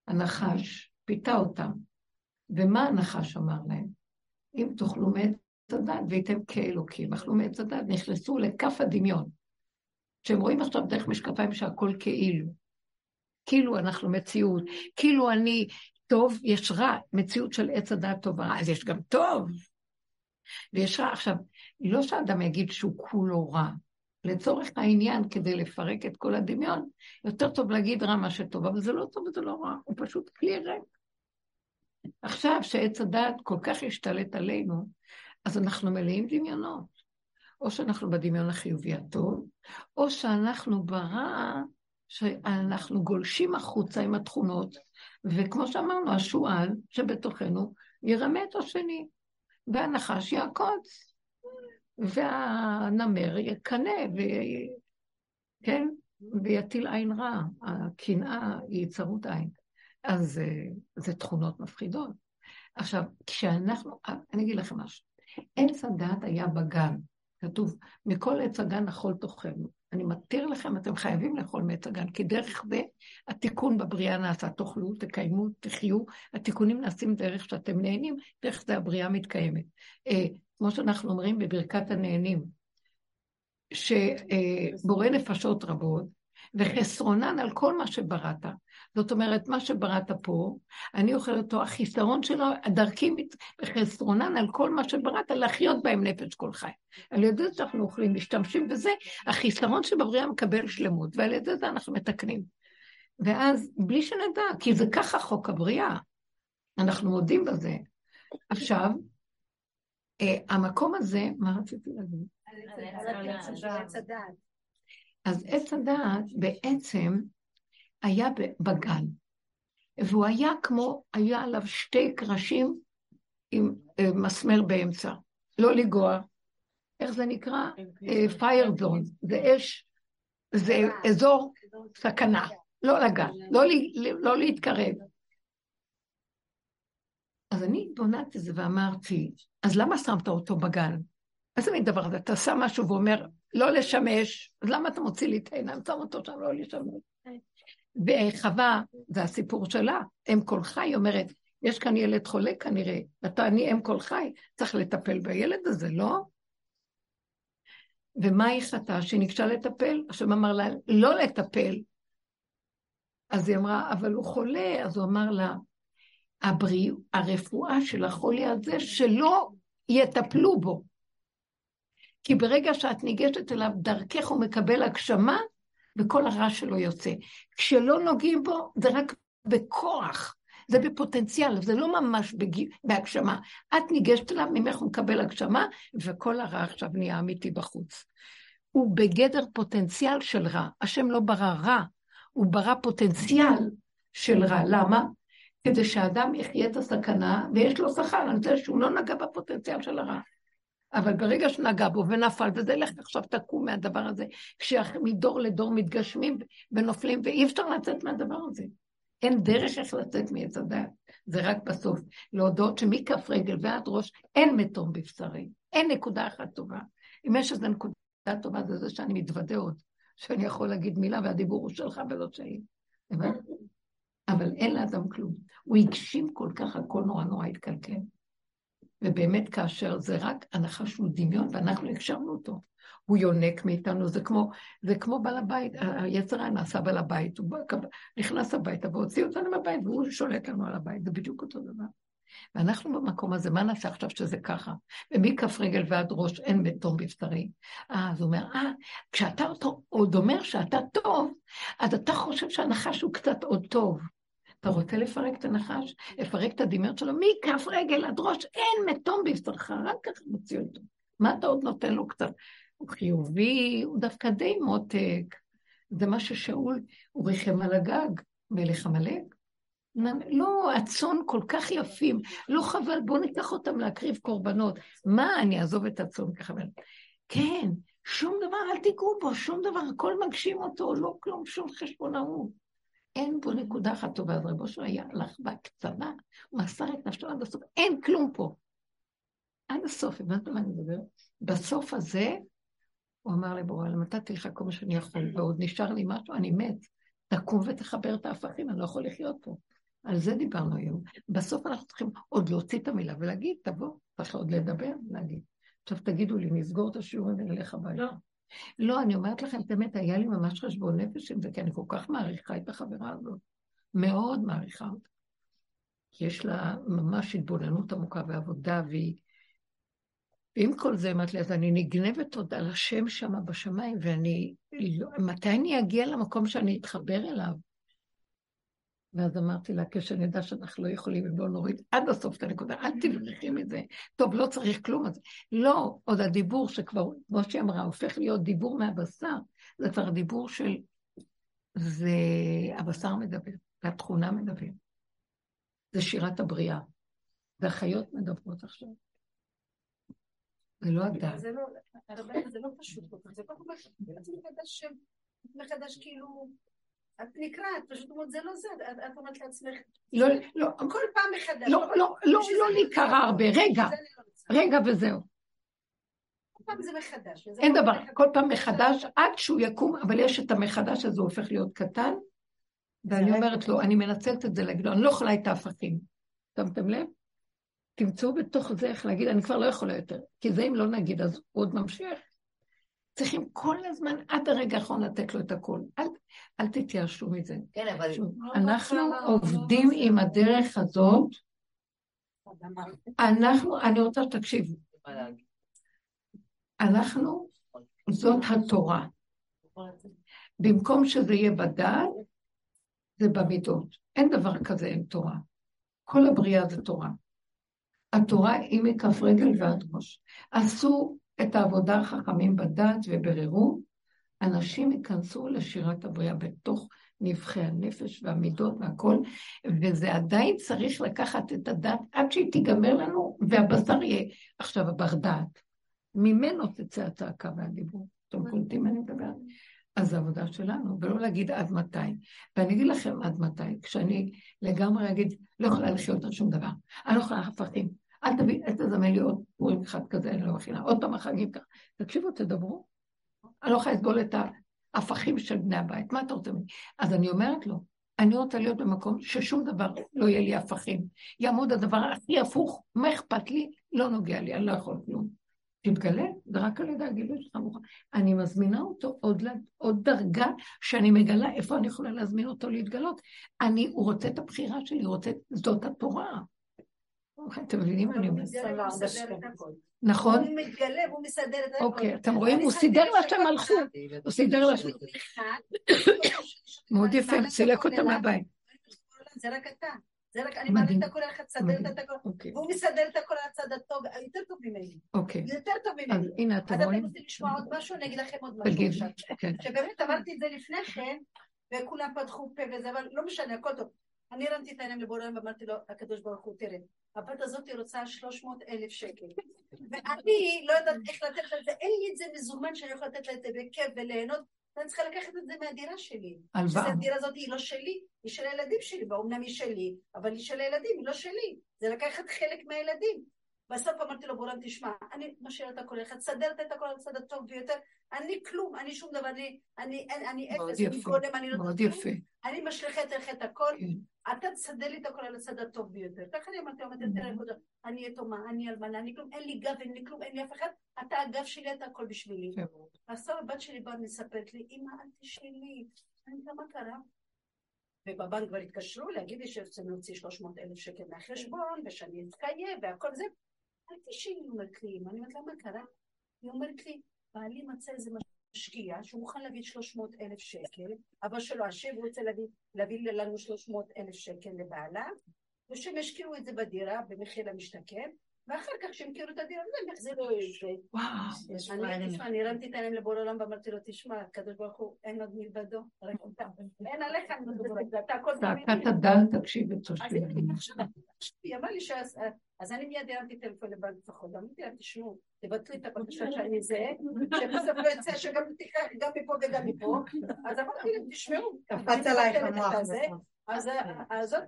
הנחש פיתה אותם. ומה הנחש אמר להם? אם תאכלו מעץ הדת והייתם כאלוקים, אכלו מעץ הדת, נכנסו לכף הדמיון. שהם רואים עכשיו דרך משקפיים שהכל כאילו. כאילו אנחנו מציאות, כאילו אני טוב, יש רע, מציאות של עץ הדעת טוב ורע, אז יש גם טוב. ויש רע. עכשיו, לא שאדם יגיד שהוא כולו רע. לצורך העניין, כדי לפרק את כל הדמיון, יותר טוב להגיד רע מה שטוב, אבל זה לא טוב וזה לא רע, הוא פשוט כלי ריק. עכשיו שעץ הדעת כל כך השתלט עלינו, אז אנחנו מלאים דמיונות. או שאנחנו בדמיון החיובי הטוב, או שאנחנו ברע, שאנחנו גולשים החוצה עם התכונות, וכמו שאמרנו, השועל שבתוכנו ירמה את השני, והנחש יעקוץ, והנמר יקנא, ו... כן? ויטיל עין רע, הקנאה היא צרות עין. אז אה, זה תכונות מפחידות. עכשיו, כשאנחנו, אני אגיד לכם משהו, עץ הדת היה בגן, כתוב, מכל עץ הגן אכול תוכנו. אני מתיר לכם, אתם חייבים לאכול מעץ הגן, כי דרך זה התיקון בבריאה נעשה. תאכלו, תקיימו, תחיו. התיקונים נעשים דרך שאתם נהנים, דרך זה הבריאה מתקיימת. אה, כמו שאנחנו אומרים בברכת הנהנים, שבורא נפשות רבות, וחסרונן על כל מה שבראת. זאת אומרת, מה שבראת פה, אני אוכל אותו, החיסרון שלו, דרכי וחסרונן על כל מה שבראת, לחיות בהם נפש כל חי. על ידי זה שאנחנו אוכלים, משתמשים בזה, החיסרון שבבריאה מקבל שלמות, ועל ידי זה אנחנו מתקנים. ואז, בלי שנדע, כי זה ככה חוק הבריאה, אנחנו מודים בזה. עכשיו, אה, המקום הזה, מה רציתי להגיד? אז עץ הדעת בעצם היה בגן, והוא היה כמו, היה עליו שתי קרשים עם אה, מסמר באמצע. לא לגוע. איך זה נקרא? פייר זון. אה, זה אש, זה אזור סכנה. לא לגעת, לא, לא להתקרב. אז אני בונת את זה ואמרתי, אז למה שמת אותו בגן? איזה מין דבר זה? אתה שם משהו ואומר, לא לשמש, אז למה אתה מוציא לי את העיניים? שם אותו שם לא לשמש. וחווה, זה הסיפור שלה, אם כל חי אומרת, יש כאן ילד חולה כנראה, ואתה, אני אם כל חי, צריך לטפל בילד הזה, לא? ומה היא חטאה? שהיא ניגשה לטפל? השם אמר לה, לא לטפל. אז היא אמרה, אבל הוא חולה, אז הוא אמר לה, הבריא, הרפואה של החולי הזה, שלא יטפלו בו. כי ברגע שאת ניגשת אליו, דרכך הוא מקבל הגשמה, וכל הרע שלו יוצא. כשלא נוגעים בו, זה רק בכוח, זה בפוטנציאל, זה לא ממש בג... בהגשמה. את ניגשת אליו, ממך הוא מקבל הגשמה, וכל הרע עכשיו נהיה אמיתי בחוץ. הוא בגדר פוטנציאל של רע. השם לא ברא רע, הוא ברא פוטנציאל של רע. למה? כדי שאדם יחיה את הסכנה, ויש לו שכר על זה שהוא לא נגע בפוטנציאל של הרע. אבל ברגע שנגע בו ונפל, וזה לך עכשיו תקום מהדבר הזה, כשמדור לדור מתגשמים ונופלים, ואי אפשר לצאת מהדבר הזה. אין דרך איך לצאת מעץ הדעת. זה רק בסוף. להודות שמכף רגל ועד ראש אין מתום בבשרי. אין נקודה אחת טובה. אם יש איזו נקודה טובה, זה זה שאני מתוודה עוד, שאני יכול להגיד מילה והדיבור הוא שלך ולא שלי. אבל אין לאדם כלום. הוא הגשים כל כך, הכל נורא נורא התקלקל. ובאמת כאשר זה רק הנחש הוא דמיון ואנחנו הקשרנו אותו. הוא יונק מאיתנו, זה כמו, זה כמו בעל הבית, היצר היה נעשה בעל הבית, הוא נכנס הביתה והוציא אותנו מהבית והוא שולט לנו על הבית, זה בדיוק אותו דבר. ואנחנו במקום הזה, מה נעשה עכשיו שזה ככה? ומכף רגל ועד ראש אין מתום בבשרי. אה, אז הוא אומר, אה, כשאתה עוד אומר שאתה טוב, אז אתה חושב שהנחש הוא קצת עוד טוב. אתה רוצה לפרק את הנחש? לפרק את הדמיון שלו מכף רגל עד ראש, אין מתום בבשרך, רק ככה מוציא אותו. מה אתה עוד נותן לו קצת? הוא חיובי, הוא דווקא די מותק. זה מה ששאול, הוא ריחם על הגג, מלך עמלק. לא, הצאן כל כך יפים, לא חבל, בואו ניקח אותם להקריב קורבנות. מה, אני אעזוב את הצאן ככה? כן, שום דבר, אל תיגעו בו, שום דבר, הכל מגשים אותו, לא כלום, שום חשבונאות. אין בו נקודה אחת טובה. אז רבו שלו היה הלך בקצרה, הוא מסר את נפשו עד הסוף, אין כלום פה. עד הסוף, הבנת מה אני מדבר? בסוף הזה, הוא אמר לבורא, נתתי לך כל מה שאני יכול, ועוד נשאר לי משהו, אני מת. תקום ותחבר את ההפכים, אני לא יכול לחיות פה. על זה דיברנו היום. בסוף אנחנו צריכים עוד להוציא את המילה ולהגיד, תבוא, צריך עוד לדבר ולהגיד. עכשיו תגידו לי, נסגור את השיעורים ונלך הביתה. לא. לא, אני אומרת לכם, באמת, היה לי ממש חשבון נפש עם זה, כי אני כל כך מעריכה את החברה הזאת. מאוד מעריכה אותה. יש לה ממש התבוננות עמוקה ועבודה, והיא... ועם כל זה, אמרתי לי, אז אני נגנבת עוד על השם שם בשמיים, ואני... לא, מתי אני אגיע למקום שאני אתחבר אליו? ואז אמרתי לה, כשנדע שאנחנו לא יכולים, אם לא נוריד עד הסוף את הנקודה, אל תברכי מזה. טוב, לא צריך כלום. אז לא, עוד הדיבור שכבר, כמו שהיא אמרה, הופך להיות דיבור מהבשר, זה כבר דיבור של... זה הבשר מדבר, והתכונה מדבר. זה שירת הבריאה. והחיות מדברות עכשיו. זה לא הדעת. זה לא, זה לא פשוט כל כך, זה כל כך מחדש, מחדש כאילו... את נקרעת, פשוט אומרת, זה לא זה, את אומרת לעצמך. לא, לא. כל פעם מחדש. לא, לא, לא, לא להיקרע הרבה, רגע, רגע וזהו. כל פעם זה מחדש. אין דבר, כל פעם מחדש, עד שהוא יקום, אבל יש את המחדש הזה, הוא הופך להיות קטן, ואני אומרת לו, אני מנצלת את זה להגיד לו, אני לא יכולה את ההפכים. שמתם לב? תמצאו בתוך זה איך להגיד, אני כבר לא יכולה יותר. כי זה אם לא נגיד, אז הוא עוד ממשיך. צריכים כל הזמן, עד הרגע האחרון, לתת לו את הכול. אל, אל תתייאשו מזה. כן, אבל... שוב, אנחנו עובדים עם הדרך הזאת. אנחנו, אני רוצה שתקשיבו. אנחנו, זאת התורה. במקום שזה יהיה בדעת, זה במידות. אין דבר כזה, אין תורה. כל הבריאה זה תורה. התורה היא מכף רגל ועד ראש. עשו את העבודה החכמים בדת ובררו, אנשים ייכנסו לשירת הבריאה בתוך נבחי הנפש והמידות והכל, וזה עדיין צריך לקחת את הדת עד שהיא תיגמר לנו, והבשר יהיה עכשיו הבר דעת. ממנו תצא הצעקה והדיבור. אתם קולטים מה אני מדברת? אז זו עבודה שלנו, ולא להגיד עד מתי. ואני אגיד לכם עד מתי, כשאני לגמרי אגיד, לא יכולה לחיות על שום דבר, אני לא יכולה הפכים, אל תביא, אל תזמן לי עוד פורים אחד כזה, אני לא מכינה, עוד פעם החגים ככה. תקשיבו, תדברו. אני לא יכולה לסבול את ההפכים של בני הבית, מה אתה רוצה ממני? אז אני אומרת לו, אני רוצה להיות במקום ששום דבר לא יהיה לי הפכים. יעמוד הדבר הכי הפוך, מה אכפת לי? לא נוגע לי, אני לא יכול כלום. תתגלה, זה רק על ידי הגילוי שלך מוכן. אני מזמינה אותו עוד, עוד דרגה שאני מגלה איפה אני יכולה להזמין אותו להתגלות. אני, הוא רוצה את הבחירה שלי, הוא רוצה, זאת התורה. אתם מבינים מה אני אומרת? נכון? הוא מתגלה והוא מסדר את הכל. אוקיי, אתם רואים? הוא סידר לכם מלכות. הוא סידר לכם. מאוד יפה, סילק אותם מהבית. זה רק אתה. זה רק, אני מעביר את הכל איך תסדר את הכל, אוקיי. והוא מסדר את הכל על הצד הטוב, יותר טוב ממני. אוקיי. יותר טוב ממני. אז הנה, אתם רואים? אז אתם רוצים לשמוע עוד משהו, אני אגיד לכם עוד משהו עכשיו. כן. שבאמת אמרתי את זה לפני כן, וכולם פתחו פה וזה, אבל לא משנה, הכל טוב. אני הרמתי את העיניים לבורא ואמרתי לו, הקדוש ברוך הוא, תראה, הבת הזאת רוצה 300 אלף שקל. ואני לא יודעת איך לתת לה את זה, אין לי את זה מזומן שאני יכולה לתת לה את זה בכיף וליהנות, ואני צריכה לקחת את זה מהדירה שלי. הלוואה. הדירה הזאת היא לא שלי, היא של הילדים שלי, ואומנם היא שלי, אבל היא של הילדים, היא לא שלי. זה לקחת חלק מהילדים. בסוף אמרתי לו, בורם, תשמע, אני משאיר את הכל לך, תסדרת את הכל על הצד הטוב ביותר, אני כלום, אני שום דבר, אני, אני, אני, אני אפס, אני קודם, אני לא מאוד יפה. אני משליכה את את הכל, כן. אתה תסדר לי את הכל על הצד הטוב ביותר. ככה אני אמרתי, אמרתי, תראה, אני יתומה, אני אלמנה, אני כלום, אין לי גב, אין לי כלום, אין לי אף אחד, אתה הגב שלי, אתה הכל בשבילי. עכשיו הבת שלי באה ומספרת לי, אמא, אל תשאלי, אני יודע מה קרה. ובבנק כבר התקשרו להגיד לי שרוצים להוציא 300 אלף שקל מהחשבון, ושאני אתקיים, והכל זה. אל תשאלי, היא אומרת לי, אני אומרת לה, מה קרה? היא אומרת לי, בעלי מצא איזה משקיע שהוא מוכן להביא 300 אלף שקל, אבא שלו הוא רוצה להביא, להביא לנו 300 אלף שקל לבעלה, ושהם ישקיעו את זה בדירה במחיר למשתכן, ואחר כך כשהם הכירו את הדירה, הם יחזירו את זה. וואו. אני הרמתי את העיניים לבורא עולם ואמרתי לו, תשמע, הקדוש ברוך הוא, אין עוד מלבדו, רק אתה. אין עליך, אתה הכל תמיד. צעקת הדל, תקשיב את תושבי. היא אמרה לי אז אני מיד הרמתי טלפון לבנק לפחות, אמרתי לה, תשמעו, תבטלו את הבקשה שאני זה, שבסוף לא יצא שגם תיקח גם מפה וגם מפה, אז אמרתי להם, תשמעו, קפץ עלייך המוח. אז זאת,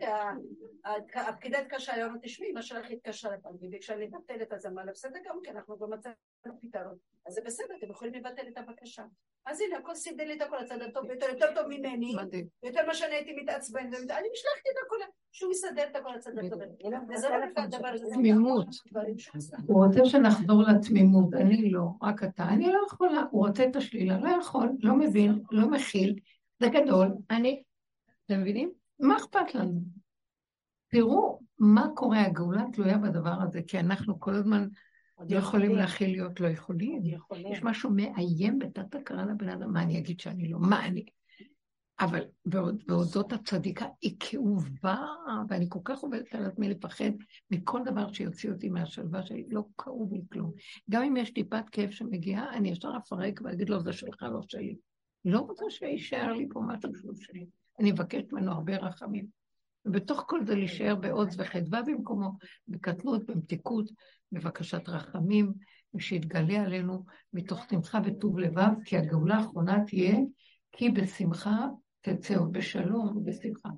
הפקידה התקשרה, היא אומרת, תשמעי, אמא שלך התקשרה לפעמים, והיא ביקשה לבטל את הזמן, בסדר גם כי אנחנו גם מצאנו פתרון. אז זה בסדר, אתם יכולים לבטל את הבקשה. אז הנה, הכל סידר לי את הכל, הצד הטוב ביותר, יותר טוב ממני, יותר מה שאני הייתי מתעצבן, אני משלחתי את הכל, שהוא יסדר את הכל הצד הטוב. וזה לא רק הדבר הזה. תמימות. הוא רוצה שנחזור לתמימות, אני לא, רק אתה. אני לא יכולה, הוא רוצה את השלילה, לא יכול, לא מבין, לא מכיל, זה גדול, אני... אתם מבינים? מה אכפת לנו? תראו מה קורה, הגאולה תלויה בדבר הזה, כי אנחנו כל הזמן לא יכולים להכיל להיות לא יכולים. יש משהו מאיים בתת הכרה לבן אדם, מה אני אגיד שאני לא, מה אני... אבל בעוד, בעוד זאת הצדיקה היא כאובה, ואני כל כך עובדת על עצמי לפחד מכל דבר שיוציא אותי מהשלווה שלי, לא כאוב לי כלום. גם אם יש טיפת כאב שמגיעה, אני ישר אפרק ואגיד לו, זה שלך, לא שלי. לא רוצה שיישאר לי פה משהו שהוא שלי. אני מבקשת ממנו הרבה רחמים. ובתוך כל זה להישאר בעוז וחדווה במקומו, בקטנות, במתיקות, בבקשת רחמים, ושיתגלה עלינו מתוך שמחה וטוב לבב, כי הגאולה האחרונה תהיה כי בשמחה תצא עוד בשלום ובשמחה.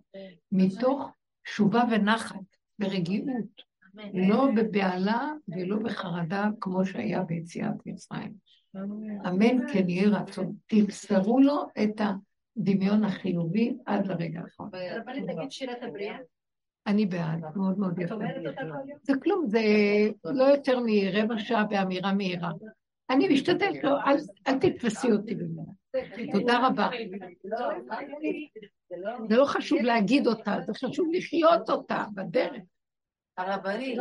מתוך תשובה ונחת, ברגיעות, לא בבהלה ולא בחרדה כמו שהיה ביציאת מצרים. אמן כן יהי רצון. תמסרו לו את ה... הדמיון החיובי עד לרגע האחרון. רבנית, תגיד שירת הבריאה. אני בעד, מאוד מאוד יפה. זה כלום, זה לא יותר מרבע שעה באמירה מהירה. אני משתדלת, לא, אל תתפסי אותי במדינה. תודה רבה. זה לא חשוב להגיד אותה, זה חשוב לחיות אותה בדרך.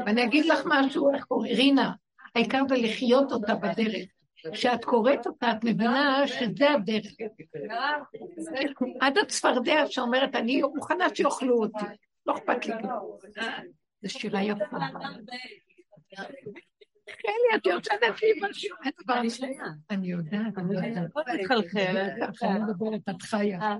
ואני אגיד לך משהו, איך קוראים? רינה, העיקר זה לחיות אותה בדרך. כשאת קוראת אותה, את מבינה שזה הדרך. עד הצפרדע שאומרת, אני מוכנה שיאכלו אותי, לא אכפת לי. זו שירה יפה. חלי, את יודעת לי משהו, אני יודעת, אני יודעת. אני מדברת, את חיה.